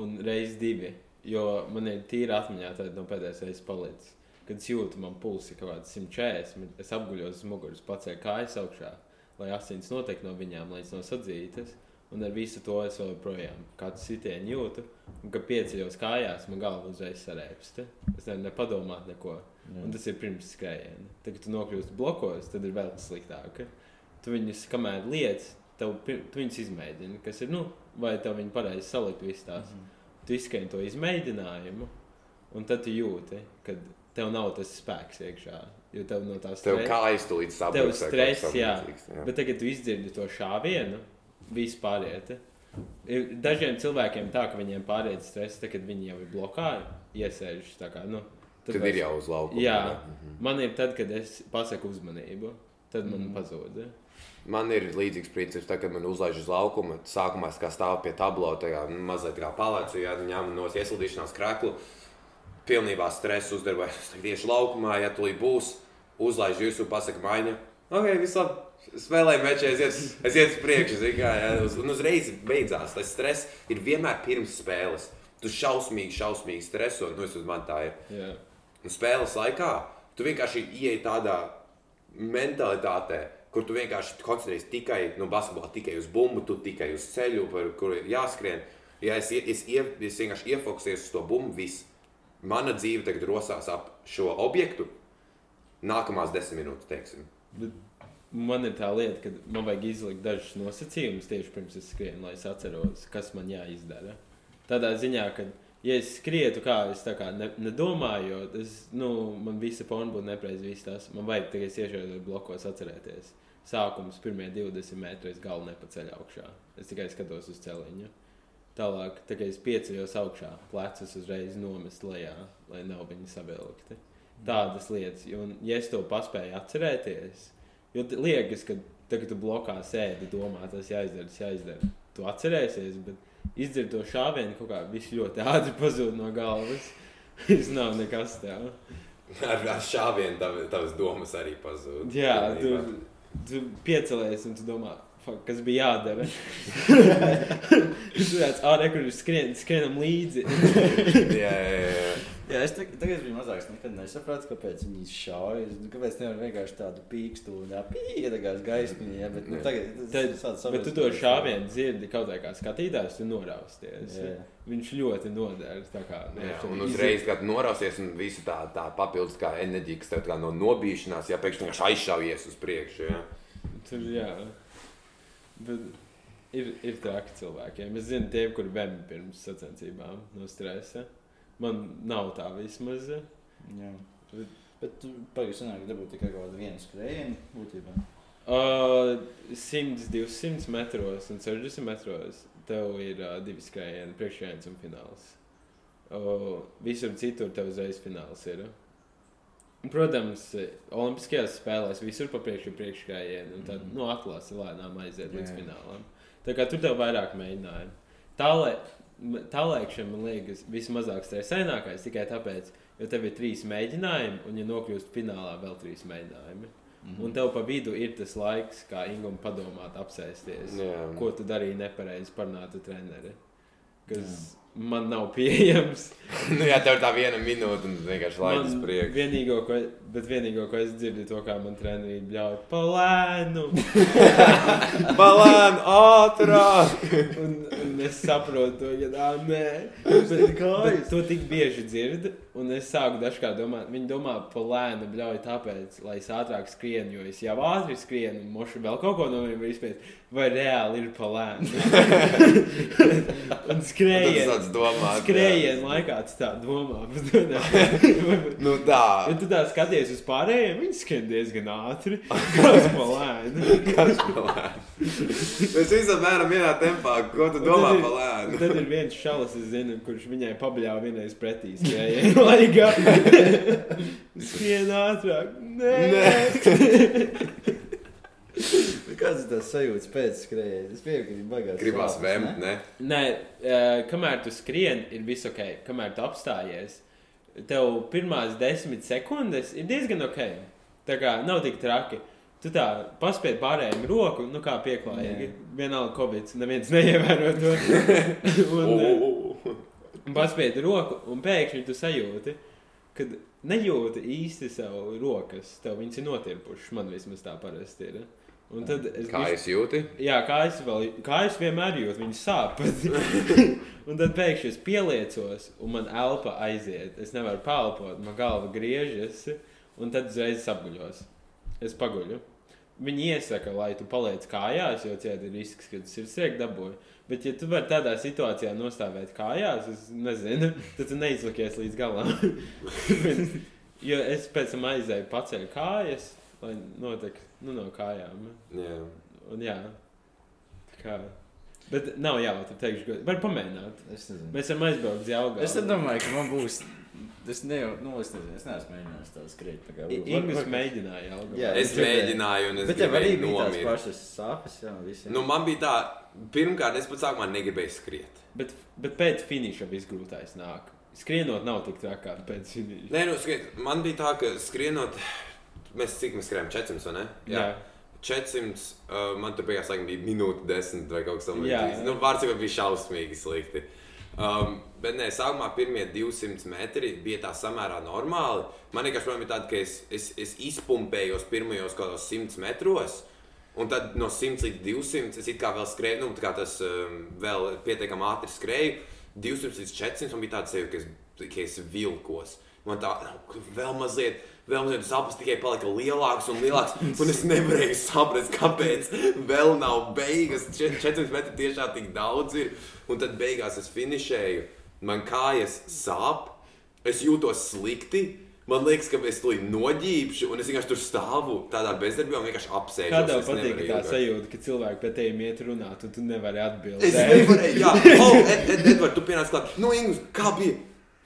un reizes divi. Jo man ir tīri atmiņā tāda no pēdējās reizes palicis. Kad es jūtu, man pulss ir kaut kāds 140, es apguļos uz muguras, pacēlu kājas augšā, lai asins notiek no viņām, lai es no sadzītas. Un ar visu to es joprojām kādu sitienu jūtu. Un, kad pieceļos kājās, man galva uzreiz sarēpst. Es nevaru nepadomāt neko. Un tas ir pirms skrējiena. Tad, kad tu nokļūsi blokos, tad ir vēl sliktāk. Tu viņus, kamēr lietas, tev, tu viņus izmēģini. Kas ir, nu, vai tev viņi pareizi salikt visas tās. Mhm. Tu izskaini to izmēģinājumu, un tad tu jūti, ka tev nav tas spēks iekšā. Jo tev no tās Tev stre- kā aiztulīt Tev saprot, stress, jā. Bet tagad tu izdzirdi to šāvienu, viss pāriet. Ir Dažiem cilvēkiem tā, ka viņiem pāriet stress, tad, kad viņi jau ir blokā, iesēžas tā kā. Nu, Tad ir jau uz laukuma. Jā, jā. Mhm. man ir tad, kad es pasaku uzmanību, tad man Mhm. pazūd. Man ir līdzīgs princips, tā, kad man uzlaiž uz laukuma. Sākumā es kā stāvu pie tablo, tā kā nu, mazliet kā palēcu, ja ņemu no ieslīdīšanās krēklu. Pilnībā stress uzdarbojas tieši laukumā, ja tu būs, uzlaiž virsū, pasaka maiņa. Ok, viss labi. Spēlēju meču, es es ietu uz priekšu, kā, ja, uz- un uzreiz beidzās. Tas stress ir vienmēr pirms spēles. Tu šausmīgi, šausmīgi streso, nu, es uz man tā ir. Jā. Un spēles laikā tu vienkārši ieej tādā mentalitātē, kur tu vienkārši koncentrējies tikai no basketbola, tikai uz bumbu, tu tikai uz ceļu, par kuru jāskrien. Ja es, es, ie, es vienkārši iefokusējos uz to bumbu, viss. Mana dzīve tagad rosās ap šo objektu. Nākamās desmit minūtes, teiksim. Bet man ir tā lieta, ka man vajag izlikt dažus nosacījumus tieši pirms es skrienu, lai es atceros, kas man jāizdara. Tādā ziņā, ka, ja es skrietu, kā es tā kā ne, nedomāju, es, nu, man visa fona būtu nepareizi viss tas. Man vajag tikai iešķirt blokos atcerēties. Sākums, pirmie 20 metri, es galvu nepaceļu augšā. Es tikai skatos uz celiņu. Tālāk, tā kā es pieceļos augšā, plecus uzreiz nomest lejā, lai nav viņi savilkti. Tādas lietas, un, ja es to paspēju atcerēties, jo liekas, ka tagad tu blokā sēdi, domā, tas jāizdara, tas jāizdara. Tu atcerēsies, bet izdzird to šāvienu, kaut kā viss ļoti ātri pazūd no galvas. Tas nav nekas tev. Ar, ar šāvienu tav, tavas domas arī pazūd. Jā, tu, tu piecelies un tu domā, "Fuck, kas bija jādara. tu tāds ārā, kur skrien, skrienam līdzi. jā, jā, jā. Jā, es tag- tagad biju mazāks. Nekad nesapratu, kāpēc viņi šauja. Kāpēc nevar vienkārši tādu pīkstu un pīkstās gaismiņā. Ja, bet nu, Jā. tagad tas Tad, bet tu to šāvienu dzirdi kaut kā skatītājs, tu norausties. Jā. Viņš ļoti Jā, tu un uzreiz, kad norausies, un visa tā, tā papildus kā enerģija, kas tev no nobīšanās, ja pēkšņi vienkārši aizšaujies uz priekšu. Ja? Tur, jā. Bet ir, ir traki cilvēkiem. Es zinu, tie, kur vem pirms sacensībām no stresa. Man nav tā vismaz. Jā. Bet tu pagaidi, sanāk, dabūt tikai kaut kādu vienu skrējienu būtībā. Uh, 100, 200 metros un 60 metros tev ir uh, divi skrējieni, priekšskrējiens un fināls. Uh, visur citur tev uzreiz fināls ir. Un, Protams, Olimpiskajās spēlēs visur pa priekšu ir priekšskrējieni, un tad Mhm. no atlases lēnām aiziet līdz Jā. finālam. Tā kā tur tev vairāk mēģinājumu. Tālāk, tālākšana man liekas vismazāk stresainākais tikai tāpēc, jo tev ir trīs mēģinājumi, un, ja nokļūst finālā, vēl trīs mēģinājumi. Mhm. Un tev pa vidu ir tas laiks, kā Ingūna padomāt, apsēsties. Jā. Ko tu darīji nepareizi, parunāt ar treneri. Kas man nav pieejams. nu, jā, tev ir tā viena minūte, un vienkārši laikas Man priekšu. vienīgo, ko, bet vienīgo, ko es dzirdu, ir to, kā man treneri bļauj pa lēnu. Balēn, ātrāk! Un, un es saprotu, to, ka tā nē. Bet, bet to tik bieži dzird, un es sāku dažkārt domāt, viņi domā pa lēnu bļauj tāpēc, lai es ātrāk skrienu, jo es jau ātri skrienu, un mošu vēl kaut ko no viņiem izpēt, vai reāli ir pa lēnu. un Tas skrējienu. tāds domāt. Skrējienu laikā tas tā domā. Nu tā. Ja tu tā skaties uz pārējiem, viņi skrien diezgan ātri. Kas pa lēnu? Kas balēn? Mēs visi apmēram vienā tempā, ko tu domā par lēnu. Tad ir viens šalis, es zinu, kurš viņai pabļāva vienreiz pretī skrējienu laikā. Skrien ātrāk. Nē. Kāds ir tas sajūta pēc skrējiena? Es pieņemu, ka baigās. Gribās vēmt, ne? ne? Nē, eh, kamēr tu skrien, ir viss ok. Kamēr tu apstājies, tev pirmās desmit sekundes ir diezgan ok. Tā kā nav tik traki. Tu tā paspēji pārējiem roku, nu kā pieklājīgi. Jā. Vienalga, Covid, neviens neievēro to. un, eh, Un paspēdi roku, un pēkšņi tu sajūti, ka nejūti īsti savu rokas. Tev viņas ir notirpušas. Man vismaz tā parasti ir. Un tad es Kā jūs jūtat? Jā, kā es, vēl, kā es vienmēr jūtu, viņa sāp. un tad pēkšņi es pieliecos, un man elpa aiziet. Es nevaru pelpot, man galva griežas, un tad uzreiz es apguļos. Es paguļu. Viņi iesaka, lai tu paliec kājās, jo ciet ir risks, ka tas ir sēkļi dabūji. Bet, ja tu vari tādā situācijā nostāvēt kājās, es nezinu, tad tu neizlikies līdz galam. jo es pēc tam aizēju paceļu kājas, lai notek nu, no kājām. Jā. Un, jā, tā kā. Bet nav jābūt teikšu, ka var pamēģināt. Mēs varam aizbraukt uz Jālgāju. Es domāju, ka man būs. Es, ne, nu, es nezinu, es neesmu mēģinājis tādu skriet. Tā kā, Ingus var- mēģināja Jālgāju. Jā, Es mēģināju, un es Bet tev arī gribēju bija tās nomirt. pašas sāpes, jā, visiem. Nu, man bija tā, pirmkārt, es pats sākumā negribēju skriet. Bet, bet pēc finiša viss grūtais nāk. Skrienot nav tik trakā pēc finiša. Nē, nu, skriet, man bija tā, ka skrienot, mēs cik mēs skrējām 400 vai ne? Jā. 400, uh, man tur beigās laikam, bija minūte, 10 vai kaut kas Jā. tamlīdzīgs. Nu, Vārdsakot, bija šausmīgi slikti. Um, bet, nē, sākumā pirmie 200 metri bija tā samērā normāli. Man vienkārši problēma ir tāda, ka es, es, es izpumpējos pirmajos kaut kādos 100 metros. Un tad no 100 līdz 200 es kā vēl skrēju, nu, tā kā tas um, vēl pietiekami ātri skrēju. 200 līdz 400 man bija tāds sevi, ka es, ka es vilkos. Man tā nu, vēl mazliet, vēl mazliet sapnis tikai palika lielāks un lielāks. Un es nevarēju saprast, kāpēc vēl nav beigas. Čet- 400 metri tiešām tik daudz ir. Un tad beigās es finišēju. Man kājas sāp, es jūtos slikti. Man liekas, ka es tur noģīpšu, un es vienkārši tur stāvu tādā bezdarbībā vienkārši apsēžos. Kā tev Es patīk tā sajūta, ka cilvēki pie tevis iet runāt, un tu nevari Es atbildēt? nevarēju, jā, oh, Ed, Ed, Edvard, tu pienāc klāt. Nu, Ingus, kā bija?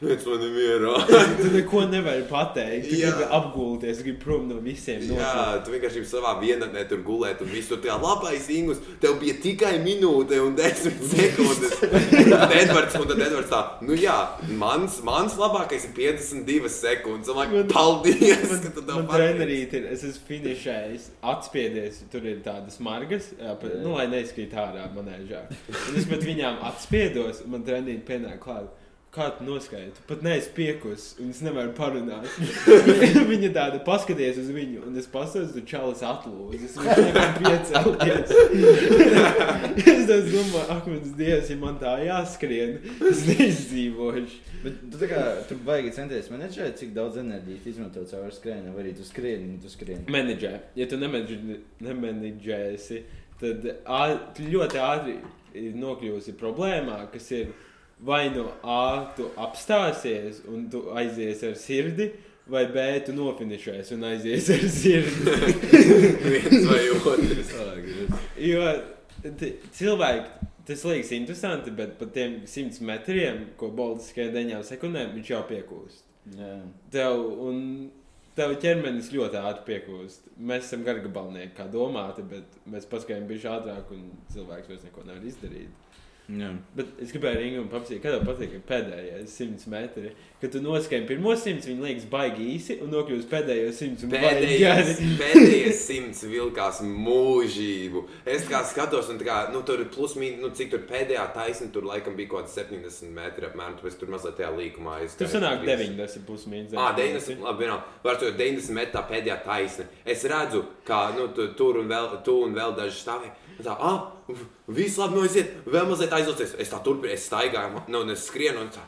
Man ir mierā. Tu neko nevari pateikt. Tu Jā. gribi apgulties, gribi prom no visiem. Jā, noslēgt. tu vienkārši savā vienatnē tur gulēt, un viss tur tā labais Ingus. Tev bija tikai minūte un desmit sekundes. Un tad Edvards, un tad Edvards tā, nu jā, mans, mans labākais ir 52 sekundes. Un man, paldies, ka tu tev Man trenerīt ir, es esmu finišējis, atspiedies, tur ir tādas margas, jā, pa, nu, lai neizkrīt ārā manēžā. Un es pat viņām atspiedos, un man trenerīt pienāk klāt. Kā tu noskaidri? Tu pat neesi piekus, un es nevaru parunāt. Viņa tāda paskaties uz viņu, un es paskatos, tur čalis atlūzis. Es nevaru piecelties. es domāju, ak, mans dievs, ja man tā jāskrien, es neizdzīvošu. Bet tu, tā kā, tu baigi centies menedžēt, cik daudz enerģijas izmanto caur skrējienu, vai arī tu skrieni, tu skrieni. Menedžē. Ja tu nemenedž- nemenedžēsi, tad ā, tu ļoti ātri nokļūsi problēmā, kas ir vai nu A, tu apstāsies un tu aizies ar sirdi, vai B, tu nofinišēsi un aizies ar sirdi. Viens vai otrs. Jo cilvēki. Tas liekas interesanti, bet par tiem simts metriem, ko Bolts skrien deviņām sekundēm, viņš jau piekūst. Jā. Tev, un tev ķermenis ļoti ātri piekūst. Mēs esam gargabalnieki, kā domāti, bet mēs paskaidrojam, bija ātrāk, un cilvēks vairs neko nevar izdarīt. Jā. Bet es gribēju Ringu paprasīt, kāda patīk pēdējais simts metri. Kad tu noskaidro pirmo simts, viņi liekas baigi īsi, un nokļūst pēdējo simts. gari. pēdējais simts vilkās mūžību. Es kā skatos, un kā, nu, tur plus mīnus, nu, cik tur pēdējā taisna, tur laikam bija kaut kāds 70 metri apmēram, tāpēc tur mazliet tajā līkumā. Tur sanāk 90 pusmīnus. Ah, 90, labi, vienalga. Var to 90 metru tā pēdējā taisne. Es redzu, kā nu, tu, tur un vēl, tu un vēl daži stāvēja. Tā, ah, viss labi, aiziet, vēl mazliet aizlūcies. Es tā turpinu, es staigāju, nu, un es skrienu, un tā,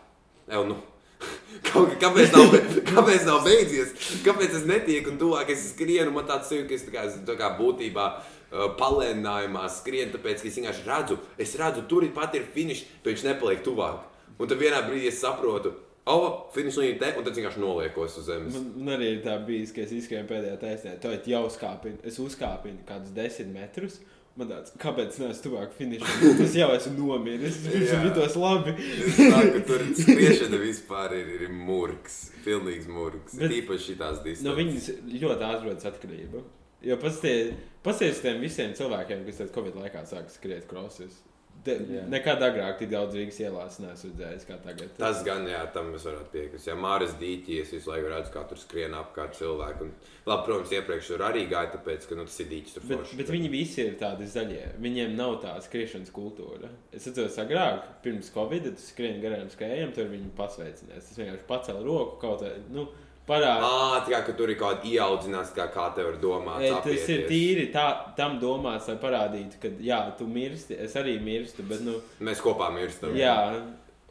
ev, nu. Kaut kā, kāpēc, nav, kāpēc nav beidzies? Kāpēc es netieku un tuvāk es skrienu? Man tāds jūtas, ka es tā kā, tā kā būtībā palēninājumā skrienu, tāpēc, es vienkārši redzu, es redzu, tur pat ir finišs, bet viņš nepaliek tuvāk. Un tad vienā brīdī es saprotu, oh, finišs līnija te, un tad vienkārši noliekos uz zemes. Man, arī tā bijis, ka es izskrēju pēdējā taisnē. Tā jau uzkāpju, es uzkāpu kādus desmit metrus. Man tāds, kāpēc neesmu tuvāk finišam? Tas jau esmu nomiris. Es Jā. jutos labi. Es saku, tur skriešana vispār ir, ir murgs. Pilnīgs murgs. Bet- Tīpaši šitās distances. No viņas ļoti ātri rodas atkarība. Jo pasties tiem visiem cilvēkiem, kas tad Covid laikā sāka skriet krosus. De, nekad agrāk tik daudz Rīgas ielās neesmu redzējis kā tagad. Tas gan, jā, tam mēs varētu piekrist. Jā, Māras dīķi, es visu laiku redzu, kā tur skrien apkārt cilvēku. Un, labi, protams, iepriekš tur arī gāja, tāpēc, ka nu, tas ir dīķis Bet, forši. bet viņi visi ir tādi zaļie. Viņiem nav tāda skriešanas kultūra. Es atceros, agrāk, pirms Covid, tas skrien garām skrējiem, tur viņi pasveicinās. Tas vienkārši pacēla roku kaut kā. Nu, parāda. Ā, tā kā tur ir kaut kāda ieaudzināts, kā, kā tev ir domāts. E, Tas ir tīri tā, tam domāts, lai parādītu, ka jā, tu mirsti, es arī mirstu. Bet, nu, Mēs kopā mirstam. jā,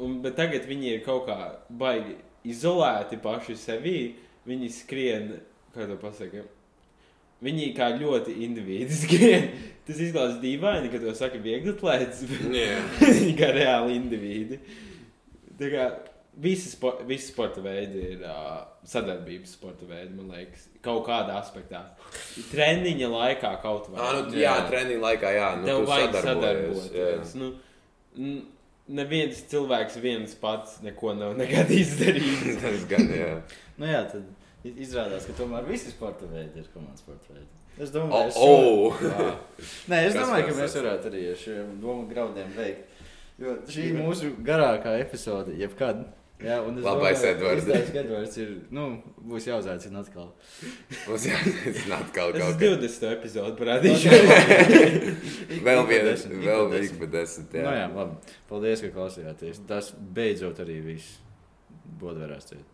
un, bet tagad viņi ir kaut kā baigi izolēti paši sevi. Viņi skrien, kā to pasakā. Viņi kā ļoti individuāli skrien. Tas izklausās dīvaini, ka to saka viegli atlētājs. Jā. Viņi kā reāli indivīdi. Visi, spo visi sporta veidi ir uh, sadarbības sporta veidi, man liekas, kaut kādā aspektā. Treniņa laikā kaut vai. Ā, nu, jā, treniņa laikā, jā. Nu, Tev tu vajag sadarboties. Nu, neviens cilvēks viens pats neko nav nekad izdarījis. jā. Tas gan, jā. Nu, jā, tad izrādās, ka tomēr visi sporta veidi ir komandas sporta veidi. Es domāju, es o. Nē, es domāju, ka mēs varētu arī ar šiem domu graudiem veikt. Jo šī ir mūsu garākā epizode, jebkad. Jā, un es Labais domāju, Edvards. Ka Edvards ir, nu, būs jāuzaicina atkal. Mums jāsaka, kaut Tas kā. ir 20. epizode, parādīšu. Vēl pa ik vēl pa ik desmit. pa desmit. Nu, Jā. jā, labi. Paldies, ka klausījāties. Tas beidzot arī viss. Bodverās ciet.